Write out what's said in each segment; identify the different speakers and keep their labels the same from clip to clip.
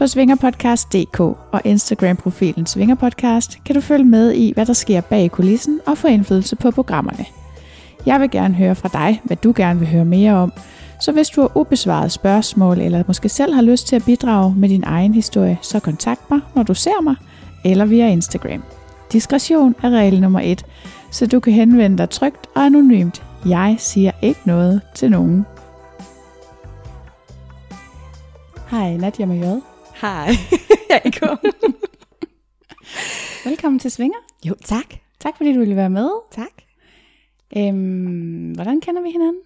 Speaker 1: På svingerpodcast.dk og Instagram-profilen Svingerpodcast kan du følge med i, hvad der sker bag kulissen og få indflydelse på programmerne. Jeg vil gerne høre fra dig, hvad du gerne vil høre mere om, så hvis du har ubesvaret spørgsmål, eller måske selv har lyst til at bidrage med din egen historie, så kontakt mig, når du ser mig, eller via Instagram. Diskretion er regel nummer et, så du kan henvende dig trygt og anonymt. Jeg siger ikke noget til nogen. Hej, Nadia med
Speaker 2: Hej, Jacob.
Speaker 1: Velkommen til Svinger.
Speaker 2: Jo, tak.
Speaker 1: Tak fordi du ville være med.
Speaker 2: Tak.
Speaker 1: Øhm, hvordan kender vi hinanden?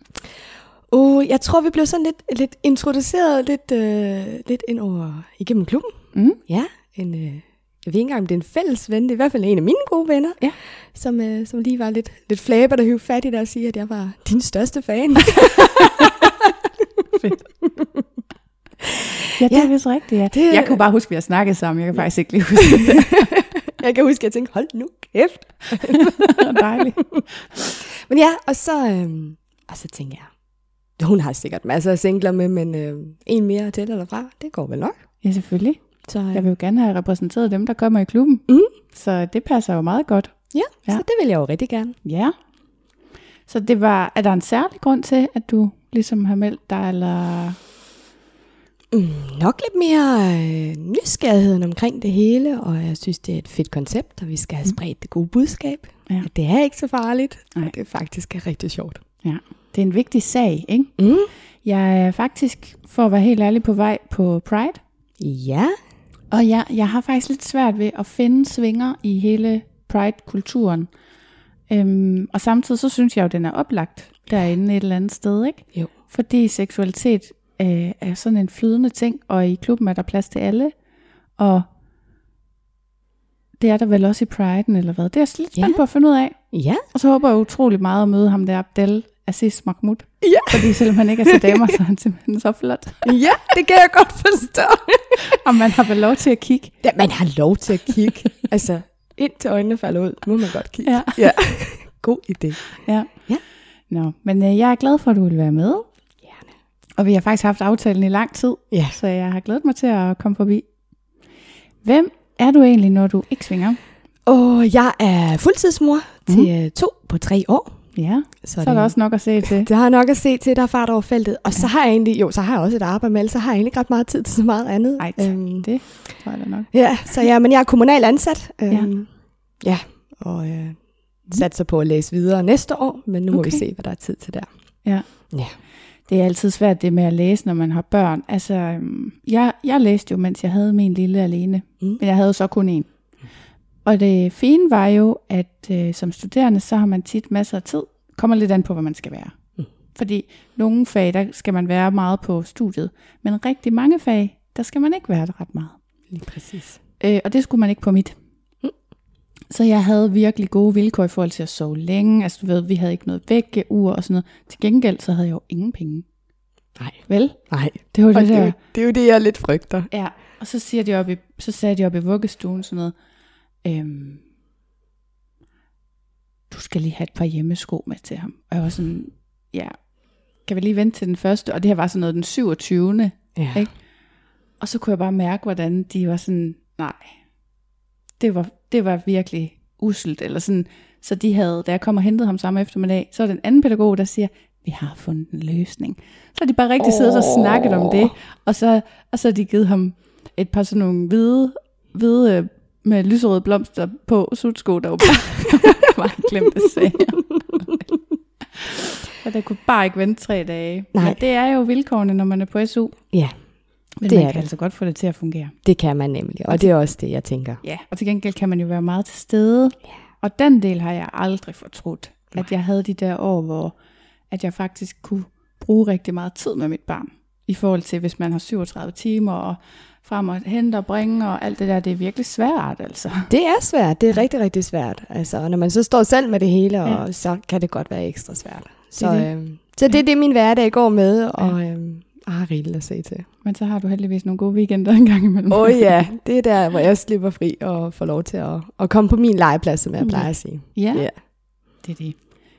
Speaker 2: Uh, jeg tror, vi blev sådan lidt, lidt introduceret lidt, øh, lidt ind over igennem klubben.
Speaker 1: Mm.
Speaker 2: Ja, en, øh, jeg ved ikke engang, om det er en fælles ven. Det er i hvert fald en af mine gode venner,
Speaker 1: Ja.
Speaker 2: som, øh, som lige var lidt, lidt flæber, der høvde fat i dig og sige, at jeg var din største fan.
Speaker 1: Fedt. Ja, det er
Speaker 2: Ja.
Speaker 1: vist rigtigt, ja.
Speaker 2: Det-
Speaker 1: Jeg kunne bare huske, at vi har snakket sammen. Jeg kan faktisk ikke lige huske det.
Speaker 2: jeg kan huske, at jeg tænkte, hold nu kæft.
Speaker 1: Dejligt.
Speaker 2: Men ja, og så, øh, og så tænkte jeg, hun har sikkert masser af singler med, men øh, en mere til eller fra, det går vel nok.
Speaker 1: Ja, selvfølgelig.
Speaker 2: Så, øh,
Speaker 1: Jeg vil jo gerne have repræsenteret dem, der kommer i klubben.
Speaker 2: Mm.
Speaker 1: Så det passer jo meget godt.
Speaker 2: ja,
Speaker 1: Ja.
Speaker 2: så det vil jeg jo rigtig gerne.
Speaker 1: Ja. Så det var, er der en særlig grund til, at du ligesom har meldt dig, eller...
Speaker 2: Mm, nok lidt mere øh, nysgerrigheden omkring det hele, og jeg synes, det er et fedt koncept, og vi skal have spredt det gode budskab.
Speaker 1: Ja.
Speaker 2: At det er ikke så farligt,
Speaker 1: Nej.
Speaker 2: og det faktisk er rigtig sjovt.
Speaker 1: Ja, det er en vigtig sag, ikke?
Speaker 2: Mm.
Speaker 1: Jeg er faktisk, for at være helt ærlig, på vej på Pride.
Speaker 2: Ja,
Speaker 1: Og jeg, jeg har faktisk lidt svært ved at finde svinger i hele Pride-kulturen. Øhm, og samtidig så synes jeg jo, den er oplagt derinde et eller andet sted, ikke?
Speaker 2: Jo.
Speaker 1: Fordi seksualitet øh, er sådan en flydende ting, og i klubben er der plads til alle. Og det er der vel også i Pride'en, eller hvad? Det er jeg lidt spændt
Speaker 2: Ja.
Speaker 1: på at finde ud af.
Speaker 2: ja,
Speaker 1: Og så håber jeg utrolig meget at møde ham der, Abdel Aziz Mahmoud.
Speaker 2: Ja.
Speaker 1: Fordi selvom han ikke er til damer, så er han simpelthen så flot.
Speaker 2: ja, det kan jeg godt forstå.
Speaker 1: Og man har vel lov til at kigge.
Speaker 2: ja, man har lov til at kigge. altså, indtil øjnene falder ud, må man godt kigge.
Speaker 1: Ja.
Speaker 2: ja. God idé.
Speaker 1: Ja.
Speaker 2: Ja.
Speaker 1: Nå, men øh, jeg er glad for, at du vil være med. Og vi har faktisk haft aftalen i lang tid,
Speaker 2: Ja.
Speaker 1: så jeg har glædet mig til at komme forbi. Hvem er du egentlig, når du ikke svinger?
Speaker 2: Og jeg er fuldtidsmor
Speaker 1: Mhm.
Speaker 2: til øh, to på tre år.
Speaker 1: Ja,
Speaker 2: Så,
Speaker 1: så er der også nok at se til.
Speaker 2: Det har nok at se til, der er fart over feltet. Og så har jeg egentlig, jo, så har jeg også et arbejde med, så har jeg egentlig ikke ret meget tid til så meget andet.
Speaker 1: Ej,
Speaker 2: øhm,
Speaker 1: det tror jeg da nok.
Speaker 2: ja, så ja, men jeg er kommunal ansat. Øhm, ja. ja, og øh, satser på at læse videre næste år, men nu må
Speaker 1: Okay.
Speaker 2: vi se, hvad der er tid til der.
Speaker 1: Ja.
Speaker 2: Ja.
Speaker 1: Det er altid svært det med at læse, når man har børn. Altså, øhm, jeg, jeg læste jo, mens jeg havde min lille alene.
Speaker 2: Mm.
Speaker 1: Men jeg havde så kun en. Og det fine var jo, at øh, som studerende, så har man tit masser af tid. Kommer lidt an på, hvad man skal være.
Speaker 2: Mm.
Speaker 1: Fordi nogle fag, der skal man være meget på studiet. Men rigtig mange fag, der skal man ikke være der ret meget.
Speaker 2: Lige præcis.
Speaker 1: Øh, og det skulle man ikke på mit. Så jeg havde virkelig gode vilkår i forhold til at sove længe. Altså du ved, vi havde ikke noget vækkeur og sådan noget. Til gengæld så havde jeg jo ingen penge.
Speaker 2: Nej,
Speaker 1: Vel?
Speaker 2: nej.
Speaker 1: Det var
Speaker 2: Og
Speaker 1: det
Speaker 2: det, er
Speaker 1: der.
Speaker 2: jo- det er jo det, jeg lidt frygter.
Speaker 1: Ja, og så, siger de op i, så sagde de op i vuggestuen sådan noget, øhm, du skal lige have et par hjemmesko med til ham. Og jeg var sådan, ja, kan vi lige vente til den første? Og det her var sådan noget den 27.
Speaker 2: Ja.
Speaker 1: Ikke? Og så kunne jeg bare mærke, hvordan de var sådan, nej, det var, det var virkelig uselt. Eller sådan, så de havde, da jeg kom og hentede ham samme eftermiddag, så var den anden pædagog, der siger, vi har fundet en løsning. Så har de bare rigtig siddet og snakket om det, og så, og så har de givet ham et par sådan nogle hvide, hvide øh, med lyserøde blomster på sutsko, der var bare, bare glemt at sige. Så det kunne bare ikke vente tre dage.
Speaker 2: Nej.
Speaker 1: Men det er jo vilkårene, når man er på SU.
Speaker 2: Ja,
Speaker 1: Men
Speaker 2: Det
Speaker 1: man
Speaker 2: er
Speaker 1: kan
Speaker 2: det.
Speaker 1: altså godt få det til at fungere.
Speaker 2: det kan man nemlig, og det er også det, jeg tænker.
Speaker 1: Ja, og til gengæld kan man jo være meget til stede. Og den del har jeg aldrig fortrudt. At jeg havde de der år, hvor at jeg faktisk kunne bruge rigtig meget tid med mit barn. I forhold til, hvis man har 37 timer og frem og hente og bringe og alt det der, det er virkelig svært altså.
Speaker 2: Det er svært, det er rigtig, rigtig svært. Altså, og når man så står selv med det hele, og
Speaker 1: Ja.
Speaker 2: så kan det godt være ekstra svært. Så,
Speaker 1: Det
Speaker 2: det,
Speaker 1: er det.
Speaker 2: øh, så det er det, min hverdag går med, og øh, jeg har rigeligt at se til.
Speaker 1: Men så har du heldigvis nogle gode weekender en gang imellem.
Speaker 2: Åh oh, ja, det er der, hvor jeg slipper fri og får lov til at, at komme på min legeplads, som jeg plejer at sige.
Speaker 1: Ja,
Speaker 2: Ja.
Speaker 1: det er det.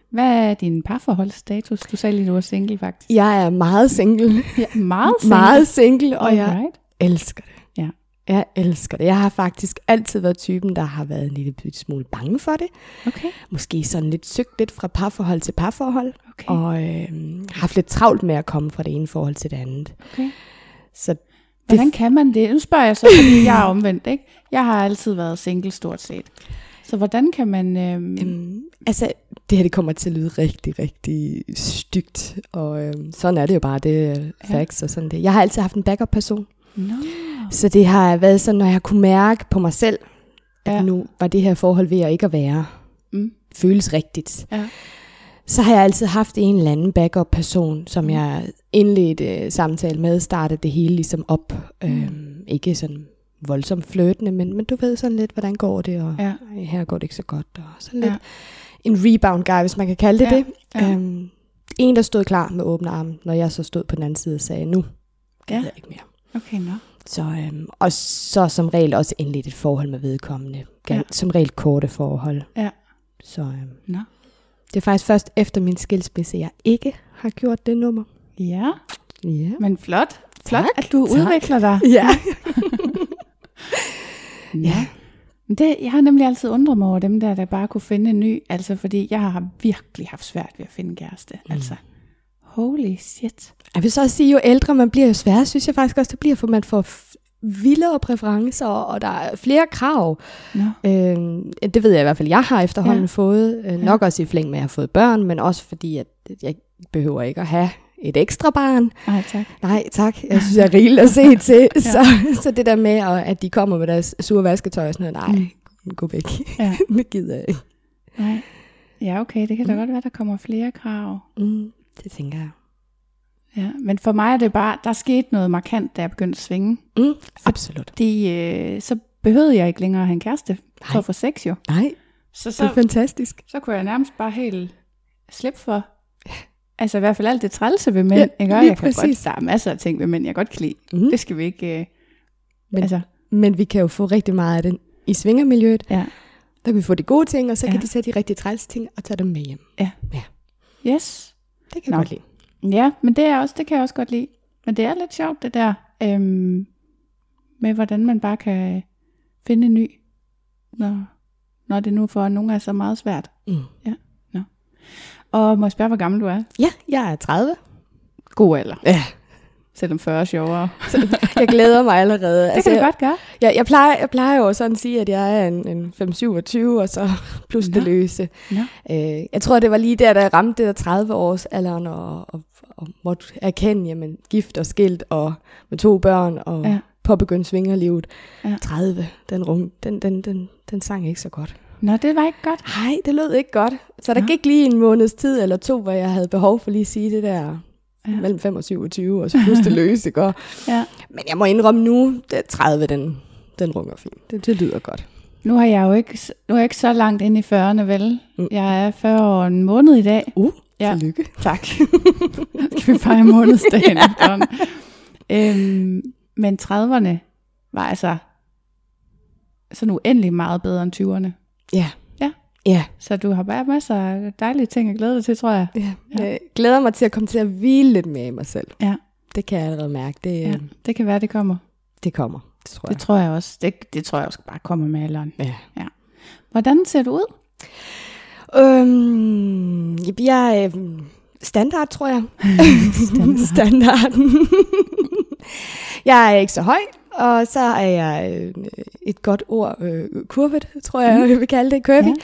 Speaker 1: Hvad er din parforholdsstatus? Du sagde lige, du var single faktisk.
Speaker 2: Jeg er meget single,
Speaker 1: Ja, meget single.
Speaker 2: meget single, og jeg
Speaker 1: Alright.
Speaker 2: elsker det.
Speaker 1: Ja.
Speaker 2: Jeg elsker det. Jeg har faktisk altid været typen, der har været en lille smule bange for det.
Speaker 1: Okay.
Speaker 2: Måske sådan lidt søgt lidt fra parforhold til parforhold.
Speaker 1: Okay.
Speaker 2: Og øh, haft lidt travlt med at komme fra det ene forhold til det andet.
Speaker 1: okay.
Speaker 2: Så
Speaker 1: Hvordan kan man det? Nu spørger jeg så, fordi jeg er omvendt, ikke? Jeg har altid været single stort set. Så hvordan kan man... Øhm,
Speaker 2: øhm, altså, det her det kommer til at lyde rigtig, rigtig stygt. Og øhm, sådan er det jo bare, det er facts og sådan det. Jeg har altid haft en backup-person.
Speaker 1: No.
Speaker 2: Så det har været sådan, når jeg kunne mærke på mig selv, at
Speaker 1: Ja.
Speaker 2: nu var det her forhold ved at ikke at være.
Speaker 1: Mm.
Speaker 2: Føles rigtigt.
Speaker 1: Ja.
Speaker 2: Så har jeg altid haft en eller anden backup-person, som jeg indledte øh, samtale med, startede det hele ligesom op. Mm. Øhm, ikke sådan voldsomt flirtende, men, men du ved sådan lidt, hvordan går det, og
Speaker 1: Ja.
Speaker 2: her går det ikke så godt. Og sådan lidt
Speaker 1: Ja.
Speaker 2: en rebound guy, hvis man kan kalde det
Speaker 1: Ja,
Speaker 2: det.
Speaker 1: ja.
Speaker 2: Øhm, en, der stod klar med åbne arme, når jeg så stod på den anden side og sagde, nu gider
Speaker 1: Ja.
Speaker 2: jeg ikke mere.
Speaker 1: Okay, nå.
Speaker 2: Så, øhm, og så som regel også indledt et forhold med vedkommende.
Speaker 1: Ja.
Speaker 2: Ja. Som regel korte forhold.
Speaker 1: Ja.
Speaker 2: Så øhm,
Speaker 1: Nå.
Speaker 2: det er faktisk først efter min skilsmisse, jeg ikke har gjort det nummer.
Speaker 1: Ja,
Speaker 2: Ja.
Speaker 1: men flot. Flot,
Speaker 2: Tak,
Speaker 1: at du
Speaker 2: tak.
Speaker 1: udvikler dig.
Speaker 2: Ja.
Speaker 1: Ja. Men Det, jeg har nemlig altid undret mig over dem der, der bare kunne finde en ny. Altså, fordi jeg har virkelig haft svært ved at finde kæreste. Mm. Altså, holy shit.
Speaker 2: Jeg vil så også sige, jo ældre man bliver, jo sværere synes jeg faktisk også, det bliver, for man får vildere præferencer, og der er flere krav.
Speaker 1: Nå.
Speaker 2: Øh, det ved jeg i hvert fald, jeg har efterhånden
Speaker 1: Ja.
Speaker 2: ja. fået. Øh, nok også i flæng med, at jeg har fået børn, men også fordi, at jeg behøver ikke at have et ekstra barn.
Speaker 1: Nej, tak.
Speaker 2: Nej, tak. Jeg synes, jeg er rigeligt at se til. ja. så, så det der med, at de kommer med deres sure vasketøj og sådan noget, nej, mm. gå væk.
Speaker 1: Ja.
Speaker 2: det gider jeg ikke.
Speaker 1: Nej. Ja, okay, det kan da godt være, der kommer flere krav.
Speaker 2: Mm, det tænker jeg.
Speaker 1: Ja, men for mig er det bare, der skete noget markant, da jeg begyndte at svinge.
Speaker 2: Mm, absolut.
Speaker 1: Fordi øh, så behøvede jeg ikke længere at have en kæreste for
Speaker 2: Nej.
Speaker 1: at få sex jo.
Speaker 2: Nej,
Speaker 1: Så,
Speaker 2: det er
Speaker 1: så,
Speaker 2: fantastisk.
Speaker 1: så kunne jeg nærmest bare helt slippe for, altså i hvert fald alt det trælse ved mænd,
Speaker 2: Ja,
Speaker 1: ikke? Og jeg kan godt,
Speaker 2: præcis.
Speaker 1: der er masser af ting ved mænd, jeg godt kan lide.
Speaker 2: Mm.
Speaker 1: Det skal vi ikke, øh,
Speaker 2: Men-
Speaker 1: altså,
Speaker 2: Men vi kan jo få rigtig meget af det i svingermiljøet.
Speaker 1: ja.
Speaker 2: Der kan vi få de gode ting, og så
Speaker 1: Ja.
Speaker 2: kan de tage de rigtig træls ting og tage dem med hjem.
Speaker 1: Yes.
Speaker 2: Det kan jeg
Speaker 1: Nå.
Speaker 2: godt lide.
Speaker 1: Ja, men det, er også, det kan jeg også godt lide. Men det er lidt sjovt, det der, øhm, med hvordan man bare kan finde en ny, når, når det nu for nogle er så meget svært.
Speaker 2: Mm.
Speaker 1: Og må jeg spørge, hvor gammel du er?
Speaker 2: Ja, jeg er 30.
Speaker 1: God alder.
Speaker 2: Ja,
Speaker 1: Selvom 40 er sjovere.
Speaker 2: jeg glæder mig allerede.
Speaker 1: Det kan du godt gøre.
Speaker 2: Jeg, jeg, plejer, jeg plejer jo sådan at sige, at jeg er en, en 5-27, og så plus det løse.
Speaker 1: Nå.
Speaker 2: Øh, jeg tror, det var lige der, jeg ramte det der 30-års alderen, og, og, og måtte erkende, jamen, gift og skilt, og med to børn, og
Speaker 1: Ja.
Speaker 2: ja. påbegyndt svingerlivet.
Speaker 1: Ja.
Speaker 2: 30, den, rum, den, den, den, den sang ikke så godt.
Speaker 1: Nå, det var ikke godt.
Speaker 2: Nej, det lød ikke godt. Så der
Speaker 1: Nå.
Speaker 2: gik lige en måneds tid eller to, hvor jeg havde behov for lige at sige det der
Speaker 1: Ja.
Speaker 2: ja. mellem 5 og 27, og så plus det løse, ikke? Og-
Speaker 1: Ja.
Speaker 2: Men jeg må indrømme nu, det er 30, den, den runger fint. Det, det lyder godt.
Speaker 1: Nu har jeg jo ikke, nu er jeg ikke så langt inde i 40'erne, vel?
Speaker 2: Mm.
Speaker 1: Jeg er 40 år en måned i dag.
Speaker 2: Uh,
Speaker 1: Ja.
Speaker 2: ja. tillykke.
Speaker 1: Tak. Skal vi fejre månedsdagen efterhånden. øhm, men 30'erne var altså sådan uendelig meget bedre end 20'erne.
Speaker 2: Ja.
Speaker 1: Ja.
Speaker 2: Ja.
Speaker 1: Så du har bare masser af dejlige ting at glæde dig til, tror jeg.
Speaker 2: ja. Jeg glæder mig til at komme til at hvile lidt mere i mig selv.
Speaker 1: Ja.
Speaker 2: Det kan jeg allerede mærke. Det,
Speaker 1: Ja,
Speaker 2: ja.
Speaker 1: det kan være, det kommer.
Speaker 2: det kommer, det tror
Speaker 1: Det
Speaker 2: jeg.
Speaker 1: tror jeg også. Det, det tror jeg også bare kommer med alderen.
Speaker 2: Ja.
Speaker 1: Hvordan ser du ud?
Speaker 2: Øhm, jeg er øhm, standard, tror jeg.
Speaker 1: Standard.
Speaker 2: Standarden. jeg er ikke så høj, og så er jeg øh, et godt ord, øh, kurvet, tror jeg, jeg vil kalde det, curvy.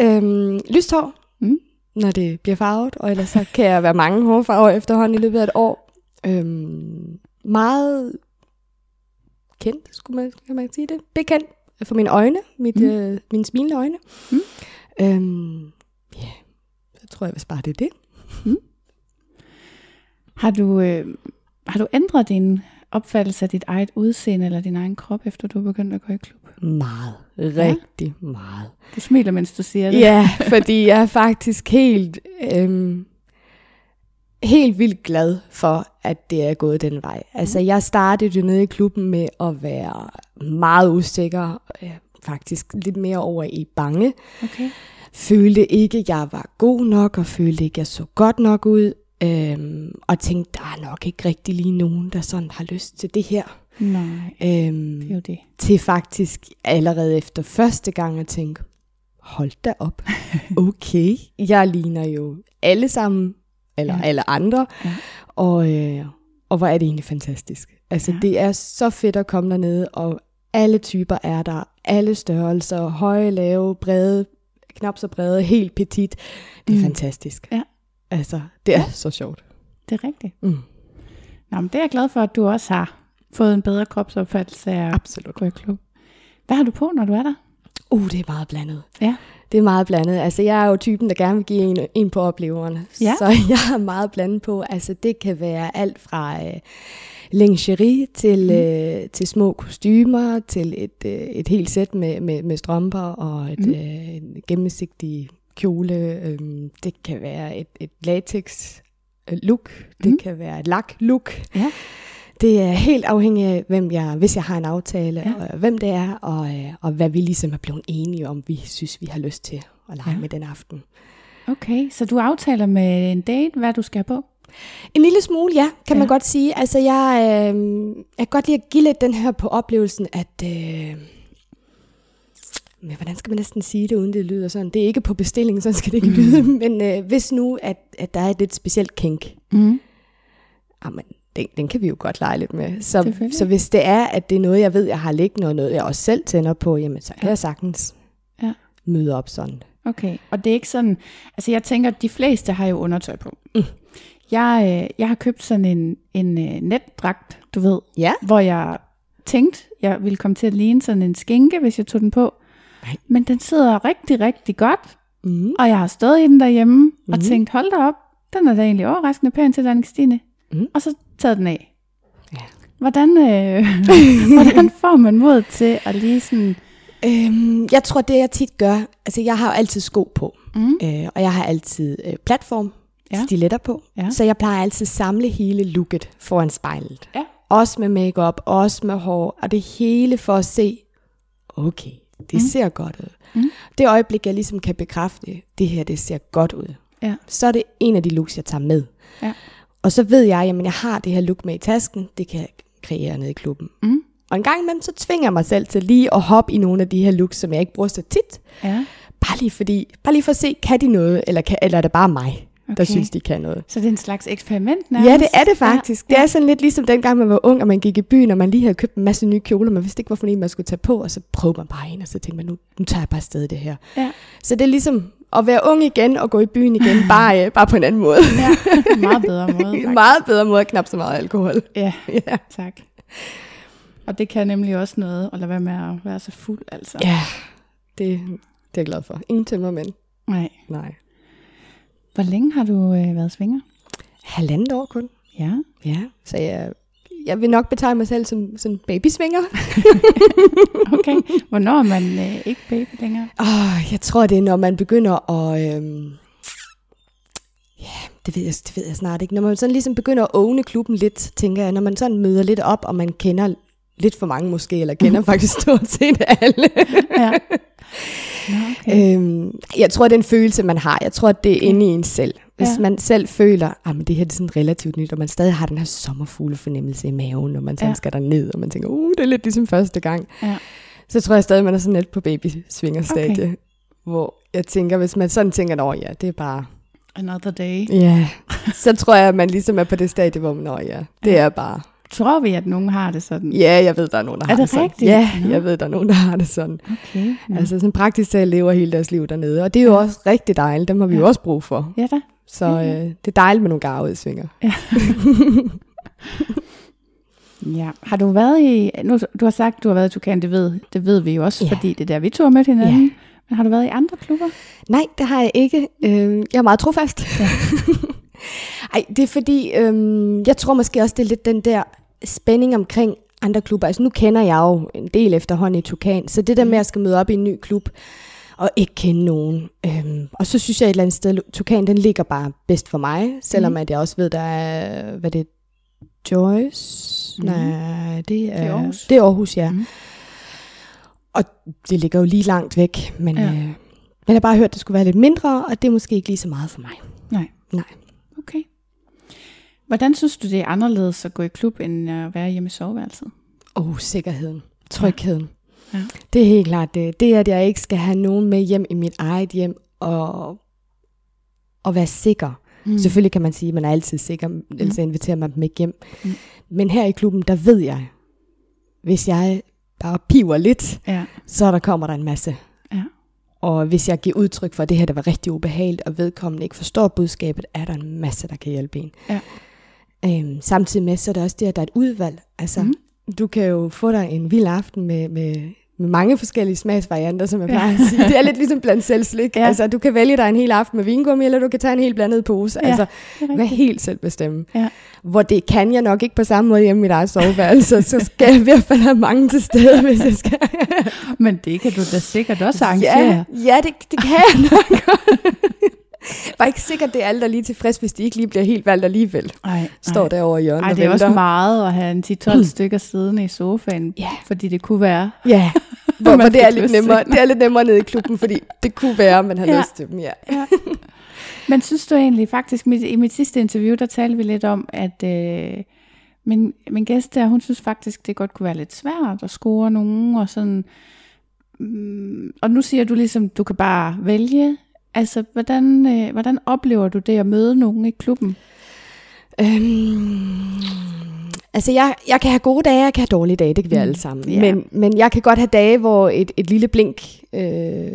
Speaker 2: Ja. Øhm, lyst hår.
Speaker 1: Mm.
Speaker 2: når det bliver farvet, og ellers så kan jeg være mange hårfarver efterhånden i løbet af et år. Øhm, meget kendt, skulle man, kan man sige det, bekendt for mine øjne, mit,
Speaker 1: Mm.
Speaker 2: mm. øh, mine smilende øjne.
Speaker 1: Mm.
Speaker 2: Øhm, ja, jeg tror jeg, hvis bare det er det.
Speaker 1: Har du, øh, har du ændret din opfattelse af dit eget udseende eller din egen krop, efter du er begyndt at gå i klub?
Speaker 2: Meget, rigtig ja. meget.
Speaker 1: Du smiler, mens du siger det.
Speaker 2: Ja, fordi jeg er faktisk helt, øhm, helt vildt glad for, at det er gået den vej. Altså, jeg startede jo nede i klubben med at være meget usikker, øh, faktisk lidt mere over i bange.
Speaker 1: Okay.
Speaker 2: Følte ikke, at jeg var god nok, og følte ikke, at jeg så godt nok ud. Øhm, og tænkte, der er nok ikke rigtig lige nogen, der sådan har lyst til det her.
Speaker 1: Nej,
Speaker 2: Øhm,
Speaker 1: det er jo det.
Speaker 2: til faktisk allerede efter første gang at tænke, hold da op, okay, jeg ligner jo alle sammen, eller
Speaker 1: Ja.
Speaker 2: alle andre,
Speaker 1: Ja.
Speaker 2: og, øh, og hvor er det egentlig fantastisk. Altså
Speaker 1: Ja.
Speaker 2: det er så fedt at komme dernede, og alle typer er der, alle størrelser, høje, lave, brede, knap så brede, helt petit. Det er
Speaker 1: mm.
Speaker 2: fantastisk.
Speaker 1: Ja.
Speaker 2: Altså, det er så sjovt.
Speaker 1: Det er rigtigt.
Speaker 2: Mm.
Speaker 1: Nå, men det er jeg glad for, at du også har fået en bedre kropsopfattelse af
Speaker 2: Absolut.
Speaker 1: gå i klub. Hvad har du på, når du er der?
Speaker 2: Uh, det er meget blandet.
Speaker 1: Ja.
Speaker 2: Det er meget blandet. Altså, jeg er jo typen, der gerne vil give en, en på opleverne.
Speaker 1: Ja.
Speaker 2: Så jeg er meget blandet på. Altså, det kan være alt fra øh, lingerie til,
Speaker 1: Mm.
Speaker 2: øh, til små kostymer, til et, øh, et helt sæt med, med, med strømper og et
Speaker 1: mm.
Speaker 2: øh, en gennemsigtig kjole. Øhm, det kan være et, et latex øh, look. Det
Speaker 1: Mm.
Speaker 2: kan være et lak look.
Speaker 1: Ja.
Speaker 2: Det er helt afhængigt af, hvem jeg, hvis jeg har en aftale,
Speaker 1: Ja.
Speaker 2: og hvem det er, og, øh, og hvad vi ligesom er blevet enige om, vi synes, vi har lyst til at lege
Speaker 1: Ja.
Speaker 2: ja. med den aften.
Speaker 1: Okay, så du aftaler med en date, hvad du skal have på?
Speaker 2: En lille smule, ja, kan
Speaker 1: Ja.
Speaker 2: man godt sige. Altså, jeg, øh, jeg kan godt lide at give lidt den her på oplevelsen, at... Øh, men hvordan skal man næsten sige det, uden det lyder sådan? Det er ikke på bestilling, sådan skal det ikke lyde. Men øh, hvis nu, at, at der er et lidt specielt kink,
Speaker 1: Mm.
Speaker 2: jamen, den, den kan vi jo godt lege lidt med. Så, så hvis det er, at det er noget, jeg ved, jeg har liggende, og noget, jeg også selv tænder på, jamen, så kan
Speaker 1: Ja.
Speaker 2: jeg sagtens
Speaker 1: Ja.
Speaker 2: møde op sådan.
Speaker 1: Okay, og det er ikke sådan, altså jeg tænker, at de fleste har jo undertøj på.
Speaker 2: Mm.
Speaker 1: Jeg, øh, jeg har købt sådan en, en øh, netdragt, du ved,
Speaker 2: Ja.
Speaker 1: hvor jeg tænkte, jeg ville komme til at ligne sådan en skinke, hvis jeg tog den på. Men den sidder rigtig, rigtig godt,
Speaker 2: Mm.
Speaker 1: og jeg har stået i den derhjemme mm. og tænkt, hold da op, den er da egentlig overraskende pæn til den Stine.
Speaker 2: Mhm.
Speaker 1: Og så taget den af.
Speaker 2: Ja.
Speaker 1: Hvordan, øh, hvordan får man mod til at lige sådan...
Speaker 2: Øhm, jeg tror, det jeg tit gør, altså jeg har jo altid sko på,
Speaker 1: Mm,
Speaker 2: øh, og jeg har altid øh, platform,
Speaker 1: ja.
Speaker 2: stiletter på,
Speaker 1: Ja.
Speaker 2: så jeg plejer altid at samle hele looket foran spejlet.
Speaker 1: Ja.
Speaker 2: Også med makeup, også med hår, og det hele for at se, okay, det
Speaker 1: Mm.
Speaker 2: ser godt ud.
Speaker 1: Mm.
Speaker 2: Det øjeblik, jeg ligesom kan bekræfte, det her, det ser godt ud,
Speaker 1: Ja.
Speaker 2: så er det en af de looks, jeg tager med.
Speaker 1: Ja.
Speaker 2: Og så ved jeg, jamen jeg har det her look med i tasken, det kan jeg kreere nede i klubben.
Speaker 1: Mm.
Speaker 2: Og en gang imellem, så tvinger jeg mig selv til lige at hoppe i nogle af de her looks, som jeg ikke bruger så tit.
Speaker 1: ja,
Speaker 2: Bare lige, fordi, bare lige for at se, kan de noget, eller, kan, eller er det bare mig, okay. der synes, de kan noget.
Speaker 1: Så det er en slags eksperiment nærmest?
Speaker 2: Ja, det er det faktisk.
Speaker 1: Ja,
Speaker 2: Ja, Det er sådan lidt ligesom dengang, man var ung, og man gik i byen, og man lige havde købt en masse nye kjoler, man vidste ikke, hvorfor en man skulle tage på, og så prøvede man bare en, og så tænkte man, nu, nu tager jeg bare afsted i det her.
Speaker 1: Ja.
Speaker 2: Så det er ligesom at være ung igen og gå i byen igen, bare, øh, bare på en anden måde.
Speaker 1: ja. meget bedre måde.
Speaker 2: en
Speaker 1: faktisk.
Speaker 2: meget bedre måde, knap så meget alkohol.
Speaker 1: Ja,
Speaker 2: Ja.
Speaker 1: tak. Og det kan nemlig også noget at lade være med at være så fuld, altså.
Speaker 2: ja, det, det er jeg glad for. Ingen tømmermænd.
Speaker 1: Nej.
Speaker 2: Nej.
Speaker 1: Hvor længe har du øh, været svinger?
Speaker 2: Halvandet år kun.
Speaker 1: Ja.
Speaker 2: Ja, så jeg, jeg vil nok betegne mig selv som sådan babysvinger.
Speaker 1: Okay. Hvornår er man øh, ikke baby længere?
Speaker 2: Oh, jeg tror, det er, når man begynder at... Øhm, ja, det ved, jeg, det ved jeg snart ikke. Når man sådan ligesom begynder at åbne klubben lidt, tænker jeg. Når man sådan møder lidt op, og man kender lidt for mange måske, eller kender faktisk stort set alle.
Speaker 1: Ja. Okay.
Speaker 2: øhm, jeg tror, det er en følelse, man har. Jeg tror, at det er inde i en selv. Hvis
Speaker 1: Ja.
Speaker 2: man selv føler, at det her det er sådan relativt nyt, og man stadig har den her sommerfugle fornemmelse i maven, og man sådan
Speaker 1: Ja.
Speaker 2: skal der ned, og man tænker, uh, det er lidt ligesom første gang.
Speaker 1: Ja.
Speaker 2: Så tror jeg stadig, man er sådan lidt på babysvingerstadie.
Speaker 1: Okay.
Speaker 2: Okay. Hvor jeg tænker, hvis man sådan tænker, at ja, det er bare...
Speaker 1: Another day.
Speaker 2: Ja, så tror jeg, at man ligesom er på det stadie, hvor man, ja, det
Speaker 1: Ja.
Speaker 2: er bare
Speaker 1: Tror vi, at nogen har det sådan?
Speaker 2: Ja, jeg ved, der er nogen, der
Speaker 1: Er
Speaker 2: har
Speaker 1: det
Speaker 2: det sådan.
Speaker 1: rigtigt?
Speaker 2: Ja,
Speaker 1: Nå.
Speaker 2: jeg ved, der er nogen, der har det sådan.
Speaker 1: Okay. Nå.
Speaker 2: Altså sådan praktisk talt lever hele deres liv dernede. Og det er jo også rigtig dejligt. Dem har vi jo også brug for.
Speaker 1: Ja da.
Speaker 2: Så øh, det er dejligt med nogle garudsvinger.
Speaker 1: Ja. Har du været i, nu, du har sagt, du har været i Tukan, det ved, det ved vi jo også,
Speaker 2: Ja.
Speaker 1: fordi det er der, vi to har mødt hinanden.
Speaker 2: Ja.
Speaker 1: Men har du været i andre klubber?
Speaker 2: Nej, det har jeg ikke. Øh, jeg er meget trofast. Ja. Ej, det er fordi, øh, jeg tror måske også, det er lidt den der spænding omkring andre klubber. Altså nu kender jeg jo en del efterhånden i Tukan, så det der med, at jeg skal møde op i en ny klub, og ikke kende nogen. Øhm, og så synes jeg et eller andet sted, Tukan, den ligger bare bedst for mig, selvom
Speaker 1: Mhm.
Speaker 2: at jeg også ved, der er, hvad det er, Joyce?
Speaker 1: Mhm.
Speaker 2: Nej, det er,
Speaker 1: Det er Aarhus.
Speaker 2: Det er Aarhus, ja.
Speaker 1: Mhm.
Speaker 2: Og det ligger jo lige langt væk, men,
Speaker 1: ja.
Speaker 2: øh, men jeg har bare hørt, at det skulle være lidt mindre, og det er måske ikke lige så meget for mig.
Speaker 1: Nej.
Speaker 2: Nej.
Speaker 1: Hvordan synes du, det er anderledes at gå i klub, end at være hjemme i soveværelset?
Speaker 2: Åh, oh, sikkerheden. Trygheden.
Speaker 1: Ja.
Speaker 2: Det er helt klart det. Det er, at jeg ikke skal have nogen med hjem i mit eget hjem, og, og være sikker. Mm. Selvfølgelig kan man sige, at man er altid sikker, ellers inviterer man dem ikke hjem.
Speaker 1: Mm.
Speaker 2: Mm. Men her i klubben, der ved jeg, hvis jeg bare piver lidt,
Speaker 1: Ja.
Speaker 2: så der kommer der en masse.
Speaker 1: Ja.
Speaker 2: Og hvis jeg giver udtryk for, at det her der var rigtig ubehageligt, og vedkommende ikke forstår budskabet, er der en masse, der kan hjælpe en.
Speaker 1: Ja.
Speaker 2: Øhm, samtidig med, så er der også det, at der er et udvalg. Altså, mm. du kan jo få dig en vild aften med, med, med mange forskellige smagsvarianter, som jeg
Speaker 1: Ja.
Speaker 2: plejer at sige. Det er lidt ligesom blandt selv slik.
Speaker 1: Ja.
Speaker 2: Altså, du kan vælge dig en hel aften med vingummi, eller du kan tage en helt blandet pose.
Speaker 1: Ja,
Speaker 2: altså,
Speaker 1: rigtigt.
Speaker 2: helt selv bestemme.
Speaker 1: Ja.
Speaker 2: Hvor det kan jeg nok ikke på samme måde hjemme i mit eget soveværelse, så skal jeg i hvert fald have mange til stede, hvis jeg skal.
Speaker 1: Men det kan du da sikkert også arrangere.
Speaker 2: Ja, ja det, det kan jeg nok Var ikke sikkert, det er alle, der er lige tilfreds, hvis de ikke lige bliver helt valgt alligevel.
Speaker 1: Ej,
Speaker 2: Står
Speaker 1: ej.
Speaker 2: derovre i hjørnet
Speaker 1: Ej, det er også meget at have en 10-12 stykker siddende i sofaen,
Speaker 2: Ja.
Speaker 1: fordi det kunne være.
Speaker 2: Ja, hvor, hvor det, er lidt nemmere,
Speaker 1: det.
Speaker 2: er lidt nemmere nede i klubben, fordi det kunne være, at man har
Speaker 1: ja.
Speaker 2: lyst til dem. Ja.
Speaker 1: Ja. Men synes du egentlig faktisk, mit, i mit sidste interview, der talte vi lidt om, at øh, min, min gæst der, hun synes faktisk, det godt kunne være lidt svært at score nogen, og sådan, mm, og nu siger du ligesom, du kan bare vælge. Altså, hvordan, øh, hvordan oplever du det at møde nogen i klubben?
Speaker 2: Øhm, altså, jeg, jeg kan have gode dage, jeg kan have dårlige dage, det kan vi
Speaker 1: Mm.
Speaker 2: alle sammen.
Speaker 1: Ja.
Speaker 2: Men, men jeg kan godt have dage, hvor et, et lille blink øh,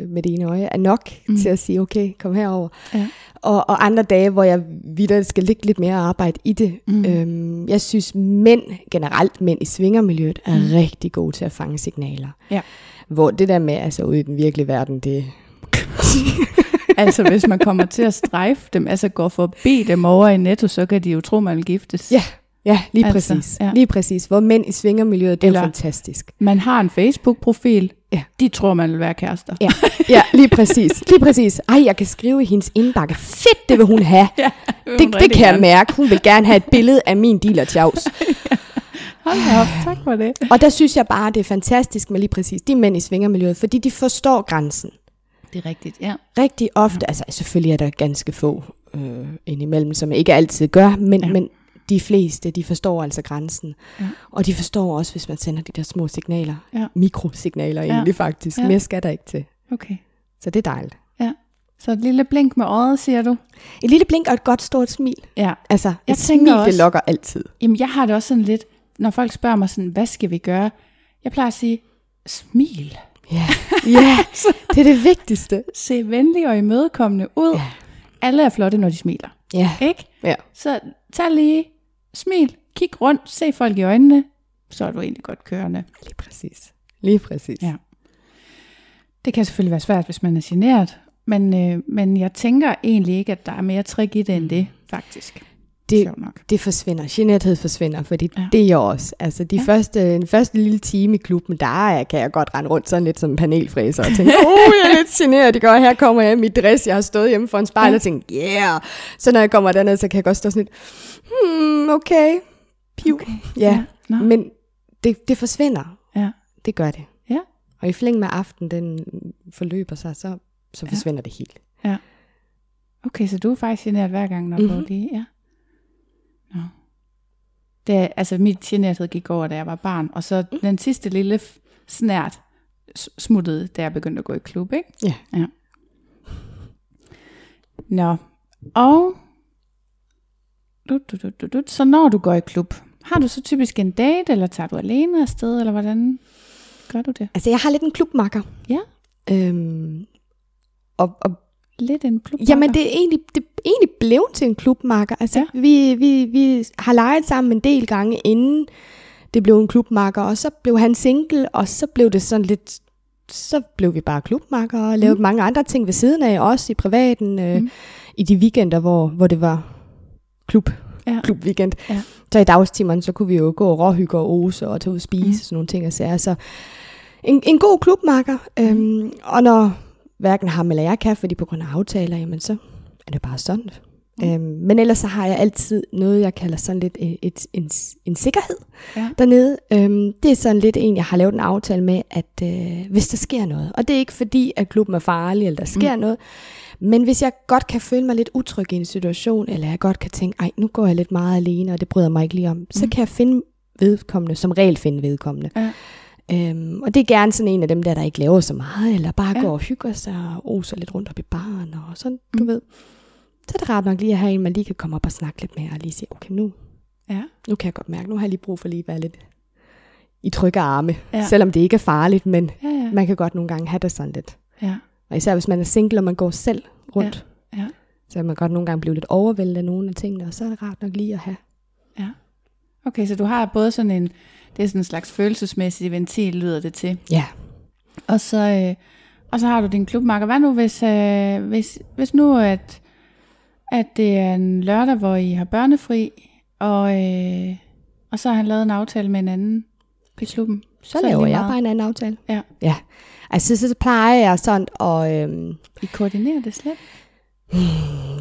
Speaker 2: med det ene øje er nok
Speaker 1: Mm.
Speaker 2: til at sige, okay, kom herover.
Speaker 1: Ja.
Speaker 2: Og, og andre dage, hvor jeg videre skal lægge lidt mere arbejde i det.
Speaker 1: Mm.
Speaker 2: Øhm, jeg synes, mænd, generelt mænd i svingermiljøet, er
Speaker 1: mm.
Speaker 2: rigtig gode til at fange signaler.
Speaker 1: Ja.
Speaker 2: Hvor det der med, altså ude i den virkelige verden, det...
Speaker 1: altså, hvis man kommer til at strejfe dem, altså går forbi dem over i netto, så kan de jo tro, man vil giftes.
Speaker 2: Ja, Ja, lige
Speaker 1: Altså,
Speaker 2: præcis.
Speaker 1: ja.
Speaker 2: Lige præcis. Hvor mænd i svingermiljøet, det er
Speaker 1: Eller-
Speaker 2: jo fantastisk.
Speaker 1: Man har en Facebook-profil,
Speaker 2: Ja.
Speaker 1: de tror, man vil være kærester.
Speaker 2: Ja, ja, lige præcis. Lige præcis. Ej, jeg kan skrive i hendes indbakke. Fedt, det vil hun have.
Speaker 1: Ja,
Speaker 2: Det, det kan jeg mærke. Hun vil gerne have et billede af min dealer tjavs.
Speaker 1: Hold da op, tak for det.
Speaker 2: Og der synes jeg bare, det er fantastisk med lige præcis de mænd i svingermiljøet, fordi de forstår grænsen.
Speaker 1: Det er rigtigt, ja.
Speaker 2: Rigtig ofte, ja. altså selvfølgelig er der ganske få øh, indimellem, som ikke altid gør, men,
Speaker 1: Ja.
Speaker 2: ja. men de fleste, de forstår altså grænsen.
Speaker 1: Ja.
Speaker 2: Og de forstår også, hvis man sender de der små signaler.
Speaker 1: Ja.
Speaker 2: Mikrosignaler
Speaker 1: Ja.
Speaker 2: egentlig faktisk.
Speaker 1: Ja.
Speaker 2: Mere skal der ikke til.
Speaker 1: Okay.
Speaker 2: Så det er dejligt.
Speaker 1: Så et lille blink med øjet, siger du?
Speaker 2: Et lille blink og et godt stort smil.
Speaker 1: Ja.
Speaker 2: Altså,
Speaker 1: Jeg
Speaker 2: et smil,
Speaker 1: også-
Speaker 2: det lokker altid.
Speaker 1: Jamen, jeg har det også sådan lidt, når folk spørger mig sådan, hvad skal vi gøre? Jeg plejer at sige, smil.
Speaker 2: Ja, ja det er det vigtigste.
Speaker 1: Se venlig og imødekommende ud.
Speaker 2: Ja.
Speaker 1: Alle er flotte, når de smiler.
Speaker 2: Ja,
Speaker 1: Ikke?
Speaker 2: ja.
Speaker 1: Så tag lige, smil, kig rundt, se folk i øjnene, så er du egentlig godt kørende.
Speaker 2: lige præcis. Lige præcis.
Speaker 1: Ja. Det kan selvfølgelig være svært, hvis man er generet, men, øh, men jeg tænker egentlig ikke, at der er mere trick i det end det, faktisk.
Speaker 2: Det,
Speaker 1: nok.
Speaker 2: det forsvinder. Generthed forsvinder, fordi
Speaker 1: Ja.
Speaker 2: ja. det er jeg også. Altså de
Speaker 1: Ja.
Speaker 2: ja. første, den første lille time i klubben, der er, kan jeg godt rende rundt sådan lidt som en panelfræser og tænke, oh, jeg er lidt generet, det gør, her kommer jeg i mit dress, jeg har stået hjemme for en spejl
Speaker 1: Ja.
Speaker 2: og tænkt, yeah. Så når jeg kommer derned, så kan jeg godt stå sådan lidt, hmm, okay, piv. Okay. Ja,
Speaker 1: Nå.
Speaker 2: men det, det forsvinder.
Speaker 1: Ja.
Speaker 2: Det gør det.
Speaker 1: Ja.
Speaker 2: Og i flæng med aften, den forløber sig, så, så
Speaker 1: Ja.
Speaker 2: forsvinder det helt.
Speaker 1: Okay, så du er faktisk generet hver gang, når mm-hmm.
Speaker 2: Mhm.
Speaker 1: du lige... Ja. Nå. Det, er- altså, mit generethed gik over, da jeg var barn, og så
Speaker 2: Mm.
Speaker 1: den sidste lille snært smuttede, da jeg begyndte at gå i klub, ikke?
Speaker 2: Ja.
Speaker 1: ja. Nå, og... Du, du, du, du, du. Så når du går i klub, Har du så typisk en date, eller tager du alene afsted, eller hvordan gør du det?
Speaker 2: Altså, jeg har lidt en klubmakker.
Speaker 1: Ja.
Speaker 2: Øhm, og, og
Speaker 1: Lidt en klub.
Speaker 2: Jamen, det er egentlig, det er egentlig blevet til en klubmarker. Altså,
Speaker 1: Ja.
Speaker 2: vi, vi, vi har leget sammen en del gange, inden det blev en klubmarker, og så blev han single, og så blev det sådan lidt, så blev vi bare klubmarker, og lavede mm. mange andre ting ved siden af, også i privaten, øh,
Speaker 1: Mm.
Speaker 2: mm. i de weekender, hvor, hvor det var klub,
Speaker 1: Ja.
Speaker 2: klubweekend.
Speaker 1: Ja.
Speaker 2: Så i dagstimerne, så kunne vi jo gå og råhygge og ose og tage ud og spise,
Speaker 1: Mm.
Speaker 2: mm. sådan nogle ting og sager. Så en, en god klubmarker, øhm, og når hverken ham eller jeg kan, fordi på grund af aftaler, jamen så er det bare sådan.
Speaker 1: Mm.
Speaker 2: Mm. Øhm, men ellers så har jeg altid noget, jeg kalder sådan lidt et, et, en, en sikkerhed
Speaker 1: Ja.
Speaker 2: dernede. Øhm, det er sådan lidt en, jeg har lavet en aftale med, at øh, hvis der sker noget, og det er ikke fordi, at klubben er farlig, eller der sker mm. noget, men hvis jeg godt kan føle mig lidt utryg i en situation, eller jeg godt kan tænke, ej, nu går jeg lidt meget alene, og det bryder mig ikke lige om, mm. så kan jeg finde vedkommende, som regel finde vedkommende.
Speaker 1: Ja.
Speaker 2: Øhm, og det er gerne sådan en af dem der, der ikke laver så meget, eller bare
Speaker 1: Ja.
Speaker 2: går og hygger sig og oser lidt rundt op i baren og sådan, mm. du ved. Så er det rart nok lige at have en, man lige kan komme op og snakke lidt med, og lige sige, okay, nu,
Speaker 1: Ja.
Speaker 2: nu kan jeg godt mærke, nu har jeg lige brug for lige at være lidt i trygge arme.
Speaker 1: Ja.
Speaker 2: Selvom det ikke er farligt, men
Speaker 1: Ja, ja.
Speaker 2: man kan godt nogle gange have det sådan lidt.
Speaker 1: ja.
Speaker 2: Og især hvis man er single, og man går selv rundt,
Speaker 1: Ja, ja.
Speaker 2: så kan man godt nogle gange blive lidt overvældet af nogle af tingene, og så er det rart nok lige at have.
Speaker 1: Ja. Okay, så du har både sådan en, det er sådan en slags følelsesmæssig ventil, lyder det til.
Speaker 2: Ja.
Speaker 1: Og så, øh, og så har du din klubmarker. Hvad nu, hvis, øh, hvis, hvis nu, at, at det er en lørdag, hvor I har børnefri, og, øh, og så har han lavet en aftale med en anden i klubben?
Speaker 2: Så,
Speaker 1: Så er
Speaker 2: laver jeg
Speaker 1: meget.
Speaker 2: bare en anden aftale.
Speaker 1: Ja.
Speaker 2: Ja. Altså, så, så plejer jeg sådan, og øhm,
Speaker 1: I koordinerer det slet?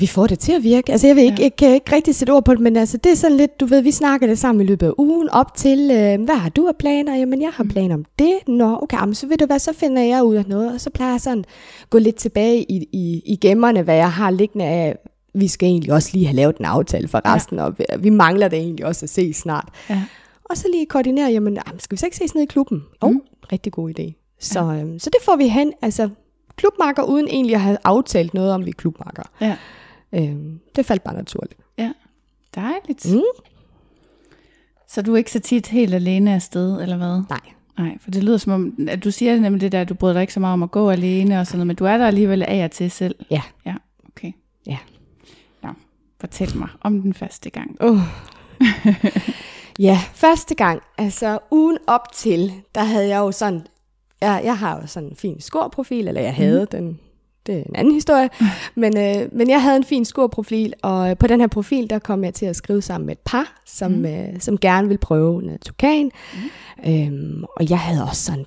Speaker 2: Vi får det til at virke. Altså, jeg, vil ikke,
Speaker 1: Ja.
Speaker 2: jeg kan ikke rigtig sætte ord på det, men altså, det er sådan lidt, du ved, vi snakker det sammen i løbet af ugen op til, øh, hvad har du af planer? Jamen, jeg har planer om det. Nå, okay, så ved du hvad, så finder jeg ud af noget, og så plejer jeg sådan gå lidt tilbage i, i, i gemmerne, hvad jeg har liggende af, vi skal egentlig også lige have lavet en aftale for resten, ja. og vi, vi mangler det egentlig også at se snart.
Speaker 1: Ja.
Speaker 2: Og så lige koordinere, jamen, skal vi så ikke ses nede i klubben?
Speaker 1: Mm.
Speaker 2: mm. rigtig god idé. Så, ja. øhm, så det får vi hen, altså klubmarker, uden egentlig at have aftalt noget om, vi er klubmarker.
Speaker 1: Ja.
Speaker 2: Øhm, det faldt bare naturligt.
Speaker 1: Dejligt.
Speaker 2: Mm.
Speaker 1: Så du er ikke så tit helt alene afsted, eller hvad?
Speaker 2: Nej.
Speaker 1: Nej, for det lyder som om, at du siger nemlig det der, at du bryder dig ikke så meget om at gå alene og sådan noget, men du er der alligevel af og til selv.
Speaker 2: Ja.
Speaker 1: Ja, okay.
Speaker 2: Ja.
Speaker 1: Nå, fortæl mig om den første gang.
Speaker 2: Uh. ja, første gang, altså ugen op til, der havde jeg jo sådan, jeg, jeg har jo sådan en fin skorprofil, eller jeg havde mm. den, det er en anden historie, men, øh, men jeg havde en fin skorprofil, og øh, på den her profil, der kom jeg til at skrive sammen med et par, som, mm. øh, som gerne ville prøve noget tukan, mm. øhm, og jeg havde også sådan,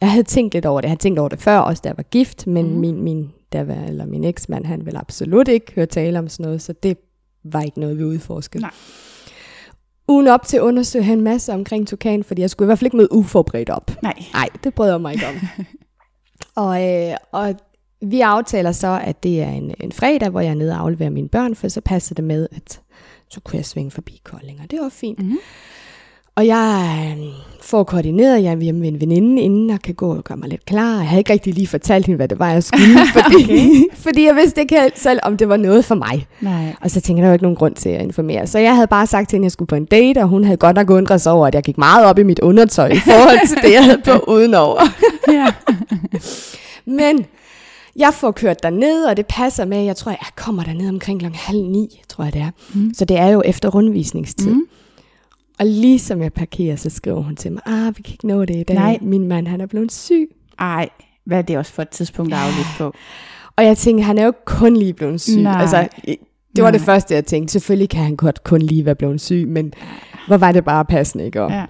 Speaker 2: jeg havde tænkt lidt over det, jeg havde tænkt over det før, også da jeg var gift, men
Speaker 1: mm.
Speaker 2: min, min, der var, eller min eksmand, han ville absolut ikke høre tale om sådan noget, så det var ikke noget, vi udforskede.
Speaker 1: Nej.
Speaker 2: Ugen op til undersøge han en masse omkring tukan, fordi jeg skulle i hvert fald ikke møde uforberedt op.
Speaker 1: Nej.
Speaker 2: Nej, det brød jeg mig ikke om. og, øh, og vi aftaler så, at det er en, en fredag, hvor jeg er nede og afleverer mine børn, for så passer det med, at så kunne jeg svinge forbi Kolding, og det var fint.
Speaker 1: Mhm.
Speaker 2: Og jeg øh, får koordineret, jeg er hjemme en veninde inden, og kan gå og gøre mig lidt klar. Jeg havde ikke rigtig lige fortalt hende, hvad det var, jeg skulle, fordi, okay. fordi jeg vidste ikke helt selv, om det var noget for mig.
Speaker 1: Nej.
Speaker 2: Og så tænkte jeg, der var ikke nogen grund til at informere. Så jeg havde bare sagt til hende, at jeg skulle på en date, og hun havde godt nok undret sig over, at jeg gik meget op i mit undertøj i forhold til det, jeg havde på udenover.
Speaker 1: Ja.
Speaker 2: Men jeg får kørt derned, og det passer med, jeg tror, jeg kommer derned omkring klokken halv ni, tror jeg det er.
Speaker 1: Mm.
Speaker 2: Så det er jo efter rundvisningstid.
Speaker 1: Mm.
Speaker 2: Og lige som jeg parkerer, så skriver hun til mig, ah, vi kan ikke nå det i dag.
Speaker 1: Nej.
Speaker 2: Min mand, han er blevet syg.
Speaker 1: Ej, hvad er det også for et tidspunkt at aflyse på?
Speaker 2: Og jeg tænker, han er jo kun lige blevet syg.
Speaker 1: Nej.
Speaker 2: Altså, det var det
Speaker 1: Nej.
Speaker 2: første, jeg tænkte. Selvfølgelig kan han godt kun lige være blevet syg, men hvor var det bare passende, ikke? Og,
Speaker 1: Ja.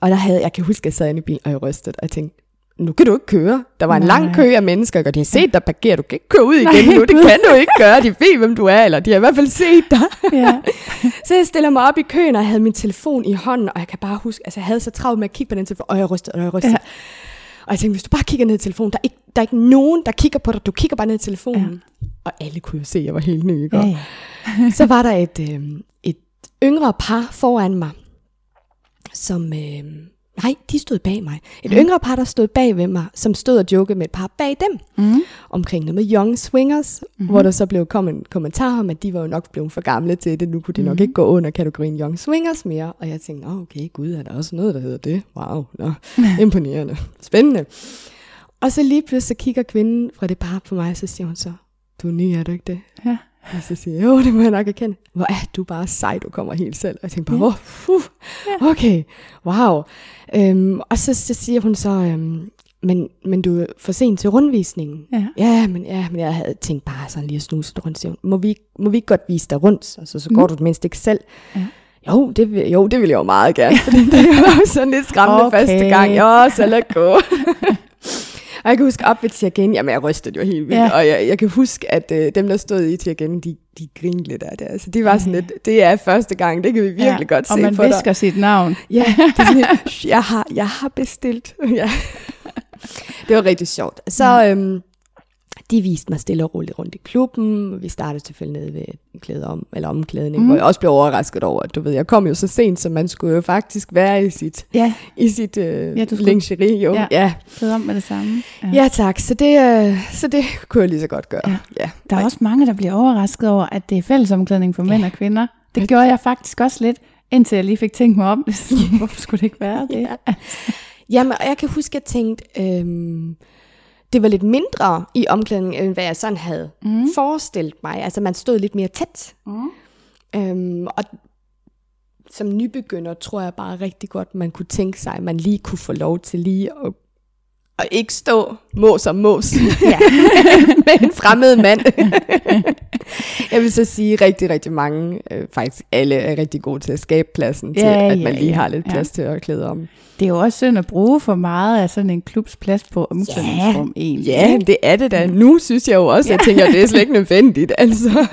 Speaker 2: og der havde, jeg kan huske, at jeg sad inde i bilen, og jeg rystede, og jeg tænkte, nu kan du ikke køre. Der var en
Speaker 1: Nej.
Speaker 2: lang kø af mennesker, og de har set dig parkere. Du kan ikke køre ud igen nu. Det kan du ikke gøre. De ved, hvem du er, eller de har i hvert fald set dig.
Speaker 1: ja.
Speaker 2: Så jeg stiller mig op i køen, og jeg havde min telefon i hånden, og jeg kan bare huske, altså jeg havde så travlt med at kigge på den telefon, og jeg rystede, og jeg rystede.
Speaker 1: Ja.
Speaker 2: Og jeg tænkte, hvis du bare kigger ned i telefonen, der er, ikke, der er ikke nogen, der kigger på dig, du kigger bare ned i telefonen. Ja. Og alle kunne jo se, at jeg var helt ny, ikke?
Speaker 1: Ja, ja.
Speaker 2: så var der et, øh, et yngre par foran mig, som øh, Nej, de stod bag mig. Et mm. yngre par, der stod bag ved mig, som stod og jokede med et par bag dem.
Speaker 1: Mm.
Speaker 2: Omkring noget med Young Swingers, mm-hmm. hvor der så blev kommet en kommentar om, at de var jo nok blevet for gamle til det. Nu kunne de nok
Speaker 1: Mhm.
Speaker 2: ikke gå under kategorien Young Swingers mere. Og jeg tænkte, Nå, okay, gud, er der også noget, der hedder det? Wow, nå, imponerende. Spændende. Og så lige pludselig så kigger kvinden fra det par på mig, og så siger hun så, du er ny, er du ikke det?
Speaker 1: Ja.
Speaker 2: Og så siger jeg, jo, det må jeg nok erkende. Hvor er du bare sej, du kommer helt selv. Og jeg tænkte bare,
Speaker 1: Ja.
Speaker 2: oh, uh, okay, wow. Øhm, og så, så siger hun så, øhm, men, men du er for sent til rundvisningen.
Speaker 1: Ja.
Speaker 2: Ja, men, ja, men jeg havde tænkt bare sådan lige at snuse det rundt. Siger må vi, må vi ikke godt vise dig rundt? Altså, så går
Speaker 1: Mhm.
Speaker 2: du det mindst ikke selv.
Speaker 1: Ja.
Speaker 2: Jo, det vil, jo, det vil jeg jo meget gerne, det var jo sådan lidt skræmmende
Speaker 1: okay.
Speaker 2: første gang. Jo, så lad gå. Og jeg kan huske op ved Tiagen, jamen jeg rystede jo helt vildt,
Speaker 1: Ja.
Speaker 2: og jeg, jeg kan huske, at øh, dem, der stod i Tiagen, de, de grinede lidt af det. Altså, de var sådan lidt, det er første gang, det kan vi virkelig
Speaker 1: ja.
Speaker 2: godt
Speaker 1: og
Speaker 2: se
Speaker 1: man
Speaker 2: på dig.
Speaker 1: visker sit navn.
Speaker 2: Ja, det er sådan, lidt, "Shh, jeg, har, jeg har bestilt. Ja. det var rigtig sjovt. Så øhm, de viste mig stille og roligt rundt i klubben. Vi startede selvfølgelig nede ved klæde om, eller omklædning,
Speaker 1: Mm.
Speaker 2: hvor jeg også blev overrasket over, at du ved, jeg kom jo så sent, så man skulle jo faktisk være i sit,
Speaker 1: Ja,
Speaker 2: i sit øh,
Speaker 1: Ja,
Speaker 2: ja,
Speaker 1: du skulle-
Speaker 2: lingerie. Jo.
Speaker 1: Ja.
Speaker 2: Ja. Ja.
Speaker 1: klæde om med det samme.
Speaker 2: ja, tak. Så det, øh, så det kunne jeg lige så godt gøre.
Speaker 1: Ja.
Speaker 2: Ja. ja.
Speaker 1: Der er også mange, der bliver overrasket over, at det er fællesomklædning for mænd og kvinder. Det gjorde jeg faktisk også lidt, indtil jeg lige fik tænkt mig om. Hvorfor skulle det ikke være det?
Speaker 2: Ja. Jamen, og jeg kan huske, at jeg tænkte, øhm, det var lidt mindre i omklædningen, end hvad jeg sådan havde mm. forestillet mig. Altså, man stod lidt mere tæt.
Speaker 1: Mm.
Speaker 2: Øhm, og som nybegynder tror jeg bare rigtig godt, man kunne tænke sig, at man lige kunne få lov til lige at, at ikke stå mås om mås
Speaker 1: Ja.
Speaker 2: med en fremmed mand. jeg vil så sige, at rigtig, rigtig mange, øh, faktisk alle, er rigtig gode til at skabe pladsen til,
Speaker 1: Ja,
Speaker 2: at
Speaker 1: ja,
Speaker 2: man lige
Speaker 1: ja,
Speaker 2: har lidt
Speaker 1: ja.
Speaker 2: plads til at klæde om.
Speaker 1: Det er jo også synd at bruge for meget af sådan en klubs plads på omklædningsrum egentlig.
Speaker 2: Ja, det er det da. Nu synes jeg jo også, at jeg tænker, at det er slet ikke nødvendigt. Altså.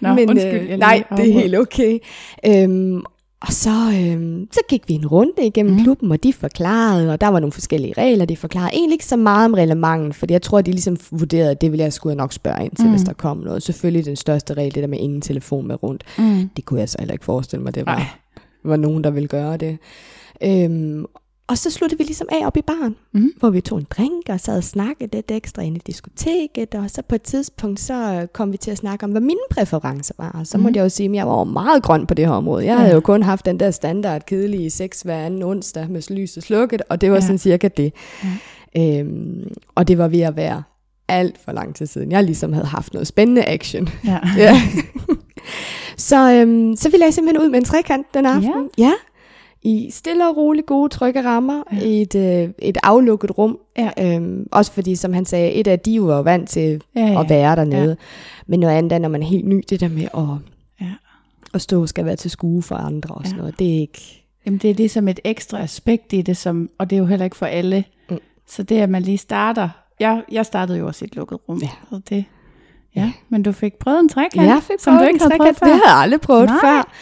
Speaker 1: Nå,
Speaker 2: Men,
Speaker 1: undskyld,
Speaker 2: øh, nej, det er helt okay. Øhm, og så, øhm, så gik vi en runde igennem mm. klubben, og de forklarede, og der var nogle forskellige regler, de forklarede egentlig ikke så meget om reglementet, fordi jeg tror, at de ligesom vurderede, at det ville jeg skulle nok spørge ind til, mm. hvis
Speaker 1: Mhm.
Speaker 2: der kom noget. Selvfølgelig den største regel, det der med ingen telefon med rundt.
Speaker 1: Mm.
Speaker 2: Det kunne jeg så heller ikke forestille mig, det var, var nogen, der ville gøre det. Øhm, og så sluttede vi ligesom af op i baren,
Speaker 1: Mhm.
Speaker 2: hvor vi tog en drink og sad og snakkede lidt ekstra inde i diskoteket, og så på et tidspunkt, så kom vi til at snakke om, hvad mine præferencer var. Og så
Speaker 1: Mhm.
Speaker 2: måtte jeg jo sige, at jeg var meget grøn på det her område. Jeg
Speaker 1: Ja.
Speaker 2: havde jo kun haft den der standard kedelige sex hver anden onsdag med lys og slukket, og det var
Speaker 1: Ja.
Speaker 2: sådan cirka det. Ja. Øhm, og det var ved at være alt for lang tid siden. Jeg ligesom havde haft noget spændende action.
Speaker 1: Ja.
Speaker 2: Ja. så, øhm, så ville jeg simpelthen ud med en trekant den aften. Ja. ja. I stille og roligt gode, trygge rammer,
Speaker 1: Ja.
Speaker 2: ja. i et, øh, et aflukket rum.
Speaker 1: Ja.
Speaker 2: Øhm, også fordi, som han sagde, et af de jo var vant til
Speaker 1: Ja, ja.
Speaker 2: at være dernede.
Speaker 1: Ja.
Speaker 2: Ja. Men noget andet er, når man er helt ny, det der med at,
Speaker 1: Ja.
Speaker 2: at stå og skal være til skue for andre og sådan
Speaker 1: Ja.
Speaker 2: noget, det er ikke...
Speaker 1: Jamen, det er ligesom et ekstra aspekt i det, som, og det er jo heller ikke for alle.
Speaker 2: Mm.
Speaker 1: Så det, at man lige starter... Jeg, jeg startede jo også i et lukket rum.
Speaker 2: Ja.
Speaker 1: Så det, ja, men du fik prøvet en trekant,
Speaker 2: jeg fik
Speaker 1: som du
Speaker 2: prøvet
Speaker 1: ikke
Speaker 2: en
Speaker 1: havde prøvet før.
Speaker 2: Det havde jeg aldrig prøvet
Speaker 1: Nej.
Speaker 2: før.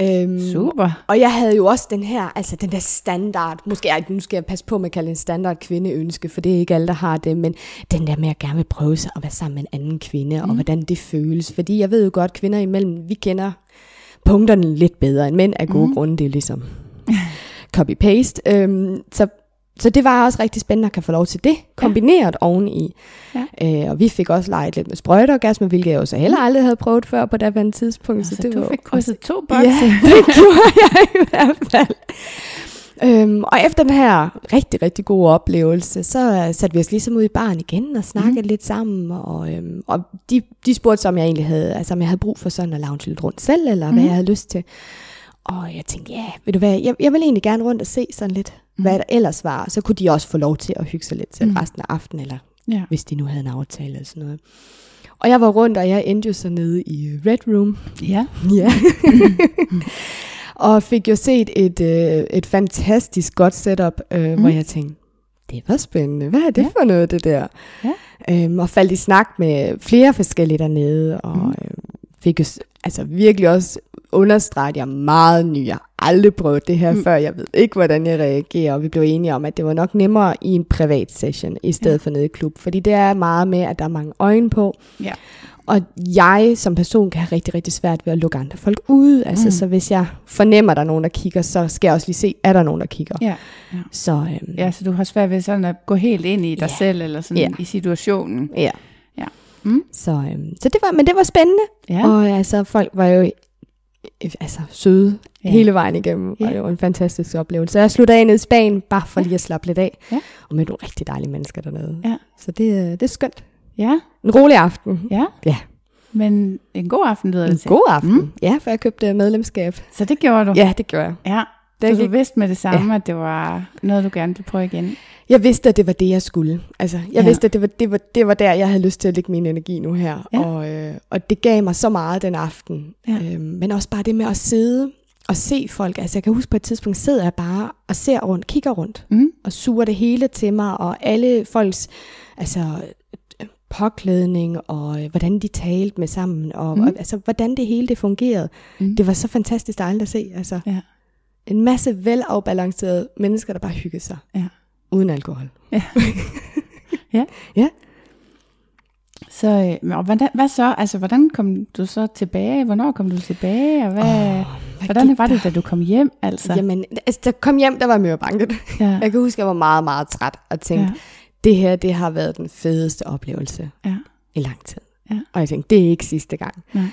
Speaker 2: Øhm,
Speaker 1: Super.
Speaker 2: Og jeg havde jo også den her, altså den der standard, måske ej, nu skal jeg passe på med at kalde en standard kvindeønske, for det er ikke alle, der har det, men den der med at gerne vil prøve sig at være sammen med en anden kvinde, mm. og hvordan det føles. Fordi jeg ved jo godt, kvinder imellem, vi kender punkterne lidt bedre end mænd af gode mm. grunde, det er ligesom copy-paste. Øhm, så, så det var også rigtig spændende at kan få lov til det, kombineret ja. oveni.
Speaker 1: Ja.
Speaker 2: Øh, og vi fik også leget lidt med sprøjteorgasme, hvilket jeg jo så heller aldrig havde prøvet før på daværende tidspunkt.
Speaker 1: Så,
Speaker 2: det
Speaker 1: du
Speaker 2: var
Speaker 1: fik
Speaker 2: også
Speaker 1: krydset to bokse.
Speaker 2: Ja, det gjorde jeg i hvert fald. Øhm, og efter den her rigtig, rigtig gode oplevelse, så uh, satte vi os ligesom ud i baren igen og snakkede mm. lidt sammen. Og, øhm, og de, de spurgte om jeg egentlig havde, altså, om jeg havde brug for sådan at lounge lidt rundt selv, eller mm. hvad jeg havde lyst til. Og jeg tænkte, ja, ved du hvad, jeg, jeg vil egentlig gerne rundt og se sådan lidt, mm. hvad der ellers var. Og så kunne de også få lov til at hygge sig lidt til
Speaker 1: Mm.
Speaker 2: resten af aftenen, eller
Speaker 1: Ja.
Speaker 2: hvis de nu havde en aftale eller sådan noget. Og jeg var rundt, og jeg endte jo så nede i Red Room,
Speaker 1: ja.
Speaker 2: Ja. og fik jo set et, øh, et fantastisk godt setup, øh, mm. hvor jeg tænkte, det var spændende. Hvad er det
Speaker 1: ja.
Speaker 2: for noget, det der?
Speaker 1: Ja.
Speaker 2: Øhm, og faldt i snak med flere forskellige dernede, og
Speaker 1: Mm.
Speaker 2: øh, fik jo altså virkelig også understreget, at jeg er meget ny. Jeg har aldrig prøvet det her
Speaker 1: Mm.
Speaker 2: før. Jeg ved ikke, hvordan jeg reagerer. Og vi blev enige om, at det var nok nemmere i en privat session, i stedet
Speaker 1: ja.
Speaker 2: for nede i klub. Fordi det er meget med, at der er mange øjne på.
Speaker 1: Ja.
Speaker 2: Og jeg som person kan have rigtig, rigtig svært ved at lukke andre folk ud. Altså,
Speaker 1: Mm.
Speaker 2: så hvis jeg fornemmer, at der er nogen, der kigger, så skal jeg også lige se, er der nogen, der kigger.
Speaker 1: Ja. ja.
Speaker 2: Så øhm,
Speaker 1: Ja, så du har svært ved sådan at gå helt ind i dig
Speaker 2: Ja.
Speaker 1: selv, eller sådan
Speaker 2: Ja.
Speaker 1: i situationen.
Speaker 2: ja.
Speaker 1: Ja. Mm.
Speaker 2: Så, øhm, så det var, men det var spændende.
Speaker 1: Ja.
Speaker 2: Og altså, folk var jo øh, altså, søde
Speaker 1: Ja.
Speaker 2: ja. hele vejen igennem,
Speaker 1: Ja.
Speaker 2: og det var en fantastisk oplevelse. Så jeg sluttede af nede i Spanien, bare for lige at slappe lidt af,
Speaker 1: Ja.
Speaker 2: og mødte nogle rigtig dejlige mennesker dernede.
Speaker 1: Ja.
Speaker 2: Så det, øh, det er skønt.
Speaker 1: Ja.
Speaker 2: En rolig aften.
Speaker 1: Ja.
Speaker 2: Ja.
Speaker 1: Men en god aften lyder
Speaker 2: En
Speaker 1: det til.
Speaker 2: god aften.
Speaker 1: Mm.
Speaker 2: Ja, for jeg købte medlemskab.
Speaker 1: Så det gjorde du?
Speaker 2: Ja, det gør jeg.
Speaker 1: Ja.
Speaker 2: Det
Speaker 1: Så du vidste med det samme, ja. at det var noget, du gerne ville prøve igen?
Speaker 2: Jeg vidste, at det var det, jeg skulle. Altså, jeg
Speaker 1: Ja.
Speaker 2: vidste, at det var, det, var, det var der, jeg havde lyst til at lægge min energi nu her.
Speaker 1: Ja.
Speaker 2: Og, øh, og det gav mig så meget den aften.
Speaker 1: Ja.
Speaker 2: Øhm, men også bare det med at sidde og se folk. Altså, jeg kan huske på et tidspunkt, sidder jeg bare og ser rundt, kigger rundt,
Speaker 1: Mm.
Speaker 2: og suger det hele til mig, og alle folks altså, påklædning, og øh, hvordan de talte med sammen, og,
Speaker 1: mm.
Speaker 2: og altså, hvordan det hele det fungerede.
Speaker 1: Mm.
Speaker 2: Det var så fantastisk dejligt at se. Altså,
Speaker 1: Ja.
Speaker 2: En masse velafbalancerede mennesker, der bare hyggede sig.
Speaker 1: Ja.
Speaker 2: Uden alkohol.
Speaker 1: Så øh, og hvordan, hvad så? Altså, hvordan kom du så tilbage? Hvornår kom du tilbage? Og hvad, oh,
Speaker 2: Hvad
Speaker 1: hvordan var det, da du kom hjem? Altså?
Speaker 2: Jamen, altså, da jeg kom hjem, der var jeg mørbanket.
Speaker 1: ja.
Speaker 2: Jeg kan huske, jeg var meget, meget træt og tænkte,
Speaker 1: Ja.
Speaker 2: ja. det her, det har været den fedeste oplevelse
Speaker 1: Ja.
Speaker 2: i lang tid.
Speaker 1: Ja.
Speaker 2: Og jeg tænkte, det er ikke sidste gang.
Speaker 1: Nej.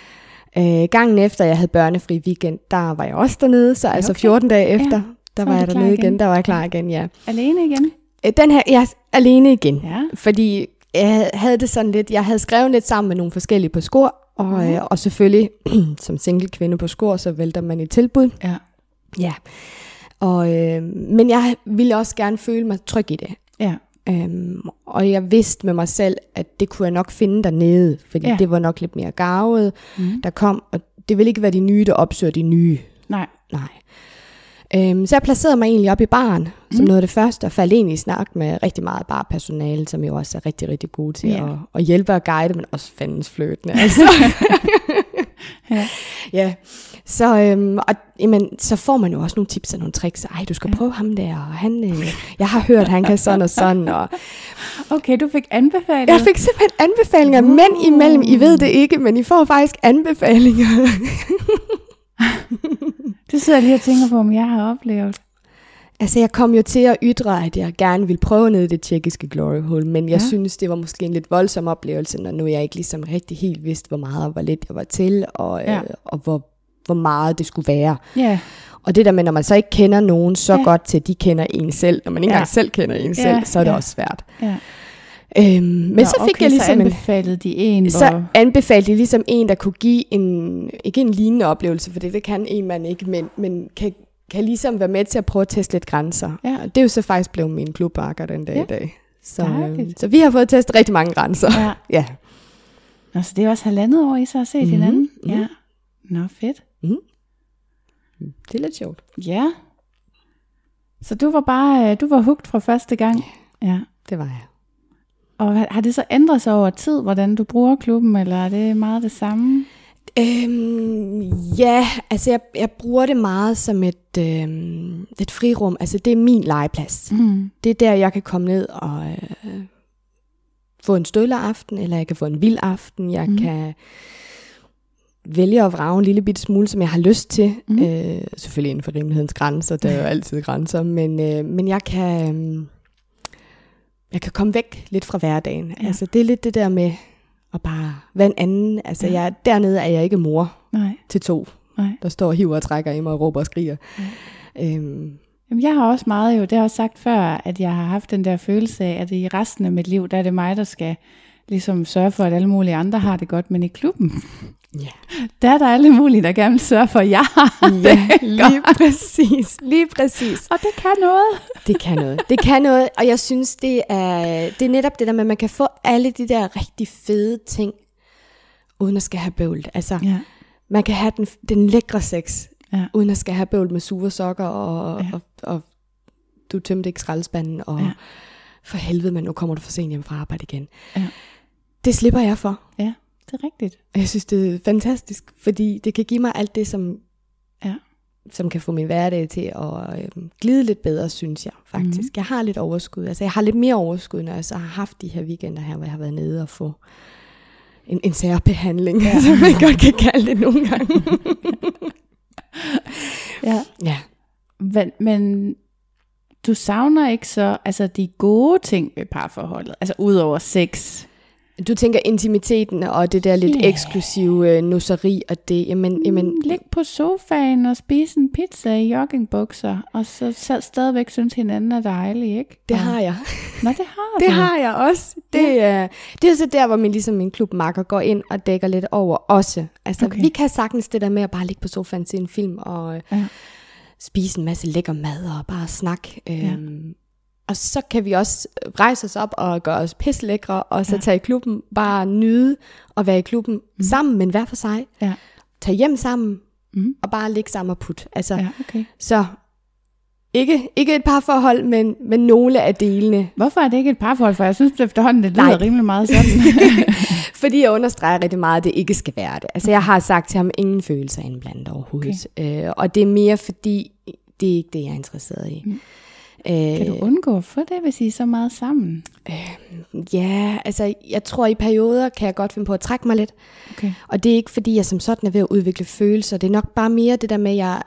Speaker 2: Øh, gangen efter, jeg havde børnefri weekend, der var jeg også dernede, så altså
Speaker 1: okay.
Speaker 2: 14 dage efter, der
Speaker 1: var
Speaker 2: jeg dernede
Speaker 1: igen.
Speaker 2: igen. Der var jeg klar igen, ja.
Speaker 1: Alene igen?
Speaker 2: Øh, Den her, er alene igen.
Speaker 1: Ja.
Speaker 2: Fordi jeg havde det sådan lidt, jeg havde skrevet lidt sammen med nogle forskellige på skor, og, øh, og selvfølgelig som single kvinde på skor, så vælter man i tilbud.
Speaker 1: Ja.
Speaker 2: Ja. Og, øh, men jeg ville også gerne føle mig tryg i det. Øhm, og jeg vidste med mig selv, at det kunne jeg nok finde dernede, fordi
Speaker 1: Ja.
Speaker 2: det var nok lidt mere gavet,
Speaker 1: Mm.
Speaker 2: der kom, og det ville ikke være de nye, der opsøger de nye.
Speaker 1: Nej.
Speaker 2: Nej. Øhm, så jeg placerede mig egentlig op i baren, som
Speaker 1: Mm.
Speaker 2: noget af det første, og faldt egentlig i snak med rigtig meget barpersonale, som jo også er rigtig, rigtig gode til
Speaker 1: Ja.
Speaker 2: at, at hjælpe og guide, men også fandens fløtende. Altså.
Speaker 1: Ja.
Speaker 2: ja. Så, øhm, og, jamen, så får man jo også nogle tips og nogle tricks. Ej, du skal
Speaker 1: Ja.
Speaker 2: prøve ham der, og han, øh, jeg har hørt, han kan sådan og sådan. Og
Speaker 1: Okay, du fik anbefalet.
Speaker 2: jeg fik simpelthen anbefalinger,
Speaker 1: Uh.
Speaker 2: mænd imellem. I ved det ikke, men I får faktisk anbefalinger.
Speaker 1: Det sidder jeg lige og tænker på, om jeg har oplevet.
Speaker 2: Altså, jeg kom jo til at ytre, at jeg gerne ville prøve ned i det tjekkiske glory hole, men jeg
Speaker 1: Ja.
Speaker 2: synes, det var måske en lidt voldsom oplevelse, når nu jeg ikke ligesom rigtig helt vidste, hvor meget og hvor lidt jeg var til, og,
Speaker 1: ja.
Speaker 2: øh, og hvor, hvor meget det skulle være.
Speaker 1: Ja.
Speaker 2: Og det der med, når man så ikke kender nogen så
Speaker 1: ja.
Speaker 2: godt til, at de kender en selv, når man ikke
Speaker 1: ja.
Speaker 2: engang selv kender en selv, så er det
Speaker 1: ja.
Speaker 2: også svært.
Speaker 1: ja.
Speaker 2: Øhm, men
Speaker 1: Nå,
Speaker 2: så fik
Speaker 1: okay,
Speaker 2: jeg ligesom
Speaker 1: så anbefalede de en,
Speaker 2: Så
Speaker 1: hvor...
Speaker 2: anbefalede de ligesom en, der kunne give en, ikke en lignende oplevelse, for det, det kan en mand ikke, men, men kan, kan ligesom være med til at prøve at teste lidt grænser.
Speaker 1: Ja.
Speaker 2: Og det er jo så faktisk blevet min klubbakker den dag
Speaker 1: Ja.
Speaker 2: i dag. Så,
Speaker 1: Dejligt.
Speaker 2: øh, så vi har fået testet rigtig mange grænser.
Speaker 1: Ja.
Speaker 2: Ja.
Speaker 1: Nå, så det er også halvandet år, I så har set
Speaker 2: Mhm,
Speaker 1: hinanden?
Speaker 2: mhm.
Speaker 1: Ja. Nå, fedt.
Speaker 2: Det er lidt sjovt.
Speaker 1: Ja. Så du var bare, øh, du var hugt fra første gang? Ja.
Speaker 2: Det var jeg.
Speaker 1: Og har det så ændret sig over tid, hvordan du bruger klubben, eller er det meget det samme?
Speaker 2: Øhm, ja, altså jeg, jeg bruger det meget som et, øhm, et frirum. Altså det er min legeplads.
Speaker 1: Mm.
Speaker 2: Det er der, jeg kan komme ned og øh, få en stølle aften, eller jeg kan få en vild aften. Jeg mm. kan vælge at vrage en lille bitte smule, som jeg har lyst til.
Speaker 1: Mhm.
Speaker 2: Mm. Øh, selvfølgelig inden for rimelighedens grænser, der er jo altid grænser, men, øh, men jeg kan... Øh, jeg kan komme væk lidt fra hverdagen.
Speaker 1: Ja.
Speaker 2: Ja. Altså det er lidt det der med at bare være en anden. Altså
Speaker 1: Ja.
Speaker 2: jeg, dernede er jeg ikke mor
Speaker 1: Nej,
Speaker 2: til to,
Speaker 1: nej.
Speaker 2: der står og hiver og trækker i mig og råber og skriger.
Speaker 1: Ja.
Speaker 2: Øhm,
Speaker 1: Jamen, jeg har også meget jo, det har jeg også sagt før, at jeg har haft den der følelse af, at i resten af mit liv, der er det mig, der skal ligesom sørge for, at alle mulige andre har det godt, men i klubben,
Speaker 2: ja.
Speaker 1: der er der alle mulige, der gerne vil sørge for, at jeg har det
Speaker 2: ja, lige præcis. Lige præcis.
Speaker 1: Og det kan noget.
Speaker 2: Det kan noget. Det kan noget, og jeg synes, det er, det er netop det der med, at man kan få alle de der rigtig fede ting, uden at skal have bøvl. Altså,
Speaker 1: Ja,
Speaker 2: man kan have den, den lækre sex,
Speaker 1: Ja.
Speaker 2: uden at skal have bøvl med sure sokker, og,
Speaker 1: Ja.
Speaker 2: ja. og, og du tømte ikke skraldespanden, og
Speaker 1: Ja.
Speaker 2: ja. for helvede, men nu kommer du for sent hjem fra arbejde igen.
Speaker 1: Ja.
Speaker 2: Det slipper jeg for.
Speaker 1: ja, det er rigtigt.
Speaker 2: Jeg synes, det er fantastisk, fordi det kan give mig alt det, som,
Speaker 1: Ja.
Speaker 2: som kan få min hverdag til at øh, glide lidt bedre, synes jeg faktisk. Mm. Jeg har lidt overskud. Altså, jeg har lidt mere overskud, når jeg så har haft de her weekender her, hvor jeg har været nede og få en, en særbehandling, ja. som man godt kan kalde det nogle gange.
Speaker 1: Ja.
Speaker 2: ja.
Speaker 1: Men, men du savner ikke så altså de gode ting ved parforholdet, altså udover sex.
Speaker 2: Du tænker intimiteten og det der lidt
Speaker 1: Ja.
Speaker 2: yeah. eksklusive øh, nusseri og det, jamen, jamen
Speaker 1: Lig på sofaen og spise en pizza i joggingbukser, og så, så stadigvæk synes hinanden er dejlig, ikke?
Speaker 2: det har jeg.
Speaker 1: Nå, det har
Speaker 2: Det
Speaker 1: du.
Speaker 2: har jeg også. Det, er, det er så der, hvor min, ligesom min klubmakker går ind og dækker lidt over også. Altså,
Speaker 1: Okay.
Speaker 2: vi kan sagtens det der med at bare ligge på sofaen, se en film og øh,
Speaker 1: Ja.
Speaker 2: spise en masse lækker mad og bare snakke. Øhm, Og så kan vi også rejse os op og gøre os pislækre, og så
Speaker 1: Ja.
Speaker 2: tage i klubben, bare nyde at være i klubben mm. sammen, men hver for sig.
Speaker 1: Ja.
Speaker 2: Tage hjem sammen,
Speaker 1: Mm.
Speaker 2: og bare ligge sammen og putte. Altså,
Speaker 1: Ja, okay.
Speaker 2: Så ikke, ikke et par forhold, men, men nogle af delene.
Speaker 1: Hvorfor er det ikke et parforhold? For jeg synes det efterhånden, det lyder
Speaker 2: Nej.
Speaker 1: rimelig meget sådan.
Speaker 2: Fordi jeg understreger rigtig meget, at det ikke skal være det. Altså jeg har sagt til ham, ingen følelser indblandet overhovedet. Okay. Øh, og det er mere fordi, det er ikke det, jeg er interesseret i. Mm. Øh,
Speaker 1: kan du undgå at få det, hvis I er så meget sammen?
Speaker 2: Ja, altså jeg tror i perioder kan jeg godt finde på at trække mig lidt.
Speaker 1: Okay.
Speaker 2: Og det er ikke fordi, jeg som sådan er ved at udvikle følelser. Det er nok bare mere det der med, at jeg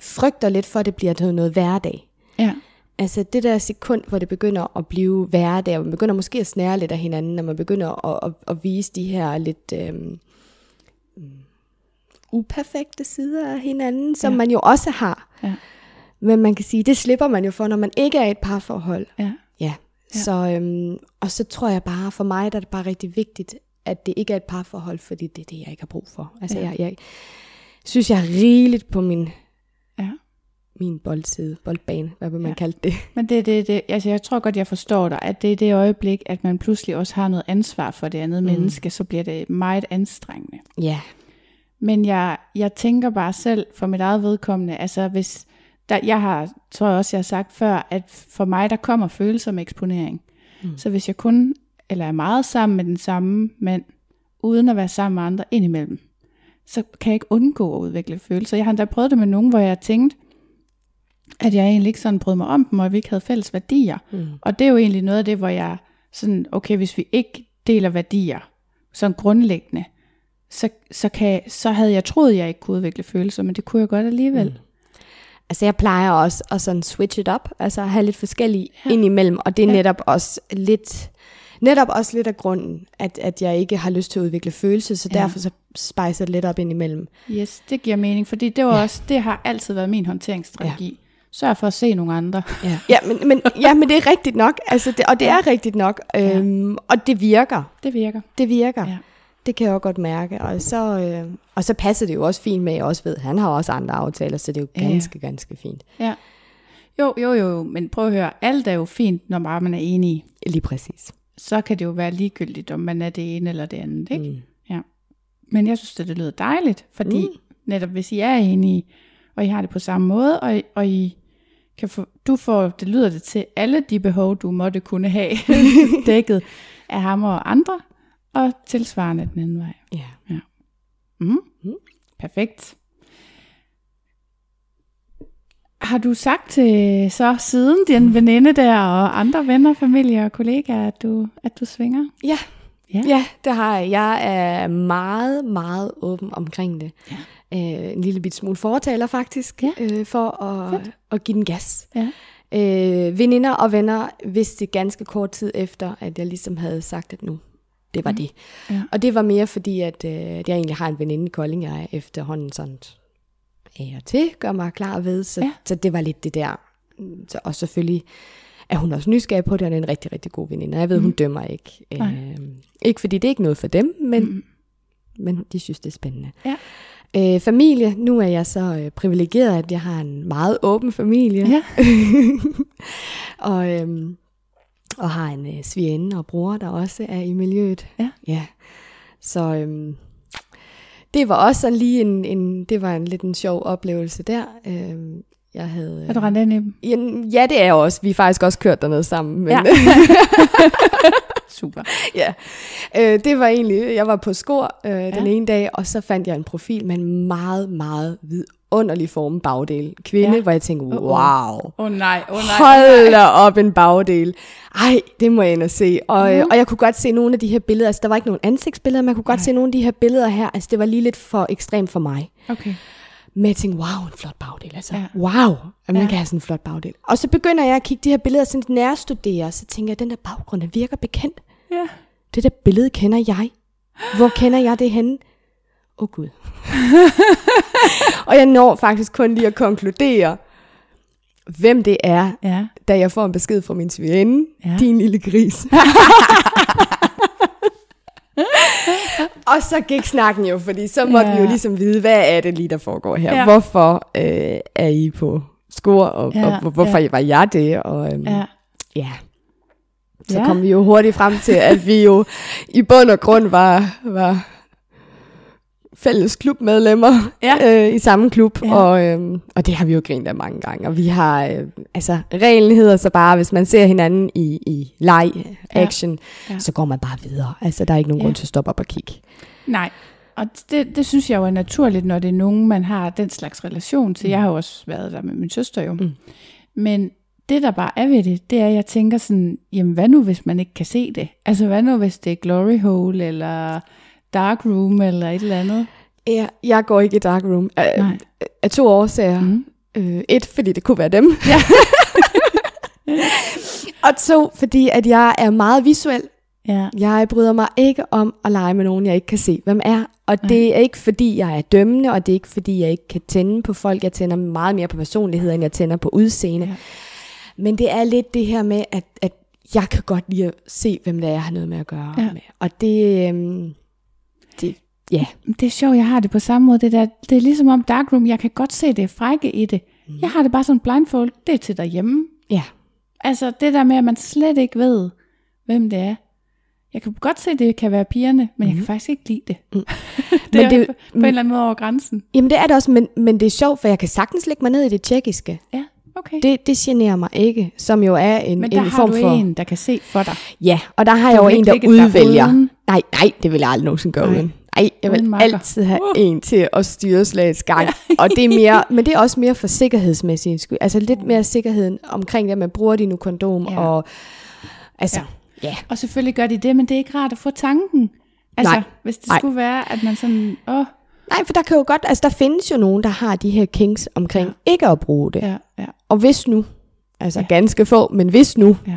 Speaker 2: frygter lidt for, at det bliver noget hverdag.
Speaker 1: Ja.
Speaker 2: Altså det der sekund, hvor det begynder at blive hverdag, og man begynder måske at snære lidt af hinanden, og man begynder at, at, at vise de her lidt øhm, uperfekte sider af hinanden, som
Speaker 1: ja.
Speaker 2: man jo også har.
Speaker 1: Ja.
Speaker 2: Men man kan sige, det slipper man jo for, når man ikke er i et parforhold.
Speaker 1: Ja.
Speaker 2: Ja.
Speaker 1: Ja.
Speaker 2: Så, øhm, og så tror jeg bare, for mig der er det bare rigtig vigtigt, at det ikke er et parforhold, fordi det er det, jeg ikke har brug for. Altså
Speaker 1: Ja.
Speaker 2: jeg, jeg synes, jeg er rigeligt på min,
Speaker 1: Ja.
Speaker 2: min boldside, boldbane, hvad vil man
Speaker 1: ja.
Speaker 2: kalde det?
Speaker 1: Men det, det, det, altså jeg tror godt, jeg forstår dig, at det er det øjeblik, at man pludselig også har noget ansvar for det andet mm. menneske, så bliver det meget anstrengende.
Speaker 2: Ja,
Speaker 1: Men jeg, jeg tænker bare selv for mit eget vedkommende, altså hvis, der, jeg har, tror jeg også, jeg har sagt før, at for mig, der kommer følelser med eksponering. Mm. Så hvis jeg kun, eller er meget sammen med den samme mand, uden at være sammen med andre indimellem, så kan jeg ikke undgå at udvikle følelser. Jeg har endda prøvet det med nogen, hvor jeg tænkte, at jeg egentlig ikke sådan brød mig om dem, og at vi ikke havde fælles værdier. Mm. Og det er jo egentlig noget af det, hvor jeg sådan, okay, hvis vi ikke deler værdier, sådan grundlæggende, så, så, kan, så havde jeg troet, at jeg ikke kunne udvikle følelser, men det kunne jeg godt alligevel. Mm.
Speaker 2: Altså jeg plejer også at sådan switch it up, altså have lidt forskellige ja. indimellem, og det er
Speaker 1: Ja.
Speaker 2: ja. netop også lidt, netop også lidt af grunden, at, at jeg ikke har lyst til at udvikle følelser, så
Speaker 1: Ja.
Speaker 2: ja. derfor så spicer det lidt op indimellem.
Speaker 1: Yes, det giver mening, fordi det, var
Speaker 2: Ja.
Speaker 1: også, det har altid været min håndteringsstrategi. Ja. Sørg for at se nogle andre.
Speaker 2: Ja, ja, men, men, ja men det er rigtigt nok, altså det, og det er rigtigt nok, øhm, og det virker.
Speaker 1: Det virker.
Speaker 2: Det virker.
Speaker 1: Ja.
Speaker 2: Det kan jeg også godt mærke. Og så, øh, og så passer det jo også fint med, at jeg også ved, han har også andre aftaler, så det er jo
Speaker 1: Ja, ja.
Speaker 2: ganske, ganske fint.
Speaker 1: Ja. Jo, jo, jo, men prøv at høre, alt er jo fint, når bare man er enige.
Speaker 2: Lige præcis.
Speaker 1: Så kan det jo være ligegyldigt, om man er det ene eller det andet, ikke?
Speaker 2: Mm.
Speaker 1: Ja. Men jeg synes, at det lyder dejligt, fordi mm. netop hvis I er enige, og I har det på samme måde, og, og I kan få, du får, det lyder det til, alle de behov, du måtte kunne have dækket af ham og andre, og tilsvarende den anden vej.
Speaker 2: Ja.
Speaker 1: Mm.
Speaker 2: Mm.
Speaker 1: Perfekt. Har du sagt til så siden din veninde der og andre venner, familie og kollegaer, at du, at du svinger?
Speaker 2: Ja.
Speaker 1: Ja.
Speaker 2: ja, det har jeg. Jeg er meget, meget åben omkring det.
Speaker 1: Ja.
Speaker 2: Øh, en lille bit smule fortaler faktisk,
Speaker 1: Ja.
Speaker 2: øh, for at, at give den gas.
Speaker 1: Ja.
Speaker 2: Øh, veninder og venner vidste ganske kort tid efter, at jeg ligesom havde sagt, at nu, det var mm. det.
Speaker 1: Ja.
Speaker 2: Og det var mere fordi, at, øh, jeg egentlig har en veninde i Kolding, jeg efterhånden sådan af og til gør mig klar ved. Så,
Speaker 1: Ja.
Speaker 2: så det var lidt det der. Så, og selvfølgelig er hun også nysgerrig på det, og er en rigtig, rigtig god veninde. Jeg ved, mm. hun dømmer ikke.
Speaker 1: Nej.
Speaker 2: Øh, ikke fordi det er ikke noget for dem, men,
Speaker 1: mm.
Speaker 2: men de synes, det er spændende.
Speaker 1: Ja.
Speaker 2: Øh, familie, nu er jeg så øh, privilegeret, at jeg har en meget åben familie.
Speaker 1: Ja.
Speaker 2: og, øhm, og har en øh, svigerinde og bror, der også er i miljøet.
Speaker 1: Ja.
Speaker 2: ja. Så øhm, det var også sådan lige en, en, det var en lidt en sjov oplevelse der. Øhm, Jeg havde,
Speaker 1: Har du rendt ind i dem?
Speaker 2: Ja, ja, det er jeg også. Vi har faktisk også kørt dernede sammen. Men,
Speaker 1: Ja. Super.
Speaker 2: ja. Øh, det var egentlig, jeg var på skor øh, den
Speaker 1: Ja.
Speaker 2: ene dag, og så fandt jeg en profil med en meget, meget vidunderlig form bagdel. Kvinde,
Speaker 1: ja.
Speaker 2: Hvor jeg tænkte,
Speaker 1: Uh-uh.
Speaker 2: wow.
Speaker 1: Åh oh, nej, åh oh, nej.
Speaker 2: Hold da op en bagdel. Ej, det må jeg ind og se. Og, mm. og jeg kunne godt se nogle af de her billeder. Altså, der var ikke nogen ansigtsbilleder, men jeg kunne godt
Speaker 1: Nej.
Speaker 2: se nogle af de her billeder her. Altså, det var lige lidt for ekstremt for mig.
Speaker 1: Okay.
Speaker 2: Men jeg tænkte, wow, en flot bagdel. Altså, ja. Wow, at man
Speaker 1: Ja.
Speaker 2: kan have sådan en flot bagdel. Og så begynder jeg at kigge de her billeder sådan nærstudere, og så tænker jeg, den der baggrund, den virker bekendt.
Speaker 1: Ja.
Speaker 2: Det der billede kender jeg. Hvor kender jeg det henne? Åh oh, gud. og jeg når faktisk kun lige at konkludere, hvem det er,
Speaker 1: Ja.
Speaker 2: da jeg får en besked fra min svigerinde, ja. Din lille gris. og så gik snakken jo, fordi så måtte ja. vi jo ligesom vide, hvad er det lige, der foregår her? Ja. Hvorfor øh, er I på skor, og, ja.
Speaker 1: Ja,
Speaker 2: og hvorfor
Speaker 1: ja.
Speaker 2: var jeg det? Og, øhm,
Speaker 1: Ja.
Speaker 2: ja. Så
Speaker 1: Ja.
Speaker 2: kom vi jo hurtigt frem til, at vi jo i bund og grund var, var fælles klubmedlemmer
Speaker 1: Ja.
Speaker 2: øh, i samme klub, ja. Og, øhm, og det har vi jo grint af mange gange. Og vi har, øh, altså reglen hedder så bare, hvis man ser hinanden i, i leg, action, ja.
Speaker 1: Ja.
Speaker 2: så går man bare videre. Altså der er ikke nogen ja. Grund til at stoppe op og kigge.
Speaker 1: Nej, og det, det synes jeg jo er naturligt, når det er nogen, man har den slags relation til. Jeg har jo også været der med min søster jo.
Speaker 2: Mm.
Speaker 1: Men det, der bare er ved det, det er, at jeg tænker sådan, jamen hvad nu, hvis man ikke kan se det? Altså hvad nu, hvis det er Glory Hole, eller Dark Room, eller et eller andet?
Speaker 2: Ja, jeg går ikke i dark room af,
Speaker 1: Nej.
Speaker 2: af to årsager.
Speaker 1: Mm.
Speaker 2: Øh, et, fordi det kunne være dem.
Speaker 1: Ja.
Speaker 2: og to, fordi at jeg er meget visuel.
Speaker 1: Ja,
Speaker 2: Jeg bryder mig ikke om at lege med nogen, jeg ikke kan se, hvem er. Og det er ikke, fordi jeg er dømmende, og det er ikke, fordi jeg ikke kan tænde på folk. Jeg tænder meget mere på personlighed, end jeg tænder på udseende.
Speaker 1: Ja.
Speaker 2: Men det er lidt det her med, at, at jeg kan godt lide at se, hvem det er, jeg har noget med at gøre
Speaker 1: Ja.
Speaker 2: med. Og det, øhm, det ja.
Speaker 1: det er sjovt, jeg har det på samme måde. Det, der, det er ligesom om Dark Room, jeg kan godt se det frække i det.
Speaker 2: Mm.
Speaker 1: Jeg har det bare sådan blindfold, det er til derhjemme.
Speaker 2: Ja.
Speaker 1: Altså det der med, at man slet ikke ved, hvem det er. Jeg kan godt se, at det kan være pigerne, men jeg kan faktisk ikke lide det.
Speaker 2: Mm.
Speaker 1: det
Speaker 2: Men
Speaker 1: er
Speaker 2: det-
Speaker 1: på, på en eller anden måde over grænsen.
Speaker 2: Jamen det er det også, men, men det er sjovt, for jeg kan sagtens lægge mig ned i det tjekkiske.
Speaker 1: Ja, okay.
Speaker 2: Det, det generer mig ikke, som jo er en,
Speaker 1: men der
Speaker 2: en
Speaker 1: har
Speaker 2: form
Speaker 1: du
Speaker 2: for...
Speaker 1: en, der kan se for dig.
Speaker 2: Ja, og der har jeg
Speaker 1: Du
Speaker 2: jo
Speaker 1: vil
Speaker 2: en, der
Speaker 1: der
Speaker 2: udvælger.
Speaker 1: uden.
Speaker 2: Nej, nej, det vil jeg aldrig nogensinde gøre
Speaker 1: Nej.
Speaker 2: uden. Nej, jeg vil altid have en til at styre slagets gang. Og det er mere, men det er også mere for sikkerhedsmæssigt skyld. Altså lidt mere sikkerheden omkring det, at man bruger de nu kondom.
Speaker 1: Ja.
Speaker 2: Og, altså,
Speaker 1: Ja.
Speaker 2: ja.
Speaker 1: Og selvfølgelig gør de det, men det er ikke rart at få tanken. Altså,
Speaker 2: Nej.
Speaker 1: hvis det
Speaker 2: Nej.
Speaker 1: skulle være, at man sådan, åh,
Speaker 2: Nej, for der kan jo godt, altså der findes jo nogen, der har de her kinks omkring ja. ikke at bruge det.
Speaker 1: ja, ja,
Speaker 2: Og hvis nu, altså
Speaker 1: Ja.
Speaker 2: ganske få, men hvis nu,
Speaker 1: ja.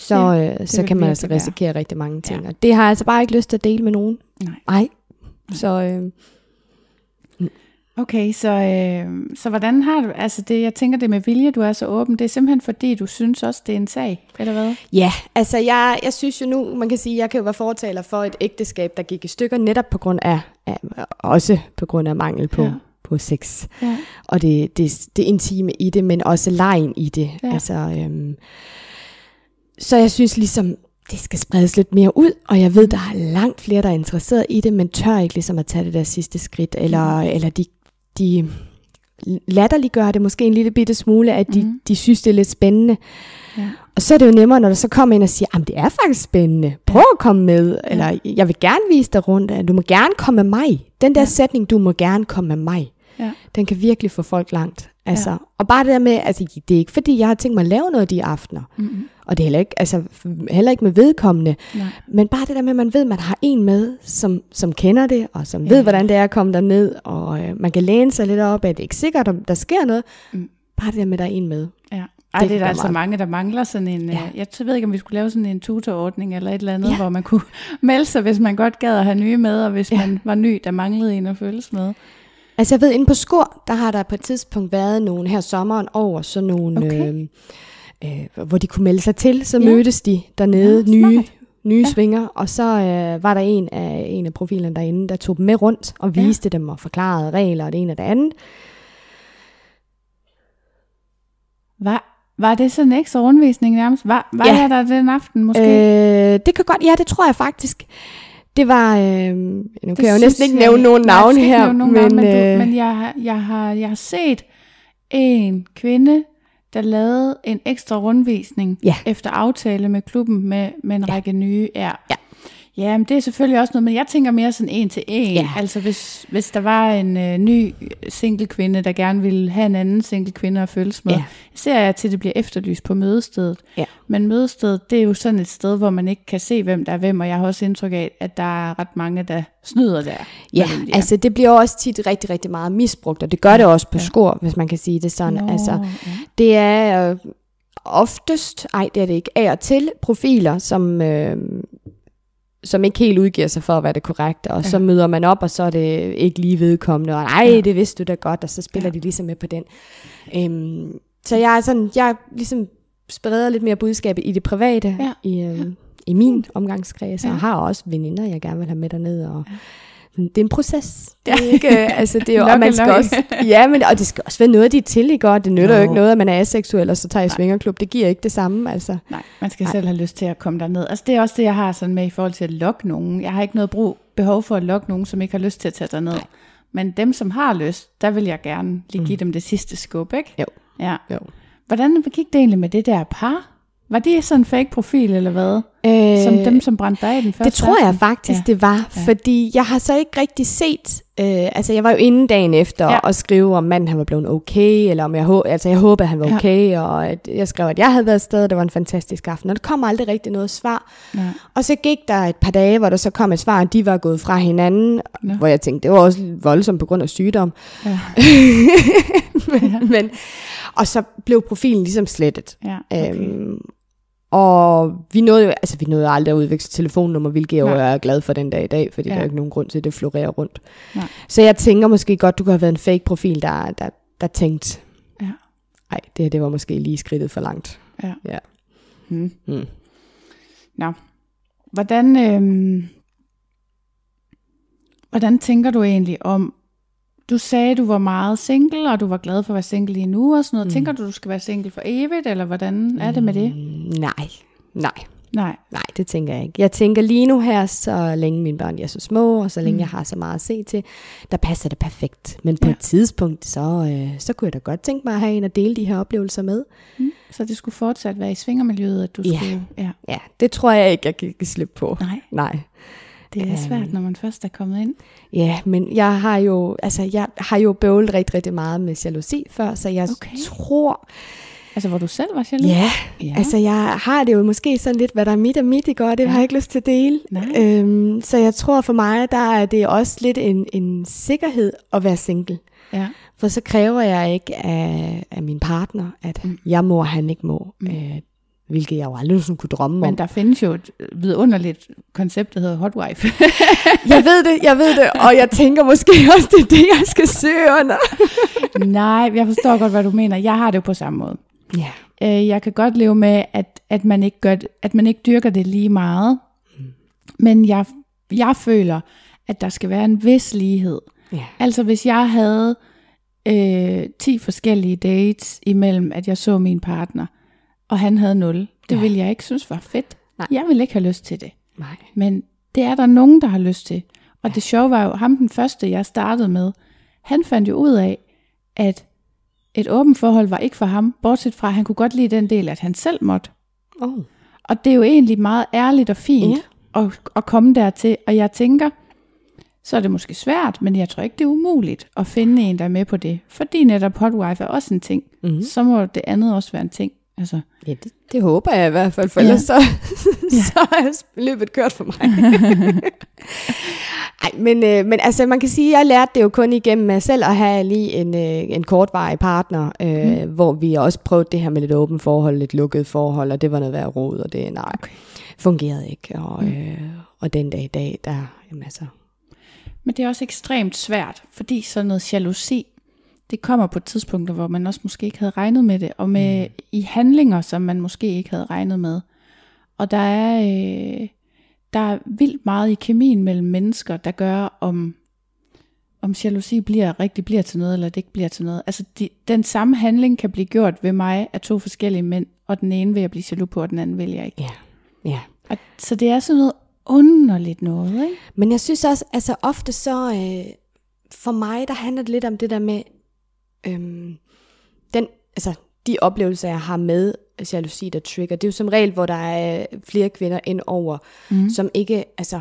Speaker 2: Så,
Speaker 1: Det-
Speaker 2: øh, så kan man altså
Speaker 1: være.
Speaker 2: risikere rigtig mange ting.
Speaker 1: Ja.
Speaker 2: Og det har jeg altså bare ikke lyst til at dele med nogen.
Speaker 1: Nej.
Speaker 2: Nej. Så øh,
Speaker 1: Okay, så, øh, så hvordan har du, altså det, jeg tænker det med vilje, du er så åben, det er simpelthen fordi, du synes også, det er en sag, eller hvad?
Speaker 2: Ja, altså jeg, jeg synes jo nu, man kan sige, jeg kan jo være fortaler for et ægteskab, der gik i stykker netop på grund af, af også på grund af mangel på, ja.
Speaker 1: Ja.
Speaker 2: på sex.
Speaker 1: Ja.
Speaker 2: Og det, det, det intime i det, men også lejen i det.
Speaker 1: Ja.
Speaker 2: Altså, øhm, så jeg synes ligesom, det skal spredes lidt mere ud, og jeg ved, der er langt flere, der er interesseret i det, men tør ikke ligesom at tage det der sidste skridt, eller, eller de, de latterliggør det måske en lille bitte smule, at de,
Speaker 1: Mhm.
Speaker 2: de synes, det er lidt spændende.
Speaker 1: Ja.
Speaker 2: Og så er det jo nemmere, når der så kommer ind og siger, at det er faktisk spændende. Prøv at komme med. Eller jeg vil gerne vise dig rundt. Du må gerne komme med mig. Den der ja.
Speaker 1: Ja.
Speaker 2: sætning, du må gerne komme med mig.
Speaker 1: Ja.
Speaker 2: Den kan virkelig få folk langt. Altså,
Speaker 1: Ja.
Speaker 2: Og bare det der med, altså det er ikke fordi, jeg har tænkt mig at lave noget de aftener.
Speaker 1: Mm-hmm.
Speaker 2: Og det er heller ikke, altså, heller ikke med vedkommende.
Speaker 1: Nej.
Speaker 2: Men bare det der med, at man ved, at man har en med, som, som kender det, og som
Speaker 1: Ja.
Speaker 2: ved, hvordan det er at komme derned. Og øh, man kan læne sig lidt op, at det er ikke sikkert, om der sker noget.
Speaker 1: Mm.
Speaker 2: Bare det der med, at der er en med.
Speaker 1: Ja. Ej,
Speaker 2: Det
Speaker 1: det, er der altså
Speaker 2: meget.
Speaker 1: mange, der mangler sådan en,
Speaker 2: Ja.
Speaker 1: ja. jeg ved ikke, om vi skulle lave sådan en tutorordning eller et eller andet,
Speaker 2: Ja.
Speaker 1: hvor man kunne melde sig, hvis man godt gad at have nye med, og hvis
Speaker 2: ja.
Speaker 1: man var ny, der manglede en at følges med.
Speaker 2: Altså jeg ved, inde på Skor, der har der på et tidspunkt været nogle her sommeren over, sådan nogle,
Speaker 1: Okay.
Speaker 2: øh, øh, hvor de kunne melde sig til, så
Speaker 1: Ja.
Speaker 2: mødtes de dernede,
Speaker 1: Nå,
Speaker 2: nye,
Speaker 1: smart.
Speaker 2: nye
Speaker 1: Ja.
Speaker 2: svinger, og så øh, var der en af, en af profilerne derinde, der tog dem med rundt og
Speaker 1: Ja.
Speaker 2: viste dem og forklarede regler og det ene og det andet.
Speaker 1: Var, var det sådan en ekstra rundvisning nærmest? Var, var
Speaker 2: Ja.
Speaker 1: ja. jeg der den aften måske?
Speaker 2: Øh, det kan godt, ja, det tror jeg faktisk. Det var, øh, nu kan jeg jo næsten ikke
Speaker 1: jeg-
Speaker 2: nævne nogen
Speaker 1: ikke
Speaker 2: her,
Speaker 1: nævne nogen
Speaker 2: men,
Speaker 1: navne, men,
Speaker 2: øh,
Speaker 1: men jeg, har- jeg, har, jeg har set en kvinde, der lavede en ekstra rundvisning
Speaker 2: Ja.
Speaker 1: efter aftale med klubben med, med en
Speaker 2: Ja.
Speaker 1: række nye. Ja.
Speaker 2: Ja.
Speaker 1: Ja, men det er selvfølgelig også noget, men jeg tænker mere sådan en til en.
Speaker 2: Ja.
Speaker 1: Altså hvis, hvis der var en øh, ny single kvinde, der gerne ville have en anden single kvinde at følges med,
Speaker 2: Ja.
Speaker 1: ser jeg til, at det bliver efterlyst på mødestedet.
Speaker 2: Ja.
Speaker 1: Men mødestedet, det er jo sådan et sted, hvor man ikke kan se, hvem der er hvem, og jeg har også indtryk af, at der er ret mange, der snyder der.
Speaker 2: Ja,
Speaker 1: de
Speaker 2: altså det bliver også tit rigtig, rigtig meget misbrugt, og det gør det også på
Speaker 1: ja.
Speaker 2: skor, hvis man kan sige det sådan.
Speaker 1: Nå,
Speaker 2: altså,
Speaker 1: ja.
Speaker 2: det er øh, oftest, ej det er det ikke, af og til profiler, som, øh, som ikke helt udgiver sig for at være det korrekte, og ja. så
Speaker 1: Ja.
Speaker 2: møder man op, og så er det ikke lige vedkommende, og nej,
Speaker 1: Ja.
Speaker 2: det vidste du da godt, og så spiller
Speaker 1: Ja.
Speaker 2: ja. de ligesom med på den. Øhm, så jeg er sådan, jeg ligesom spreder lidt mere budskabet i det private,
Speaker 1: Ja.
Speaker 2: i, øh, i min omgangskreds,
Speaker 1: Ja.
Speaker 2: og har også veninder, jeg gerne vil have med derned, og
Speaker 1: Ja.
Speaker 2: Det er en proces. Det er ikke, øh, altså det er jo, og man skal også, ja, men, og det skal også være noget, de er til, ikke? Og det nytter jo
Speaker 1: Jo.
Speaker 2: ikke noget, at man er aseksuel, og så tager i svingerklub. Det giver ikke det samme, altså.
Speaker 1: Nej, man skal
Speaker 2: Nej.
Speaker 1: selv have lyst til at komme derned. Altså det er også det, jeg har sådan med i forhold til at lokke nogen. Jeg har ikke noget brug, behov for at lokke nogen, som ikke har lyst til at tage derned.
Speaker 2: Nej.
Speaker 1: Men dem, som har lyst, der vil jeg gerne lige give mm. dem det sidste skub, ikke?
Speaker 2: Jo.
Speaker 1: Ja.
Speaker 2: Jo.
Speaker 1: Hvordan gik det egentlig med det der par? Var det sådan en fake profil, eller hvad?
Speaker 2: Øh,
Speaker 1: Som dem, som brændte dig af den første
Speaker 2: det tror jeg faktisk,
Speaker 1: Ja.
Speaker 2: ja. det var,
Speaker 1: Ja.
Speaker 2: ja. fordi jeg har så ikke rigtig set, øh, altså jeg var jo inde dagen efter
Speaker 1: Ja.
Speaker 2: ja. og skrive, om manden han var blevet okay, eller om jeg, altså jeg håbede, han var
Speaker 1: Ja.
Speaker 2: okay, og at jeg skrev, at jeg havde været afsted, og det var en fantastisk aften, og der kom aldrig rigtig noget svar.
Speaker 1: Ja.
Speaker 2: Og så gik der et par dage, hvor der så kom et svar, at de var gået fra hinanden,
Speaker 1: Nå.
Speaker 2: hvor jeg tænkte, det var også voldsomt på grund af sygdom.
Speaker 1: Ja.
Speaker 2: men, men, og så blev profilen ligesom slettet.
Speaker 1: ja, okay.
Speaker 2: Øhm, og vi nåede jo, altså vi nåede aldrig at udveksle telefonnummer, hvilket jeg jo er glad for den dag i dag, fordi
Speaker 1: Ja.
Speaker 2: der er jo ikke nogen grund til, at det florerer rundt.
Speaker 1: Nej.
Speaker 2: Så jeg tænker måske godt, du kunne have været en fake profil, der, der, der tænkte,
Speaker 1: Ja.
Speaker 2: nej, det her det var måske lige skridtet for langt.
Speaker 1: Ja.
Speaker 2: Ja.
Speaker 1: Hmm.
Speaker 2: Mm.
Speaker 1: Nå. Hvordan, øhm, hvordan tænker du egentlig om, du sagde, du var meget single, og du var glad for at være single lige nu og sådan noget. Mm. Tænker du, du skal være single for evigt, eller hvordan er det med det?
Speaker 2: Mm, nej, nej,
Speaker 1: Nej.
Speaker 2: nej, det tænker jeg ikke. Jeg tænker lige nu her, så længe mine børn er så små, og så længe
Speaker 1: Mm.
Speaker 2: jeg har så meget at se til, der passer det perfekt. Men på
Speaker 1: Ja.
Speaker 2: et tidspunkt, så, øh, så kunne jeg da godt tænke mig at have en at dele de her oplevelser med.
Speaker 1: Mm. Så det skulle fortsat være i svingermiljøet, at du
Speaker 2: Ja.
Speaker 1: skulle... Ja.
Speaker 2: Ja, det tror jeg ikke, jeg kan give slip på.
Speaker 1: Nej,
Speaker 2: Nej.
Speaker 1: Det er
Speaker 2: Øhm.
Speaker 1: svært, når man først er kommet ind.
Speaker 2: Ja, men jeg har jo, altså, jeg har jo bøvlet rigtig, rigtig meget med jalousi før, så jeg
Speaker 1: Okay.
Speaker 2: tror,
Speaker 1: Altså, hvor du selv var jaloux?
Speaker 2: ja,
Speaker 1: ja.
Speaker 2: altså jeg har det jo måske sådan lidt, hvad der er mit og mit, ikke? Og det
Speaker 1: Ja.
Speaker 2: har jeg ikke lyst til at dele.
Speaker 1: Nej.
Speaker 2: Øhm, så jeg tror for mig, der er det også lidt en, en sikkerhed at være single.
Speaker 1: ja.
Speaker 2: For så kræver jeg ikke af, af min partner, at
Speaker 1: Mm.
Speaker 2: jeg må, og han ikke må.
Speaker 1: Mm.
Speaker 2: Øh, hvilket jeg jo aldrig sådan kunne drømme om.
Speaker 1: Men der findes jo et vidunderligt koncept, der hedder hot wife.
Speaker 2: Jeg ved det, jeg ved det, og jeg tænker måske også, det er det, jeg skal søge under.
Speaker 1: Nej, jeg forstår godt, hvad du mener. Jeg har det jo på samme måde.
Speaker 2: Ja.
Speaker 1: Øh, jeg kan godt leve med, at, at, man ikke gør, at man ikke dyrker det lige meget. Men jeg, jeg føler, at der skal være en vis lighed.
Speaker 2: Ja.
Speaker 1: Altså hvis jeg havde øh, 10 forskellige dates imellem, at jeg så min partner, og han havde 0, det
Speaker 2: Ja.
Speaker 1: ville jeg ikke synes var fedt.
Speaker 2: Nej.
Speaker 1: Jeg ville ikke have lyst til det.
Speaker 2: Nej.
Speaker 1: Men det er der nogen, der har lyst til. Og det sjove var jo, ham den første, jeg startede med, han fandt jo ud af, at et åbent forhold var ikke for ham, bortset fra, at han kunne godt lide den del, at han selv måtte.
Speaker 2: Oh.
Speaker 1: Og det er jo egentlig meget ærligt og fint
Speaker 2: Ja.
Speaker 1: at, at komme dertil. Og jeg tænker, så er det måske svært, men jeg tror ikke, det er umuligt at finde en, der er med på det. Fordi netop hotwife er også en ting.
Speaker 2: Mm.
Speaker 1: Så må det andet også være en ting. Altså,
Speaker 2: Ja, det, det håber jeg i hvert fald, for
Speaker 1: Ja.
Speaker 2: ellers så, så er løbet kørt for mig. Ej, men, øh, men altså, man kan sige, at jeg lærte det jo kun igennem mig selv at have lige en, øh, en kortvarig partner, øh, mm. hvor vi også prøvede det her med lidt åbent forhold, lidt lukket forhold, og det var noget værd råd, og det nej,
Speaker 1: Okay.
Speaker 2: fungerede ikke. Og, øh, og den dag i dag, der, jamen altså,
Speaker 1: Men det er også ekstremt svært, fordi sådan noget jalousi, det kommer på tidspunkter, hvor man også måske ikke havde regnet med det, og med mm. i handlinger, som man måske ikke havde regnet med. Og der er, øh, der er vildt meget i kemien mellem mennesker, der gør, om, om jalousi bliver, rigtig bliver til noget, eller det ikke bliver til noget. Altså de, den samme handling kan blive gjort ved mig af to forskellige mænd, og den ene vil jeg blive jaloux på, og den anden vil jeg ikke.
Speaker 2: ja, ja.
Speaker 1: Og, så det er sådan noget underligt noget, ikke?
Speaker 2: Men jeg synes også, altså ofte så, øh, for mig, der handler det lidt om det der med, øhm, den, altså, de oplevelser, jeg har med jalousi, der trigger, det er jo som regel, hvor der er flere kvinder ind over, mm. som ikke, altså,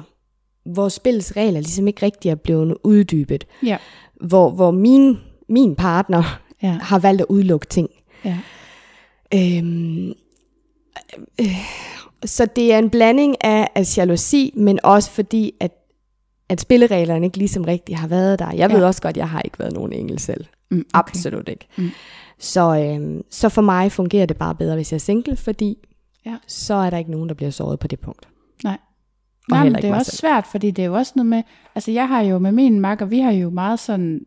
Speaker 2: hvor spillets regler ligesom ikke rigtig er blevet uddybet.
Speaker 1: Ja.
Speaker 2: Hvor, hvor min, min partner
Speaker 1: Ja.
Speaker 2: har valgt at udelukke ting.
Speaker 1: Ja.
Speaker 2: Øhm, øh, så det er en blanding af, af jalousi, men også fordi, at, at spillereglerne ikke ligesom rigtig har været der. Jeg ved
Speaker 1: Ja.
Speaker 2: også godt, at jeg har ikke været nogen engel selv.
Speaker 1: Mm, okay.
Speaker 2: Absolut ikke.
Speaker 1: Mm.
Speaker 2: Så, øhm, så for mig fungerer det bare bedre, hvis jeg er single, fordi
Speaker 1: Ja.
Speaker 2: så er der ikke nogen, der bliver såret på det punkt.
Speaker 1: Nej.
Speaker 2: Og
Speaker 1: Nej, men det er også
Speaker 2: selv.
Speaker 1: svært, fordi det er jo også noget med, altså jeg har jo med min makker, vi har jo meget sådan,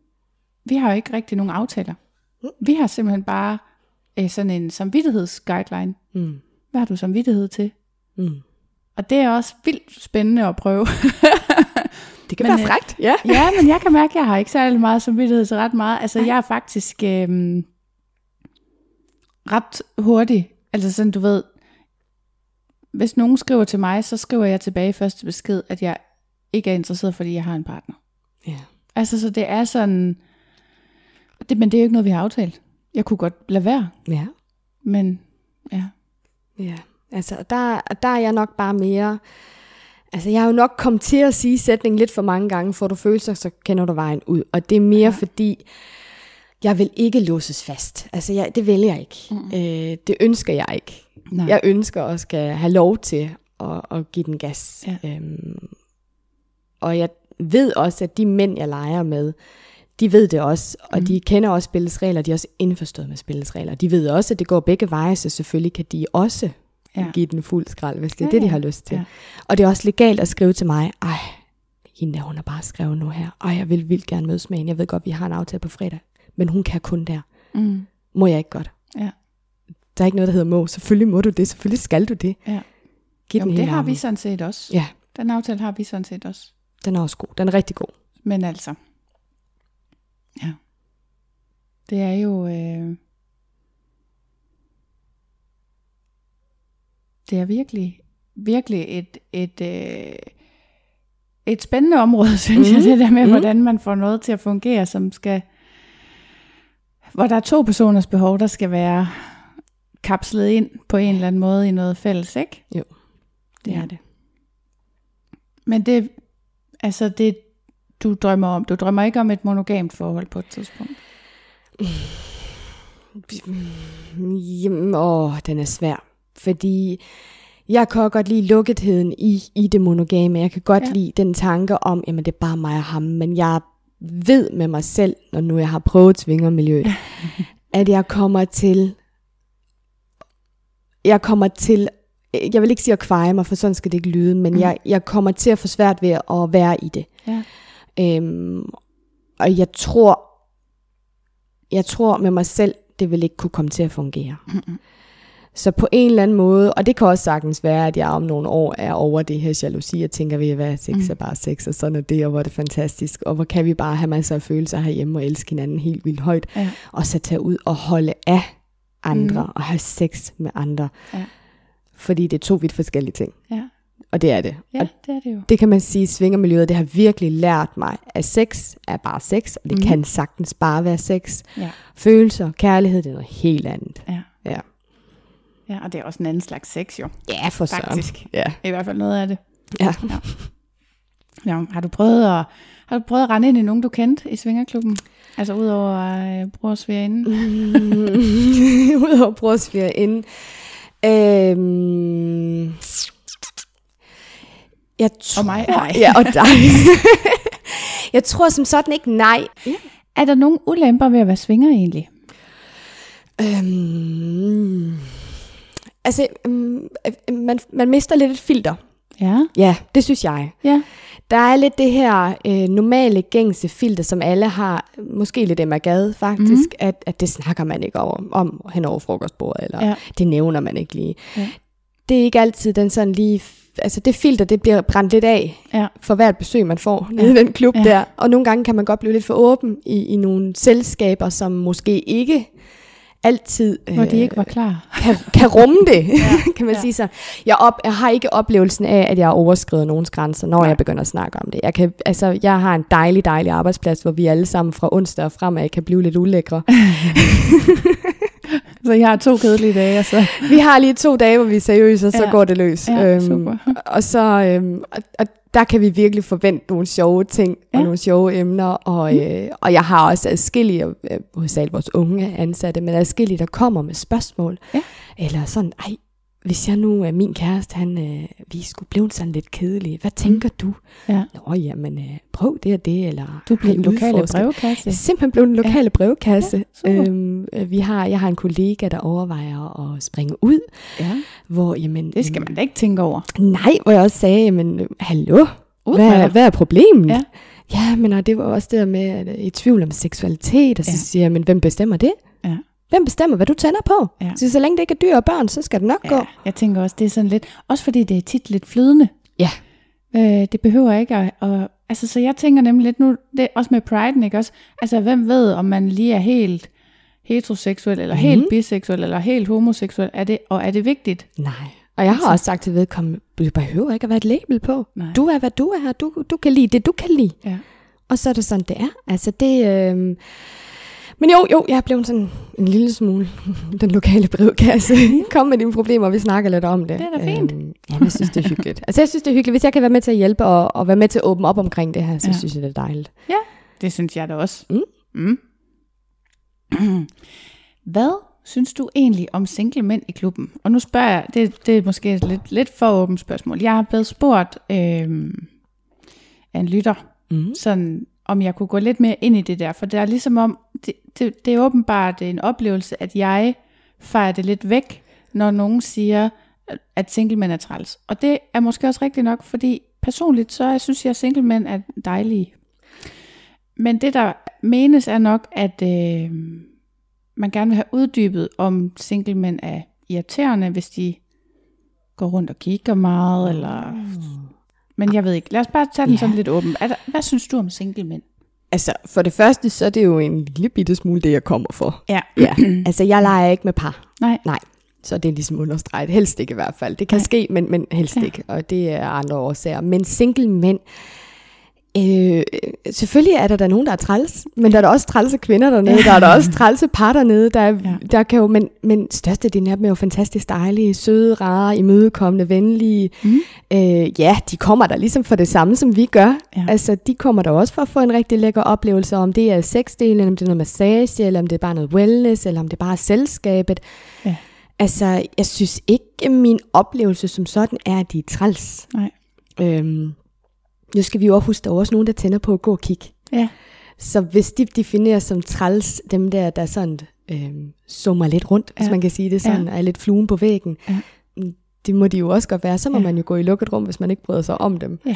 Speaker 1: vi har jo ikke rigtig nogen aftaler.
Speaker 2: Mm.
Speaker 1: Vi har simpelthen bare øh, sådan en samvittighedsguideline.
Speaker 2: Mm.
Speaker 1: Hvad har du samvittighed til?
Speaker 2: Mm.
Speaker 1: Og det er også vildt spændende at prøve.
Speaker 2: Det kan
Speaker 1: Men,
Speaker 2: være
Speaker 1: øh,
Speaker 2: frægt, ja.
Speaker 1: ja, men jeg kan mærke, at jeg har ikke særlig meget samvittighed til ret meget. Altså jeg er faktisk øhm, ret hurtig. Altså sådan, du ved, hvis nogen skriver til mig, så skriver jeg tilbage i første besked, at jeg ikke er interesseret, fordi jeg har en partner.
Speaker 2: ja.
Speaker 1: Altså, så det er sådan... Det, men det er jo ikke noget, vi har aftalt. Jeg kunne godt lade være,
Speaker 2: Ja.
Speaker 1: men ja.
Speaker 2: Ja, altså der, der er jeg nok bare mere... Altså jeg har jo nok kommet til at sige sætningen lidt for mange gange, får du følelser, så kender du vejen ud. Og det er mere ja. fordi, jeg vil ikke låses fast. Altså jeg, det vil jeg ikke. Mm. Øh, det ønsker jeg ikke.
Speaker 1: Nej.
Speaker 2: Jeg ønsker også skal have lov til at, at give den gas.
Speaker 1: Ja.
Speaker 2: Øhm, og jeg ved også, at de mænd, jeg leger med, de ved det også, og mm. de kender også spillets regler, de er også indforstået med spillets regler. De ved også, at det går begge veje, så selvfølgelig kan de også
Speaker 1: Ja.
Speaker 2: give den fuld skrald, hvis det er
Speaker 1: Ja,
Speaker 2: det, de har lyst til.
Speaker 1: Ja.
Speaker 2: Og det er også legalt at skrive til mig, ej, hende der, hun har bare skrevet nu her, ej, jeg vil vildt gerne mødes med hende, jeg ved godt, vi har en aftale på fredag, men hun kan kun der.
Speaker 1: Mm.
Speaker 2: Må jeg ikke godt?
Speaker 1: Ja.
Speaker 2: Der er ikke noget, der hedder må. Selvfølgelig må du det, selvfølgelig skal du det.
Speaker 1: Ja.
Speaker 2: Giv
Speaker 1: Jo,
Speaker 2: den
Speaker 1: men det har vi
Speaker 2: armen.
Speaker 1: sådan set også.
Speaker 2: Ja,
Speaker 1: Den aftale har vi sådan set også.
Speaker 2: den er også god. Den er rigtig god.
Speaker 1: Men altså, ja. Det er jo, øh, det er virkelig, virkelig et, et, øh, et spændende område, synes mm. jeg, det der med,
Speaker 2: Mhm.
Speaker 1: hvordan man får noget til at fungere, som skal, hvor der er to personers behov, der skal være kapslet ind på en eller anden måde i noget fælles, ikke?
Speaker 2: Jo, det
Speaker 1: Ja.
Speaker 2: er det.
Speaker 1: Men det, altså det, du drømmer om, du drømmer ikke om et monogamt forhold på et tidspunkt.
Speaker 2: Jamen, åh, den er svær. Fordi jeg kan godt lide lukketheden i, i det monogame. Jeg kan godt
Speaker 1: Ja.
Speaker 2: ja. lide den tanke om, jamen det er bare mig og ham. Men jeg ved med mig selv, når nu jeg har prøvet svingermiljøet, at jeg kommer til, jeg kommer til, jeg vil ikke sige at kveje mig, for sådan skal det ikke lyde, men
Speaker 1: mm.
Speaker 2: jeg, jeg kommer til at få svært ved at være i det.
Speaker 1: Ja.
Speaker 2: Øhm, og jeg tror, jeg tror med mig selv, det vil ikke kunne komme til at fungere.
Speaker 1: Mm-mm.
Speaker 2: Så på en eller anden måde, og det kan også sagtens være, at jeg om nogle år er over det her jalousi, og tænker, ved hvad, sex
Speaker 1: Mm.
Speaker 2: er bare sex, og sådan er det, og hvor er det fantastisk, og hvor kan vi bare have masser af følelser herhjemme, og elske hinanden helt vildt højt,
Speaker 1: Ja.
Speaker 2: og så tage ud og holde af andre,
Speaker 1: Mm.
Speaker 2: og have sex med andre.
Speaker 1: Ja.
Speaker 2: Fordi det er to vidt forskellige ting,
Speaker 1: Ja,
Speaker 2: og det er det.
Speaker 1: ja
Speaker 2: Og
Speaker 1: det er det jo.
Speaker 2: det kan man sige, svingermiljøet, det har virkelig lært mig, at sex er bare sex, og det mm. kan sagtens bare være sex.
Speaker 1: Ja.
Speaker 2: Følelser, kærlighed, det er noget helt andet.
Speaker 1: Ja.
Speaker 2: Ja,
Speaker 1: ja, og det er også en anden slags sex jo.
Speaker 2: ja for søren.
Speaker 1: Faktisk.
Speaker 2: Ja.
Speaker 1: I hvert fald noget af det.
Speaker 2: Ja.
Speaker 1: Ja. ja. Har du prøvet at, har du prøvet at rende ind i nogen, du kendte i Svingerklubben? Altså udover øh, brorsvigerinden?
Speaker 2: Mm. Udover brorsfjer inden. Øhm, jeg tror,
Speaker 1: Og mig? Nej.
Speaker 2: Ja, og dig. jeg tror som sådan ikke nej.
Speaker 1: Er der nogen ulemper ved at være svinger egentlig?
Speaker 2: Øhm, altså, øhm, øh, man, man mister lidt et filter.
Speaker 1: Ja.
Speaker 2: Ja, det synes jeg.
Speaker 1: Ja.
Speaker 2: Der er lidt det her øh, normale, gængse filter, som alle har, måske lidt Emma Gade faktisk, mm. at, at det snakker man ikke over, om hen over frokostbordet, eller
Speaker 1: Ja.
Speaker 2: det nævner man ikke lige.
Speaker 1: Ja.
Speaker 2: Det er ikke altid den sådan lige, altså det filter, det bliver brændt lidt af
Speaker 1: Ja.
Speaker 2: for hvert besøg, man får
Speaker 1: Ja.
Speaker 2: nede i den klub
Speaker 1: ja.
Speaker 2: der. Og nogle gange kan man godt blive lidt for åben i, i nogle selskaber, som måske ikke altid
Speaker 1: Hvor de ikke var klar.
Speaker 2: kan, kan rumme det, ja, kan man ja. sige så. Jeg, op, jeg har ikke oplevelsen af, at jeg overskrider nogens grænser, når Nej. jeg begynder at snakke om det. Jeg, kan, altså, jeg har en dejlig, dejlig arbejdsplads, hvor vi alle sammen fra onsdag og fremad kan blive lidt ulækre.
Speaker 1: så jeg har to kedelige dage, så...
Speaker 2: Vi har lige to dage, hvor vi er seriøse, og så ja. går det løs.
Speaker 1: Ja, øhm, super.
Speaker 2: Og så... Øhm, og, og der kan vi virkelig forvente nogle sjove ting ja. og nogle sjove emner. Og, mm. øh, og jeg har også adskillige, øh, hovedsageligt vores unge ansatte, men adskillige, der kommer med spørgsmål. Ja. Eller sådan, ej, hvis jeg nu er min kæreste, han, øh, vi skulle blive sådan lidt kedelige. Hvad tænker mm. du? Ja. Nå, jamen, øh, prøv det og det. Eller,
Speaker 1: du bliver en lokale brevkasse.
Speaker 2: Jeg er simpelthen blevet en lokale ja. brevkasse. Ja, øhm, øh, vi har, jeg har en kollega, der overvejer at springe ud. Ja. Hvor, jamen,
Speaker 1: det skal man da ikke tænke over.
Speaker 2: Nej, hvor jeg også sagde, jamen, hallo, hvad, hvad er problemet? Ja. Ja, men og det var også det der med, at øh, i tvivl om seksualitet, og så ja. siger jeg, men hvem bestemmer det? Hvem bestemmer, hvad du tænder på? Ja. Så, så længe det ikke er dyr og børn, så skal det nok ja, gå.
Speaker 1: Jeg tænker også, det er sådan lidt, også fordi det er tit lidt flydende. Ja. Øh, det behøver ikke at, at, altså så jeg tænker nemlig lidt nu, det også med pride, ikke også? Altså hvem ved, om man lige er helt heteroseksuel, eller mm-hmm. helt biseksuel, eller helt homoseksuel, er det, og er det vigtigt?
Speaker 2: Nej. Og jeg har også sagt til vedkommende, du behøver ikke at være et label på. Nej. Du er, hvad du er. Du, du kan lide det, du kan lide. Ja. Og så er det sådan, det er. Altså det... Øh, men jo, jo, jeg blevet sådan en lille smule den lokale brevkasse. Kom med dine problemer, vi snakker lidt om det.
Speaker 1: Det er da fint.
Speaker 2: Øhm, ja, jeg synes, det er hyggeligt. Altså, jeg synes, det er hyggeligt. Hvis jeg kan være med til at hjælpe og, og være med til at åbne op omkring det her, så ja. synes jeg, det er dejligt.
Speaker 1: Ja, det synes jeg da også. Mm. Mm. Hvad synes du egentlig om single mænd i klubben? Og nu spørger jeg, det, det er måske et lidt, lidt for åbent spørgsmål. Jeg har blevet spurgt øh, af en lytter, mm. sådan om jeg kunne gå lidt mere ind i det der, for det er ligesom om, det, det, det er åbenbart en oplevelse, at jeg fejrer det lidt væk, når nogen siger, at singlemænd er træls. Og det er måske også rigtigt nok, fordi personligt, så jeg synes jeg, at singlemænd er dejlige. Men det, der menes, er nok, at øh, man gerne vil have uddybet, om singlemænd er irriterende, hvis de går rundt og kigger meget, eller men jeg ved ikke. Lad os bare tage den ja. sådan lidt åben. Er der, hvad synes du om single mænd?
Speaker 2: Altså, for det første, så er det jo en lille bitte smule det, jeg kommer for. Ja. ja. Altså, jeg leger ikke med par. Nej. Nej. Så det er ligesom understreget. Helst ikke i hvert fald. Det kan Nej. ske, men, men helst ja. ikke. Og det er andre årsager. Men single mænd, Øh, selvfølgelig er der da nogen, der er træls, men der er der også trælse kvinder dernede, ja. der er der også trælse par dernede, der, ja. der kan jo, men, men størstedelen af dem er jo fantastisk dejlige, søde, rare, imødekommende, venlige. Mm. Øh, ja, de kommer der ligesom for det samme, som vi gør. Ja. Altså, de kommer der også for at få en rigtig lækker oplevelse, om det er sexdelen, eller om det er noget massage, eller om det er bare noget wellness, eller om det er bare selskabet. Ja. Altså, jeg synes ikke, at min oplevelse som sådan er, at de er træls. Nej. Øhm, nu skal vi jo også huske, der er også nogen, der tænder på at gå og kigge. Ja. Så hvis de definerer som træls, dem der, der sådan øh, summer lidt rundt, ja. hvis man kan sige det sådan, ja. er lidt fluen på væggen, ja. Mm, det må de jo også godt være. Så må ja. man jo gå i lukket rum, hvis man ikke bryder sig om dem. Ja.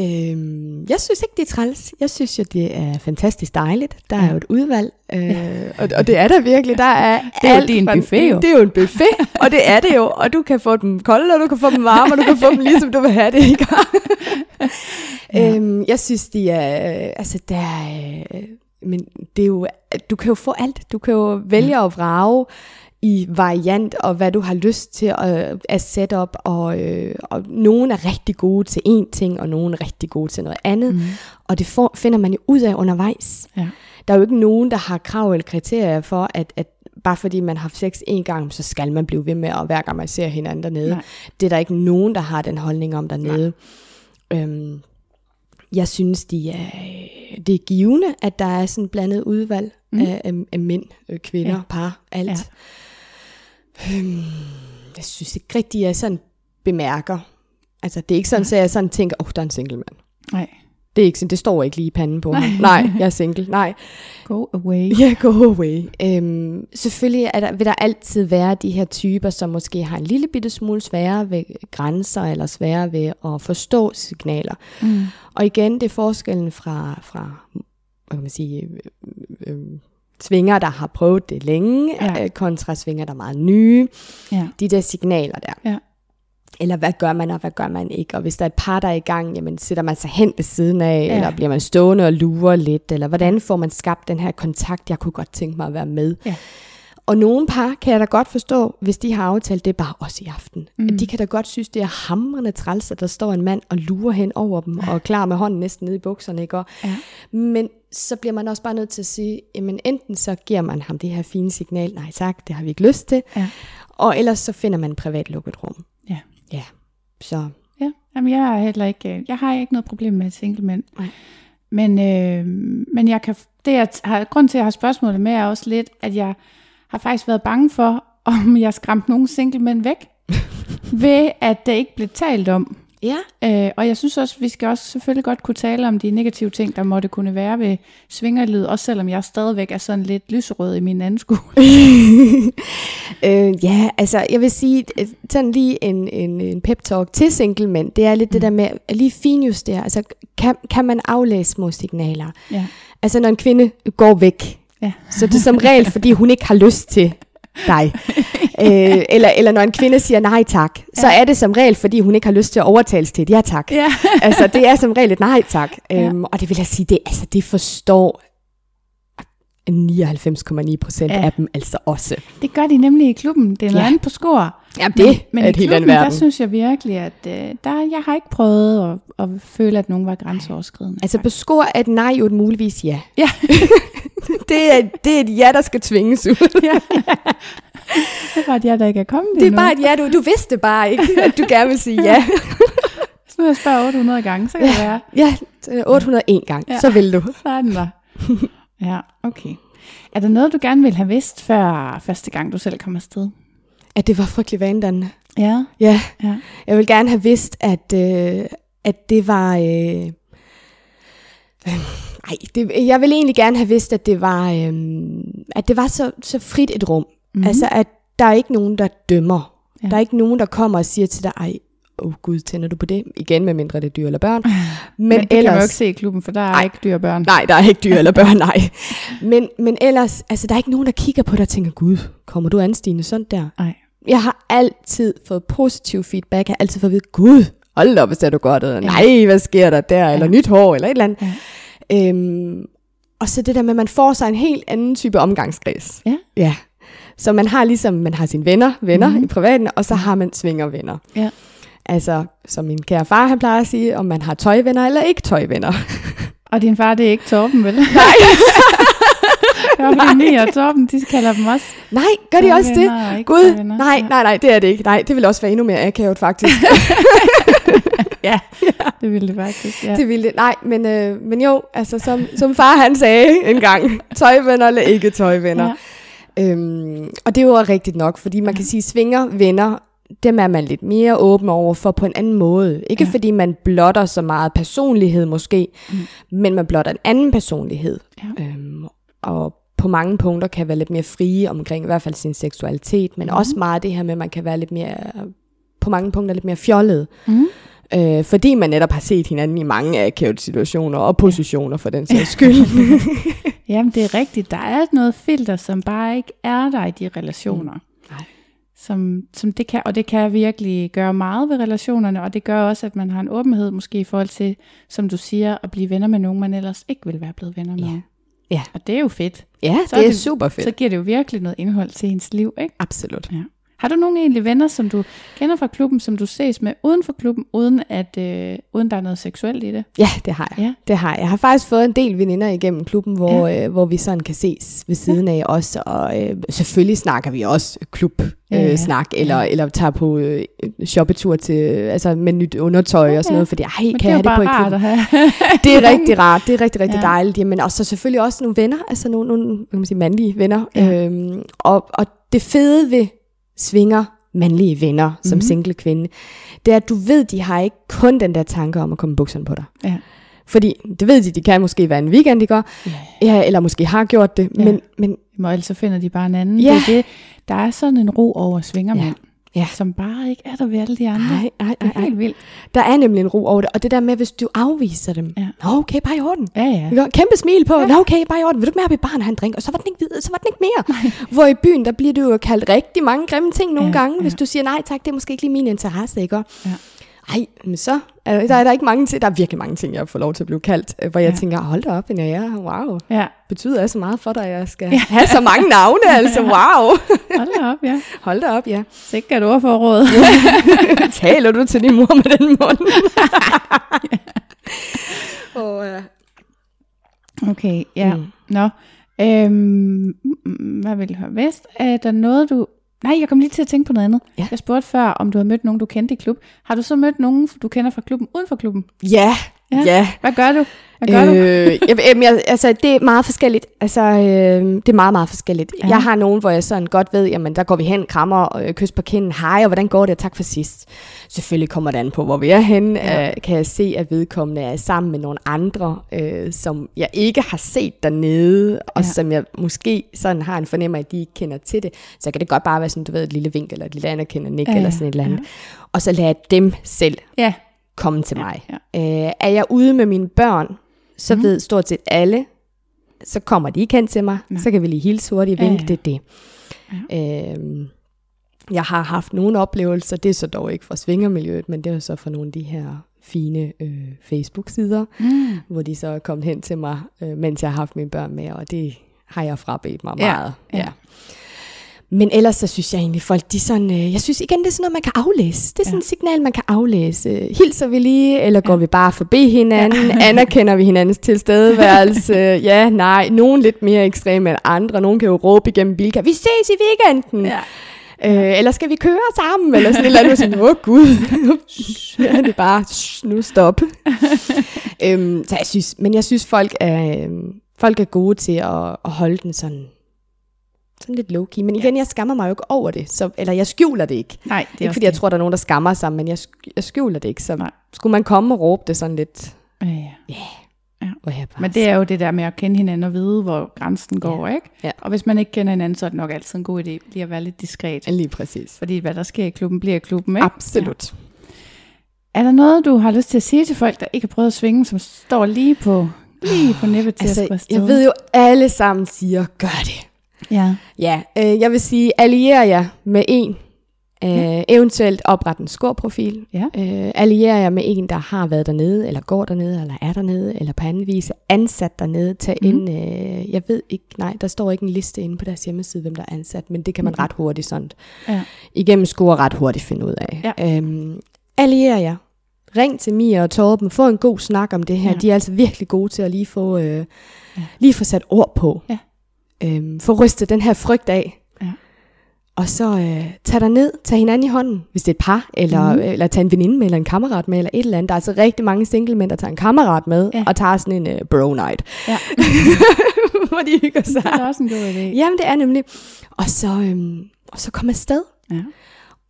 Speaker 2: Øhm, jeg synes ikke, det er træls. Jeg synes jo, det er fantastisk dejligt. Der er jo et udvalg, øh, og, og det er der virkelig. Der er
Speaker 1: det er alt jo en buffet jo.
Speaker 2: Det er jo en buffet, og det er det jo. Og du kan få dem kolde, og du kan få dem varme, og du kan få dem ligesom du vil have det. Ikke? ja. øhm, jeg synes, de er... Øh, altså, der er... Øh, men det er jo... Du kan jo få alt. Du kan jo vælge at vrage i variant og hvad du har lyst til at, at sætte op og, øh, og nogen er rigtig gode til én ting og nogen er rigtig gode til noget andet mm. og det får, finder man jo ud af undervejs. Ja. Der er jo ikke nogen der har krav eller kriterier for at, at bare fordi man har haft sex en gang, så skal man blive ved med, og hver gang man ser hinanden dernede. Nej. Det er der ikke nogen, der har den holdning om dernede. Øhm, jeg synes, de er, det er givende, at der er sådan blandet udvalg mm. af, af, af mænd, øh, kvinder, ja. par, alt. Ja. Hmm, jeg synes ikke rigtig, jeg sådan bemærker. Altså, det er ikke sådan, at jeg sådan tænker, åh, oh, der er en single mand. Nej. Det er ikke sådan, det står ikke lige i panden på mig. Nej, jeg er single. Nej.
Speaker 1: Go away.
Speaker 2: Ja, yeah, go away. Øhm, selvfølgelig er der, vil der altid være de her typer, som måske har en lille bitte smule sværere ved grænser, eller sværere ved at forstå signaler. Mm. Og igen, det er forskellen fra, fra hvad kan man sige, øh, øh, svinger, der har prøvet det længe, ja. Øh, kontra svinger, der er meget nye. Ja. De der signaler der. Ja. Eller hvad gør man, og hvad gør man ikke? Og hvis der er et par, der er i gang, jamen sætter man sig hen ved siden af, ja. eller bliver man stående og lurer lidt, eller hvordan får man skabt den her kontakt, jeg kunne godt tænke mig at være med. Ja. Og nogle par kan jeg da godt forstå, hvis de har aftalt det bare også i aften.
Speaker 1: Mm.
Speaker 2: Mm. De kan da godt synes, det er hamrende træls, at der står en mand og lurer hen over dem, og er klar med hånden næsten nede i bukserne, ikke? Og,
Speaker 1: Ja.
Speaker 2: Men så bliver man også bare nødt til at sige, jamen enten så giver man ham det her fine signal, nej tak, det har vi ikke lyst til,
Speaker 1: Ja.
Speaker 2: og ellers så finder man et privat lukket rum.
Speaker 1: Ja.
Speaker 2: Ja, så
Speaker 1: Ja, Jamen, jeg er heller ikke, øh, jeg har ikke noget problem med single mænd.
Speaker 2: Nej.
Speaker 1: Men, øh, men jeg kan, det jeg har, grund til, at jeg har spørgsmålet med, er også lidt, at jeg har faktisk været bange for, om jeg skræmte nogle single mænd væk, ved at det ikke blev talt om.
Speaker 2: ja,
Speaker 1: Øh, og jeg synes også, vi skal også selvfølgelig godt kunne tale om de negative ting, der måtte kunne være ved svingerlyd, også selvom jeg stadigvæk er sådan lidt lyserød i min ansku.
Speaker 2: øh, ja, altså jeg vil sige, at sådan lige en, en, en pep-talk til single mænd, det er lidt mm. det der med at lige finjustere, altså kan, kan man aflæse små signaler?
Speaker 1: ja.
Speaker 2: Altså når en kvinde går væk,
Speaker 1: Ja.
Speaker 2: så det er som regel, fordi hun ikke har lyst til dig. øh, eller, eller når en kvinde siger nej tak, så er det som regel, fordi hun ikke har lyst til at overtales til et ja tak.
Speaker 1: Ja.
Speaker 2: altså det er som regel et nej tak.
Speaker 1: Ja.
Speaker 2: Øhm, og det vil jeg sige, det, altså, det forstår 99,9 procent
Speaker 1: Ja.
Speaker 2: ja. af dem altså også.
Speaker 1: Det gør de nemlig i klubben. Det er noget
Speaker 2: Ja.
Speaker 1: andet på skor.
Speaker 2: Ja, det
Speaker 1: men
Speaker 2: er
Speaker 1: i klubben, der synes jeg virkelig, at øh, der, jeg har ikke prøvet at, at føle, at nogen var grænseoverskridende.
Speaker 2: Altså på skor er et nej jo et muligvis ja.
Speaker 1: Ja.
Speaker 2: det, er, det er et ja, der skal tvinges ud.
Speaker 1: ja, det er bare et ja, der ikke er kommet
Speaker 2: Det er
Speaker 1: endnu.
Speaker 2: bare et ja, du, du vidste bare ikke, at du gerne vil sige ja.
Speaker 1: Så nu jeg spørget 800 gange, så kan det være.
Speaker 2: Ja, så 801 gang,
Speaker 1: Ja.
Speaker 2: så vil du.
Speaker 1: Så er den der. ja, okay. Er der noget, du gerne ville have vidst, før første gang, du selv kom afsted?
Speaker 2: At det var frygtelig vanedannende.
Speaker 1: Ja,
Speaker 2: Ja,
Speaker 1: ja.
Speaker 2: jeg vil gerne have vidst, at, øh, at det var... Øh, øh, ej, det, jeg vil egentlig gerne have vidst, at det var, øh, at det var så, så frit et rum.
Speaker 1: Mhm.
Speaker 2: Mm. Altså, at der er ikke nogen, der dømmer.
Speaker 1: Ja.
Speaker 2: Ja. Der er ikke nogen, der kommer og siger til dig, ej, åh oh gud, tænder du på det? Igen, med mindre det er dyr eller børn. Men,
Speaker 1: Men det kan
Speaker 2: ellers,
Speaker 1: man jo ikke se i klubben, for der er
Speaker 2: Nej.
Speaker 1: ikke dyr og børn.
Speaker 2: Nej, der er ikke dyr eller børn, nej. Men, men ellers, altså, der er ikke nogen, der kigger på dig og tænker, gud, kommer du an, Stine, sådan der?
Speaker 1: Nej.
Speaker 2: Jeg har altid fået positiv feedback. Jeg har altid fået at vide, gud, hold op, hvor ser du godt ud. Nej, hvad sker der der? Eller nyt hår, eller et eller andet.
Speaker 1: Ja.
Speaker 2: Øhm, og så det der med, at man får sig en helt anden type omgangskreds.
Speaker 1: Ja.
Speaker 2: Ja. Så man har ligesom, man har sine venner, venner
Speaker 1: Mhm.
Speaker 2: mm-hmm. i privaten, og så har man svingervenner.
Speaker 1: Ja.
Speaker 2: Altså, som min kære far, han plejer at sige, om man har tøjvenner eller ikke tøjvenner.
Speaker 1: Og din far, det er ikke Torben, vel? Nej. Mia og Torben, de kalder dem også.
Speaker 2: Nej, gør de også det? Gud, nej, nej, nej, det er det ikke. Nej, det vil også være endnu mere akavet, faktisk.
Speaker 1: Ja, det ville det faktisk. Ja.
Speaker 2: det ville det. Nej, men, øh, men jo, altså som, som far han sagde engang, tøjvenner eller ikke tøjvenner.
Speaker 1: Ja.
Speaker 2: Øhm, og det er jo rigtigt nok, fordi man kan sige, svinger venner, dem er man lidt mere åben over for på en anden måde. Ikke
Speaker 1: ja.
Speaker 2: fordi man blotter så meget personlighed måske, mm. men man blotter en anden personlighed.
Speaker 1: Ja.
Speaker 2: Øhm, og på mange punkter kan være lidt mere frie omkring i hvert fald sin seksualitet, men mm. også meget det her med, at man kan være lidt mere, på mange punkter lidt mere fjollet.
Speaker 1: Mm.
Speaker 2: Øh, fordi man netop har set hinanden i mange akavede situationer og positioner for den sags skyld.
Speaker 1: Jamen, det er rigtigt. Der er noget filter, som bare ikke er der i de relationer.
Speaker 2: Nej.
Speaker 1: Som, som det kan, og det kan virkelig gøre meget ved relationerne, og det gør også, at man har en åbenhed måske i forhold til, som du siger, at blive venner med nogen, man ellers ikke vil være blevet venner med.
Speaker 2: Ja. Ja.
Speaker 1: Og det er jo fedt.
Speaker 2: ja,
Speaker 1: Så
Speaker 2: det er
Speaker 1: det-
Speaker 2: super fedt.
Speaker 1: Så giver det jo virkelig noget indhold til ens liv, ikke?
Speaker 2: Absolut.
Speaker 1: Ja. Har du nogle egentlig venner, som du kender fra klubben, som du ses med uden for klubben, uden at øh, uden der er noget seksuelt i det?
Speaker 2: Ja, det har jeg.
Speaker 1: Ja.
Speaker 2: Det har jeg. Jeg har faktisk fået en del veninder igennem klubben, hvor, ja. øh, hvor vi sådan kan ses ved siden af os, og øh, selvfølgelig snakker vi også klub øh,
Speaker 1: Ja, ja.
Speaker 2: ja, snak, eller, ja. eller tager på øh, shoppetur til, altså med nyt undertøj
Speaker 1: Ja,
Speaker 2: og sådan noget, fordi ej,
Speaker 1: Men
Speaker 2: kan
Speaker 1: det
Speaker 2: jeg det på
Speaker 1: at have.
Speaker 2: Det er rigtig rart, det er rigtig, rigtig
Speaker 1: Ja.
Speaker 2: dejligt. Jamen, og så selvfølgelig også nogle venner, altså nogle, nogle kan man sige, mandlige venner.
Speaker 1: Ja.
Speaker 2: Øhm, og, og det fede ved svinger mandlige venner som
Speaker 1: Mhm.
Speaker 2: mm-hmm. single kvinde, det er, at du ved, de har ikke kun den der tanke om at komme bukserne på dig.
Speaker 1: Ja.
Speaker 2: Fordi det ved de, de kan måske være en weekend, de gør,
Speaker 1: Ja.
Speaker 2: ja, eller måske har gjort det,
Speaker 1: Ja.
Speaker 2: men, men
Speaker 1: Og ellers så finder de bare en anden.
Speaker 2: Ja.
Speaker 1: Det er det. Der er sådan en ro over svingermænd,
Speaker 2: Ja.
Speaker 1: Som bare ikke er der ved alle de andre.
Speaker 2: nej, nej,
Speaker 1: det
Speaker 2: nej,
Speaker 1: er helt vildt.
Speaker 2: Der er nemlig en ro over det, og det der med, hvis du afviser dem,
Speaker 1: Ja.
Speaker 2: Nå, okay, bare i orden.
Speaker 1: Ja, ja.
Speaker 2: Ja. Kæmpe smil på. Ja. Nå, okay, bare i orden. Vil du ikke mere op i baren og have en drink? Og så var den ikke videre, så var den ikke mere. Nej. Hvor i byen, der bliver du jo kaldt rigtig mange grimme ting nogle
Speaker 1: Ja,
Speaker 2: ja, gange, hvis
Speaker 1: ja.
Speaker 2: du siger nej tak, det er måske ikke lige min interesse, ikke?
Speaker 1: Ja.
Speaker 2: Ej, men så er der, er der ikke mange ting, der er virkelig mange ting, jeg får lov til at blive kaldt, øh, hvor jeg
Speaker 1: Ja.
Speaker 2: tænker, hold da op, en ja, wow,
Speaker 1: Ja,
Speaker 2: betyder det så meget for dig, at jeg skal have så mange navne, altså wow.
Speaker 1: hold da op, ja.
Speaker 2: Hold da op, ja.
Speaker 1: Sikkert ordforråd.
Speaker 2: Taler du til din mor med den mund? og, øh,
Speaker 1: Okay, ja.
Speaker 2: Mm.
Speaker 1: Mm. Nå, øhm, mm, hvad vil du have vist? Er der noget, du... Nej, jeg kom lige til at tænke på noget andet.
Speaker 2: Ja.
Speaker 1: Jeg spurgte før, om du har mødt nogen, du kendte i klub. Har du så mødt nogen, du kender fra klubben, uden for klubben?
Speaker 2: ja,
Speaker 1: Ja. Hvad gør du? Hvad gør øh, du?
Speaker 2: Øh, jeg, altså, det er meget forskelligt. Altså, øh, det er meget, meget forskelligt.
Speaker 1: Ja.
Speaker 2: Jeg har nogen, hvor jeg sådan godt ved, jamen, der går vi hen, krammer, og øh, kys på kinden, hej, og hvordan går det, og tak for sidst. Selvfølgelig kommer det an på, hvor vi er henne.
Speaker 1: Ja.
Speaker 2: Øh, kan jeg se, at vedkommende er sammen med nogle andre, øh, som jeg ikke har set dernede, og
Speaker 1: Ja.
Speaker 2: som jeg måske sådan har en fornemmer, at de ikke kender til det. Så kan det godt bare være sådan, du ved, et lille vink, eller et lille anerkendende nik,
Speaker 1: Ja,
Speaker 2: eller sådan et eller andet.
Speaker 1: Ja.
Speaker 2: Og så lader jeg dem selv
Speaker 1: Ja,
Speaker 2: komme til
Speaker 1: Ja,
Speaker 2: mig.
Speaker 1: ja.
Speaker 2: Øh, er jeg ude med mine børn, så mm. ved stort set alle, så kommer de ikke hen til mig,
Speaker 1: Nej.
Speaker 2: så kan vi lige hilse hurtigt,
Speaker 1: Ja,
Speaker 2: vinke,
Speaker 1: ja.
Speaker 2: det er det. Øhm, jeg har haft nogle oplevelser, det er så dog ikke fra svingermiljøet, men det er så fra nogle af de her fine øh, Facebook-sider,
Speaker 1: mm.
Speaker 2: hvor de så er kommet hen til mig, øh, mens jeg har haft mine børn med, og det har jeg frabedt mig
Speaker 1: Ja,
Speaker 2: meget.
Speaker 1: ja.
Speaker 2: Men ellers så synes jeg egentlig, folk de sådan, øh, jeg synes igen, det er sådan noget, man kan aflæse. Det er sådan
Speaker 1: Ja.
Speaker 2: et signal, man kan aflæse. Hilser vi lige, eller går
Speaker 1: Ja.
Speaker 2: vi bare forbi hinanden? Anerkender vi hinandens tilstedeværelse? ja, nej. Nogle lidt mere ekstreme end andre. Nogle kan jo råbe igennem bilka, vi ses i weekenden.
Speaker 1: Ja.
Speaker 2: Øh, eller skal vi køre sammen? Eller sådan et eller andet. Sådan, Åh gud. ja, det er bare, "Shh, nu stop. øhm, så jeg synes, men jeg synes, folk er, øhm, folk er gode til at, at holde den sådan, sådan lidt low-key. Men igen, jeg skammer mig jo ikke over det. Så, eller jeg skjuler det ikke.
Speaker 1: Nej, det er
Speaker 2: ikke fordi, jeg tror, der er nogen, der skammer sig, men jeg, jeg skjuler det ikke. Så
Speaker 1: Nej.
Speaker 2: skulle man komme og råbe det sådan lidt,
Speaker 1: Ja, ja.
Speaker 2: jeg bare
Speaker 1: Men det er jo det der med at kende hinanden og vide, hvor grænsen går, ikke?
Speaker 2: Ja.
Speaker 1: Og hvis man ikke kender hinanden, så er det nok altid en god idé lige at være lidt diskret.
Speaker 2: lige præcis.
Speaker 1: Fordi hvad der sker i klubben, bliver i klubben, ikke?
Speaker 2: Absolut.
Speaker 1: Ja. Er der noget, du har lyst til at sige til folk, der ikke har prøvet at svinge, som står lige på, lige på nippet til at
Speaker 2: Altså,
Speaker 1: afsted?
Speaker 2: jeg ved jo, alle sammen siger, gør det.
Speaker 1: Ja.
Speaker 2: Ja, øh, jeg vil sige, allierer jer med en. Øh, ja. Eventuelt opret en skorprofil.
Speaker 1: Ja.
Speaker 2: Øh, allierer jer med en, der har været dernede, eller går dernede, eller er dernede, eller på anden vis ansat dernede. Tag mm. ind, øh, jeg ved ikke, nej, der står ikke en liste inde på deres hjemmeside, hvem der er ansat, men det kan man
Speaker 1: Mhm.
Speaker 2: ret hurtigt sådan,
Speaker 1: Ja.
Speaker 2: igennem score ret hurtigt finde ud af.
Speaker 1: Ja.
Speaker 2: Øhm, allierer jer. Ring til Mia og Torben, få en god snak om det her.
Speaker 1: Ja.
Speaker 2: De er altså virkelig gode til at lige få, øh,
Speaker 1: ja.
Speaker 2: lige få sat ord på.
Speaker 1: Ja.
Speaker 2: Øhm, få rystet den her frygt af.
Speaker 1: Ja.
Speaker 2: Og så øh, tag dig ned, tag hinanden i hånden, hvis det er et par, eller, mm. eller tag en veninde med, eller en kammerat med, eller et eller andet. Der er altså rigtig mange single mænd, der tager en kammerat med,
Speaker 1: Ja.
Speaker 2: og tager sådan en uh, bro night,
Speaker 1: ja.
Speaker 2: hvor de hygger sig.
Speaker 1: Det er også en god idé.
Speaker 2: Jamen, det er nemlig. Og så, øhm, og så kom afsted.
Speaker 1: Ja.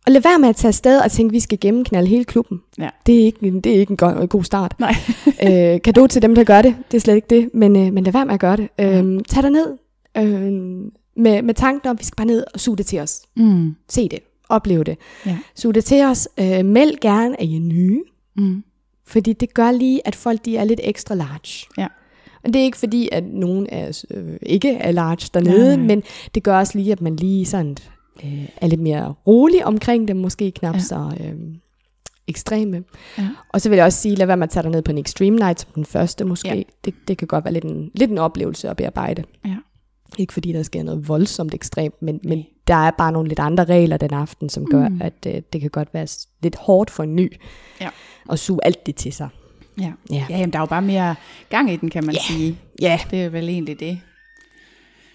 Speaker 2: Og lad være med at tage afsted og tænke, at vi skal gennemknalde hele klubben.
Speaker 1: Ja.
Speaker 2: Det er ikke, det er ikke en god, god start.
Speaker 1: Nej.
Speaker 2: øh, kado til dem, der gør det. Det er slet ikke det. Men, øh, men lad være med at gøre det. Øh, tag dig ned øh, med, med tanken om, at vi skal bare ned og suge det til os.
Speaker 1: Mm.
Speaker 2: Se det. Oplev det.
Speaker 1: Ja.
Speaker 2: Suge det til os. Øh, meld gerne, at I er nye.
Speaker 1: Mm.
Speaker 2: Fordi det gør lige, at folk de er lidt ekstra large.
Speaker 1: Ja.
Speaker 2: Og det er ikke fordi, at nogen er, øh, ikke er large dernede,
Speaker 1: Nej, nej.
Speaker 2: men det gør også lige, at man lige sådan øh, er lidt mere rolig omkring dem, måske knap
Speaker 1: Ja.
Speaker 2: så øh, ekstreme.
Speaker 1: Ja.
Speaker 2: Og så vil jeg også sige, lad være med at tage dig ned på en extreme night som den første måske.
Speaker 1: Ja.
Speaker 2: Det, det kan godt være lidt en, lidt en oplevelse at bearbejde.
Speaker 1: Ja.
Speaker 2: Ikke fordi der sker noget voldsomt ekstremt, men, men der er bare nogle lidt andre regler den aften, som gør,
Speaker 1: Mm.
Speaker 2: at øh, det kan godt være lidt hårdt for en ny
Speaker 1: Ja.
Speaker 2: at suge alt det til sig.
Speaker 1: Ja.
Speaker 2: Ja.
Speaker 1: ja, jamen, der er jo bare mere gang i den, kan man
Speaker 2: Ja.
Speaker 1: sige.
Speaker 2: Ja,
Speaker 1: Det er vel egentlig det.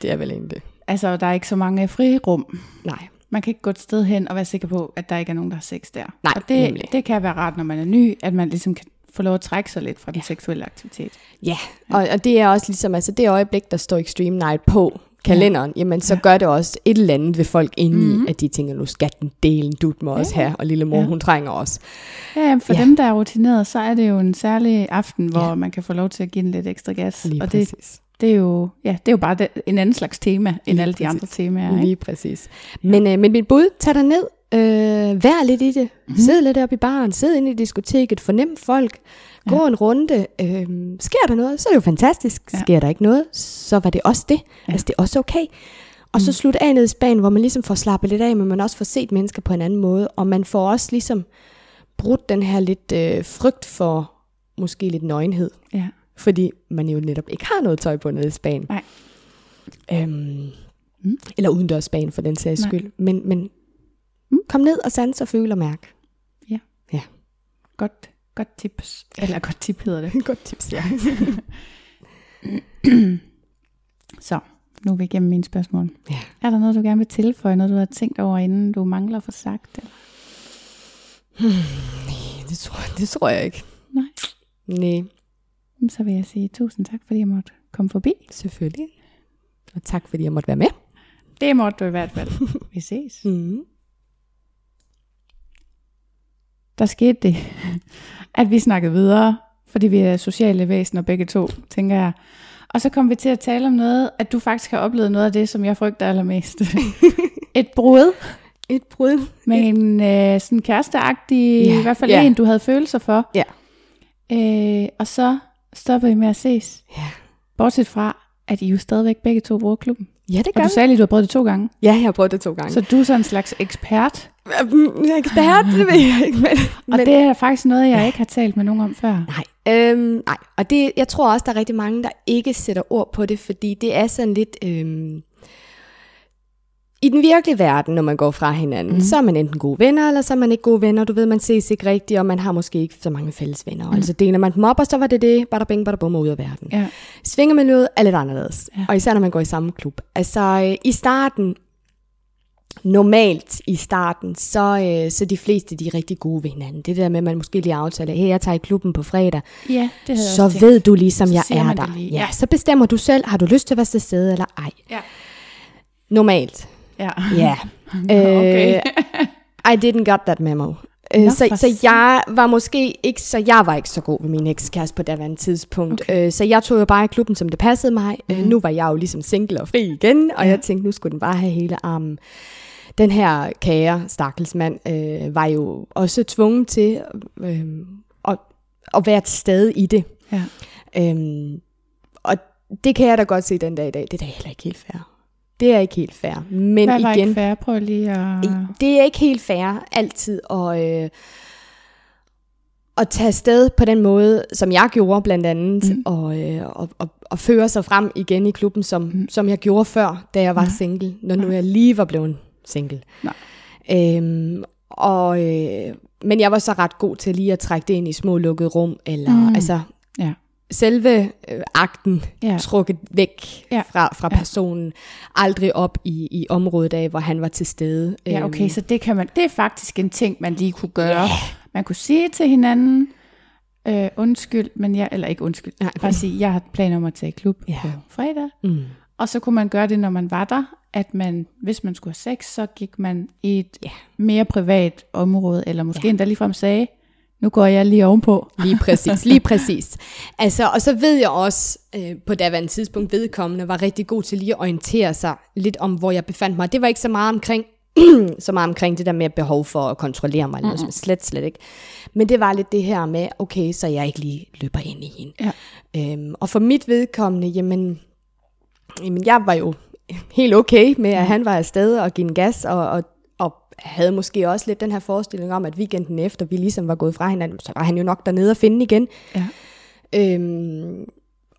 Speaker 2: det er vel egentlig det.
Speaker 1: Altså, der er ikke så mange frirum.
Speaker 2: Nej.
Speaker 1: Man kan ikke gå et sted hen og være sikker på, at der ikke er nogen, der har sex der.
Speaker 2: Nej,
Speaker 1: og det,
Speaker 2: nemlig.
Speaker 1: det kan være rart, når man er ny, at man ligesom kan få lov at trække sig lidt fra den seksuelle aktivitet.
Speaker 2: Ja, og, og det er også ligesom, altså det øjeblik, der står Extreme Night på kalenderen, ja. jamen så ja. gør det også et eller andet ved folk inde mm-hmm. i, at de tænker, nu skal den delen dut med os her, og lille mor,
Speaker 1: Ja.
Speaker 2: ja. hun trænger os.
Speaker 1: Ja, for
Speaker 2: Ja.
Speaker 1: ja. dem, der er rutineret, så er det jo en særlig aften, hvor
Speaker 2: Ja.
Speaker 1: ja. man kan få lov til at give den lidt ekstra gas.
Speaker 2: Lige
Speaker 1: og det,
Speaker 2: præcis.
Speaker 1: det, er jo, ja, det er jo bare det, en anden slags tema, end
Speaker 2: Lige
Speaker 1: alle de
Speaker 2: præcis.
Speaker 1: andre temaer. Ikke?
Speaker 2: Lige præcis. Men, øh, men mit bud, tag dig ned, øh, vær lidt i det,
Speaker 1: Mhm.
Speaker 2: mm-hmm. sid lidt op i baren, sid inde i diskoteket, fornem folk, gå
Speaker 1: Ja.
Speaker 2: en runde. Øh, sker der noget, så er det jo fantastisk.
Speaker 1: Ja.
Speaker 2: Sker der ikke noget, så var det også det.
Speaker 1: Ja.
Speaker 2: Altså det er også okay. Og så
Speaker 1: Mm.
Speaker 2: slutte af ned i Spanien, hvor man ligesom får slappet lidt af, men man også får set mennesker på en anden måde, og man får også ligesom brudt den her lidt øh, frygt for måske lidt nøgenhed.
Speaker 1: Ja.
Speaker 2: Fordi man jo netop ikke har noget tøj på nede i Spanien.
Speaker 1: Nej.
Speaker 2: Øhm,
Speaker 1: Mm.
Speaker 2: Eller udendørs Spanien for den sags
Speaker 1: Nej.
Speaker 2: skyld. Men, men
Speaker 1: Mm.
Speaker 2: kom ned og sans og føl og mærk.
Speaker 1: Godt, godt tips. Eller godt tip hedder det.
Speaker 2: Godt tips, ja.
Speaker 1: Så, nu er vi igennem mine spørgsmål.
Speaker 2: ja.
Speaker 1: Er der noget, du gerne vil tilføje? Noget, du har tænkt over, inden du mangler at få sagt? Eller?
Speaker 2: Det tror, jeg- det tror jeg ikke.
Speaker 1: Nej.
Speaker 2: Nej,
Speaker 1: Så vil jeg sige tusind tak, fordi jeg måtte komme forbi.
Speaker 2: selvfølgelig. Og tak fordi jeg måtte være med.
Speaker 1: Det måtte du i hvert fald. Vi ses.
Speaker 2: Mm.
Speaker 1: Der skete det, at vi snakkede videre, fordi vi er sociale væsener begge to, tænker jeg. Og så kom vi til at tale om noget, at du faktisk har oplevet noget af det, som jeg frygter allermest. Et brud
Speaker 2: Et brud.
Speaker 1: med en øh, sådan kæresteagtig,
Speaker 2: Ja,
Speaker 1: i hvert fald
Speaker 2: ja.
Speaker 1: en, du havde følelser for.
Speaker 2: Ja.
Speaker 1: Øh, og så stopper I med at ses.
Speaker 2: Ja.
Speaker 1: Bortset fra, at I jo stadigvæk begge to bruger klubben.
Speaker 2: Ja, det
Speaker 1: Og
Speaker 2: gør
Speaker 1: du
Speaker 2: vi.
Speaker 1: sagde lige, du har prøvet det to gange.
Speaker 2: Ja, jeg har prøvet det to gange.
Speaker 1: Så du er sådan en slags ekspert.
Speaker 2: Mm, ekspert, det ved jeg ikke. Men,
Speaker 1: Og det er faktisk noget, jeg ikke har talt med nogen om før.
Speaker 2: Nej, øhm, nej. og det, jeg tror også, der er rigtig mange, der ikke sætter ord på det, fordi det er sådan lidt... Øhm, I den virkelige verden, når man går fra hinanden, mm. så er man enten gode venner, eller så er man ikke gode venner. Du ved, man ses ikke rigtigt, og man har måske ikke så mange fælles venner. Mm. Altså deler man dem op, og så var det det, bare der bing, bare der bum ud af verden.
Speaker 1: Ja.
Speaker 2: Svingermiljøet er lidt anderledes,
Speaker 1: Ja.
Speaker 2: og især når man går i samme klub. Altså øh, i starten, normalt i starten, så, øh, så de fleste de er rigtig gode ved hinanden. Det der med, at man måske lige aftaler, hey, jeg tager i klubben på fredag,
Speaker 1: Ja, det
Speaker 2: så
Speaker 1: også tænkt.
Speaker 2: ved du ligesom, jeg er
Speaker 1: man
Speaker 2: der.
Speaker 1: det
Speaker 2: Ja,
Speaker 1: ja.
Speaker 2: så bestemmer du selv, har du lyst til at være til stede eller ej.
Speaker 1: Ja.
Speaker 2: Normalt.
Speaker 1: Ja.
Speaker 2: Ja.
Speaker 1: Okay.
Speaker 2: I didn't got that memo. Øh,
Speaker 1: Nå,
Speaker 2: så, så jeg var måske ikke så jeg var ikke så god ved min ekskæreste på daværende tidspunkt.
Speaker 1: Okay.
Speaker 2: Øh, så jeg tog jo bare i klubben, som det passede mig. Mm. Øh, nu var jeg jo ligesom single og fri igen, og
Speaker 1: Ja.
Speaker 2: jeg tænkte, nu skulle den bare have hele armen. Den her kære, stakkels mand, øh, var jo også tvunget til øh, at, at være til stede i det.
Speaker 1: Ja.
Speaker 2: Øhm, og det kan jeg da godt se den dag i dag. Det er da heller ikke helt fair. Det er ikke helt fair. Men
Speaker 1: Hvad var
Speaker 2: igen,
Speaker 1: ikke fair? Prøv lige at...
Speaker 2: det er ikke helt fair altid at, øh, at tage afsted på den måde, som jeg gjorde blandt andet,
Speaker 1: Mm.
Speaker 2: og, øh, og, og, og føre sig frem igen i klubben, som,
Speaker 1: Mm.
Speaker 2: som jeg gjorde før, da jeg var
Speaker 1: Nej.
Speaker 2: single, når nu jeg lige var blevet single.
Speaker 1: Nej.
Speaker 2: Øhm, og, øh, men jeg var så ret god til lige at trække det ind i små lukkede rum, eller
Speaker 1: mm.
Speaker 2: altså
Speaker 1: Ja.
Speaker 2: Selve øh, akten
Speaker 1: Ja.
Speaker 2: trukket væk
Speaker 1: Ja.
Speaker 2: ja. fra, fra
Speaker 1: Ja.
Speaker 2: personen, aldrig op i, i området af, hvor han var til stede.
Speaker 1: Ja, okay,
Speaker 2: Øhm,
Speaker 1: så det kan man. Det er faktisk en ting, man lige kunne gøre. Man kunne sige til hinanden, øh, undskyld, men jeg, eller ikke undskyld,
Speaker 2: Nej.
Speaker 1: bare sige, jeg har planer om at tage i klub
Speaker 2: Ja.
Speaker 1: på fredag.
Speaker 2: Mm.
Speaker 1: Og så kunne man gøre det, når man var der, at man, hvis man skulle have sex, så gik man i et
Speaker 2: Ja.
Speaker 1: mere privat område, eller måske ja. endda ligefrem sagde, nu går jeg lige ovenpå.
Speaker 2: Lige præcis, lige præcis. Altså, og så ved jeg også, øh, på daværende tidspunkt vedkommende, var rigtig god til lige at orientere sig lidt om, hvor jeg befandt mig. Det var ikke så meget omkring, så meget omkring det der med behov for at kontrollere mig, som slet, slet ikke. Men det var lidt det her med, okay, så jeg ikke lige løber ind i hende.
Speaker 1: Ja.
Speaker 2: Øhm, og for mit vedkommende, jamen, jamen, jeg var jo helt okay med, at han var afsted og give en gas, og, og havde måske også lidt den her forestilling om, at weekenden efter, vi ligesom var gået fra hinanden, så var han jo nok dernede og finde igen.
Speaker 1: Ja.
Speaker 2: Øhm,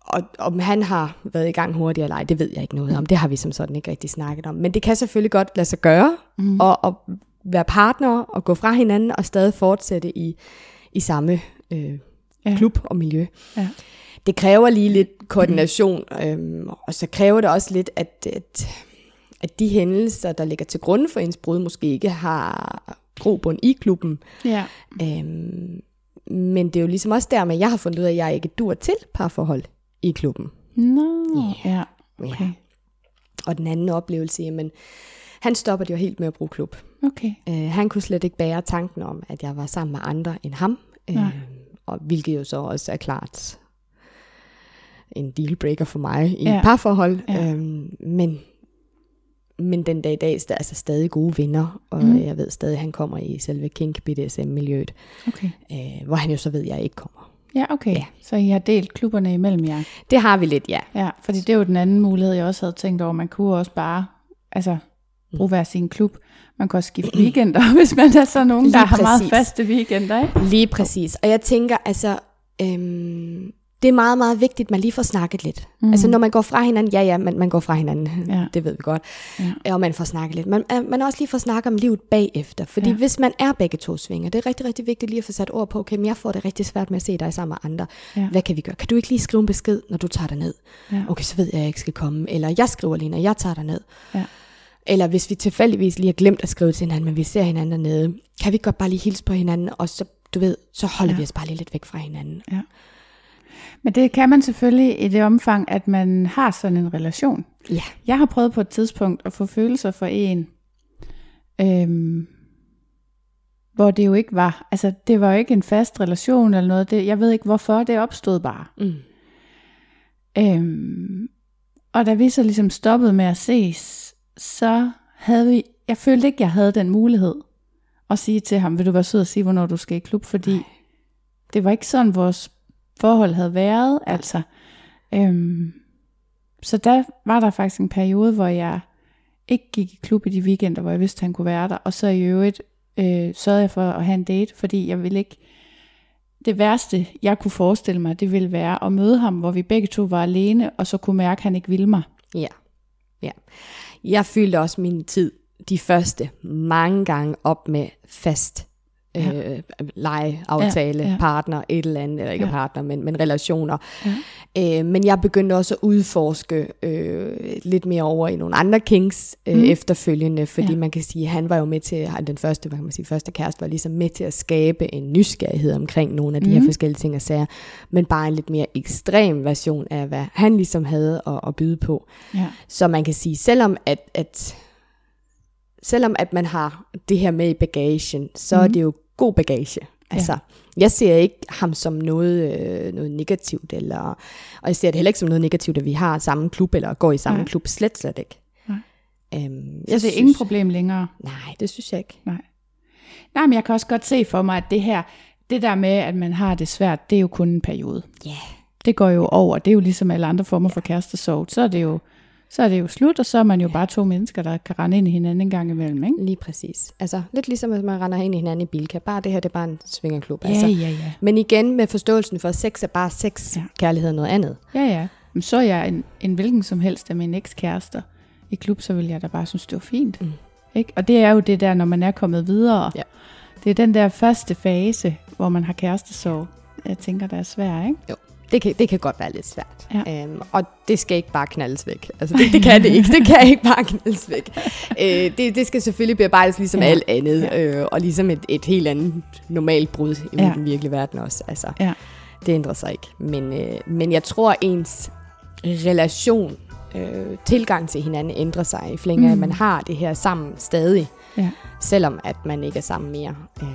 Speaker 2: og om han har været i gang hurtigere eller ej, det ved jeg ikke noget om. Det har vi som sådan ikke rigtig snakket om. Men det kan selvfølgelig godt lade sig gøre, mm. og, og være partner og gå fra hinanden og stadig fortsætte i, i samme øh,
Speaker 1: Ja.
Speaker 2: klub og miljø.
Speaker 1: Ja.
Speaker 2: Det kræver lige lidt koordination, øhm, og så kræver det også lidt, at, at, at de hændelser, der ligger til grund for ens brud, måske ikke har grobund i klubben.
Speaker 1: Ja.
Speaker 2: Øhm, men det er jo ligesom også dermed, jeg har fundet ud af, at jeg ikke dur til parforhold i klubben.
Speaker 1: Nå,
Speaker 2: Ja.
Speaker 1: ja. Okay.
Speaker 2: Og den anden oplevelse, jamen, han stopper det jo helt med at bruge klub.
Speaker 1: Okay.
Speaker 2: Øh, han kunne slet ikke bære tanken om, at jeg var sammen med andre end ham. Øh, og hvilket jo så også er klart en dealbreaker for mig i
Speaker 1: Ja.
Speaker 2: ja. et parforhold.
Speaker 1: Ja.
Speaker 2: Øhm, men, men den dag i dag er der altså stadig gode venner, og
Speaker 1: Mm.
Speaker 2: mm. jeg ved stadig, at han kommer i selve kink BDSM-miljøet,
Speaker 1: Okay.
Speaker 2: øh, hvor han jo så ved, at jeg ikke kommer.
Speaker 1: Ja, okay.
Speaker 2: Ja.
Speaker 1: Så I har delt klubberne imellem jer.
Speaker 2: Det har vi lidt, ja.
Speaker 1: Ja, fordi det er jo den anden mulighed, jeg også havde tænkt over. Man kunne også bare, altså, bruge hver sin klub. Man kan også skifte weekender, hvis man er sådan nogen,
Speaker 2: Lige
Speaker 1: der har meget
Speaker 2: præcis.
Speaker 1: faste weekender. Ikke?
Speaker 2: Lige præcis. Og jeg tænker, altså, øhm, det er meget, meget vigtigt, at man lige får snakket lidt. Mm. Altså, når man går fra hinanden, ja, ja, man, man går fra hinanden,
Speaker 1: Ja.
Speaker 2: det ved vi godt.
Speaker 1: Ja.
Speaker 2: Og man får snakket lidt. Man, øh, man også lige får snakket om livet bagefter. Fordi
Speaker 1: Ja.
Speaker 2: ja. hvis man er begge to svinger, det er rigtig, rigtig vigtigt lige at få sat ord på, okay, men jeg får det rigtig svært med at se dig sammen med andre.
Speaker 1: Ja.
Speaker 2: Hvad kan vi gøre? Kan du ikke lige skrive en besked, når du tager dig ned?
Speaker 1: Ja.
Speaker 2: Okay, så ved jeg, at jeg ikke skal komme. Eller jeg skriver lige, når jeg tager dig ned.
Speaker 1: Ja.
Speaker 2: Eller hvis vi tilfældigvis lige har glemt at skrive til hinanden, men vi ser hinanden dernede, kan vi godt bare lige hilse på hinanden, og så, du ved, så holder
Speaker 1: Ja.
Speaker 2: ja. vi os bare lige lidt væk fra hinanden.
Speaker 1: Men det kan man selvfølgelig i det omfang, at man har sådan en relation.
Speaker 2: Ja.
Speaker 1: Jeg har prøvet på et tidspunkt at få følelser for en, øhm, hvor det jo ikke var, altså det var jo ikke en fast relation eller noget, det, jeg ved ikke hvorfor, det opstod bare.
Speaker 2: Mm.
Speaker 1: Øhm, og da vi så ligesom stoppede med at ses, så havde vi, jeg følte ikke, jeg havde den mulighed at sige til ham, vil du være sød og sige, hvornår du skal i klub, fordi
Speaker 2: Nej.
Speaker 1: det var ikke sådan, vores forhold havde været, altså. Øhm, så der var der faktisk en periode, hvor jeg ikke gik i klub i de weekender, hvor jeg vidste, han kunne være der, og så i øvrigt øh, sørgede jeg for at have en date, fordi jeg ville ikke, det værste, jeg kunne forestille mig, det ville være at møde ham, hvor vi begge to var alene, og så kunne mærke, at han ikke ville mig.
Speaker 2: Ja. ja. Jeg fyldte også min tid, de første, mange gange op med fast
Speaker 1: Ja.
Speaker 2: øh, leje, aftale,
Speaker 1: Ja,
Speaker 2: ja, partner, et eller andet, eller ikke
Speaker 1: Ja.
Speaker 2: partner, men, men relationer.
Speaker 1: Ja.
Speaker 2: Øh, men jeg begyndte også at udforske øh, lidt mere over i nogle andre kings øh, mm. efterfølgende, fordi
Speaker 1: Ja.
Speaker 2: man kan sige, han var jo med til, han- den første, hvad kan man sige, første kæreste var ligesom med til at skabe en nysgerrighed omkring nogle af de mm. Her forskellige ting og sager, men bare en lidt mere ekstrem version af, hvad han ligesom havde at, at byde på.
Speaker 1: Ja.
Speaker 2: Så man kan sige, selvom at, at selvom at man har det her med i bagagen, så mm. er
Speaker 1: Mhm.
Speaker 2: det jo god bagage. Altså, jeg ser ikke ham som noget, øh, noget negativt, eller, og jeg ser det heller ikke som noget negativt, at vi har samme klub, eller går i samme.
Speaker 1: Nej.
Speaker 2: klub. Slet, slet ikke.
Speaker 1: Nej.
Speaker 2: Øhm,
Speaker 1: Så det er ingen problem længere.
Speaker 2: Nej, det synes jeg ikke.
Speaker 1: Nej. Nej, men jeg kan også godt se for mig, at det her, det der med, at man har det svært, det er jo kun en periode.
Speaker 2: Ja.
Speaker 1: Det går jo over. Det er jo ligesom alle andre former for kærestesorg. Så er det jo, så er det jo slut, og så er man jo bare to mennesker, der kan rende ind i hinanden en gang imellem, ikke?
Speaker 2: Lige præcis. Altså, lidt ligesom, at man render ind i hinanden i Bilka. Bare det her, det er bare en svingerklub.
Speaker 1: Ja,
Speaker 2: altså.
Speaker 1: ja, ja.
Speaker 2: Men igen med forståelsen for, at sex er bare sex.
Speaker 1: Ja.
Speaker 2: Ja. Kærlighed er noget andet.
Speaker 1: Ja, ja. Men så er jeg en, en hvilken som helst af mine ekskærester i klub, så vil jeg da bare synes, det var fint.
Speaker 2: Mm.
Speaker 1: Ikke? Og det er jo det der, når man er kommet videre.
Speaker 2: Ja.
Speaker 1: Det er den der første fase, hvor man har kærestesorg, jeg tænker, der er svær, ikke?
Speaker 2: Det kan, det kan godt være lidt svært.
Speaker 1: Ja.
Speaker 2: Øhm, og det skal ikke bare knaldes væk. Altså, det, det kan det ikke. Det kan ikke bare knaldes væk. Øh, det, det skal selvfølgelig bearbejdes ligesom
Speaker 1: Ja.
Speaker 2: alt andet.
Speaker 1: Ja.
Speaker 2: Øh, og ligesom et, et helt andet normalt brud i Ja. den virkelige verden også. Altså,
Speaker 1: Ja.
Speaker 2: Det ændrer sig ikke. Men, øh, men jeg tror, ens relation, øh, tilgang til hinanden ændrer sig i flæng af,
Speaker 1: Mm.
Speaker 2: at man har det her sammen stadig.
Speaker 1: Ja.
Speaker 2: Selvom at man ikke er sammen mere. Øh,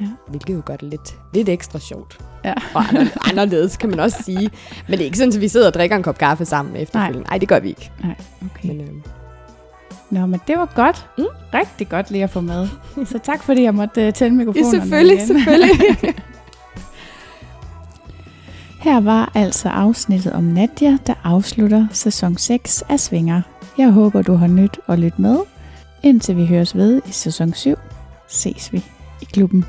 Speaker 1: Ja.
Speaker 2: Hvilket jo gør det lidt, lidt ekstra sjovt.
Speaker 1: Ja.
Speaker 2: Og ander- anderledes, kan man også sige. Men det er ikke sådan, at vi sidder og drikker en kop kaffe sammen efterfølgende. Nej, det gør vi ikke.
Speaker 1: Nej, okay.
Speaker 2: Men, øh,
Speaker 1: Nå, men det var godt.
Speaker 2: Mm.
Speaker 1: Rigtig godt lige at få med. Så tak fordi jeg måtte uh, tænde
Speaker 2: ja,
Speaker 1: mikrofonen.
Speaker 2: selvfølgelig, selvfølgelig.
Speaker 1: Her var altså afsnittet om Nadia, der afslutter sæson 6 af Svinger. Jeg håber, du har nyt at lytte med. Indtil vi høres ved i sæson 7, ses vi i klubben.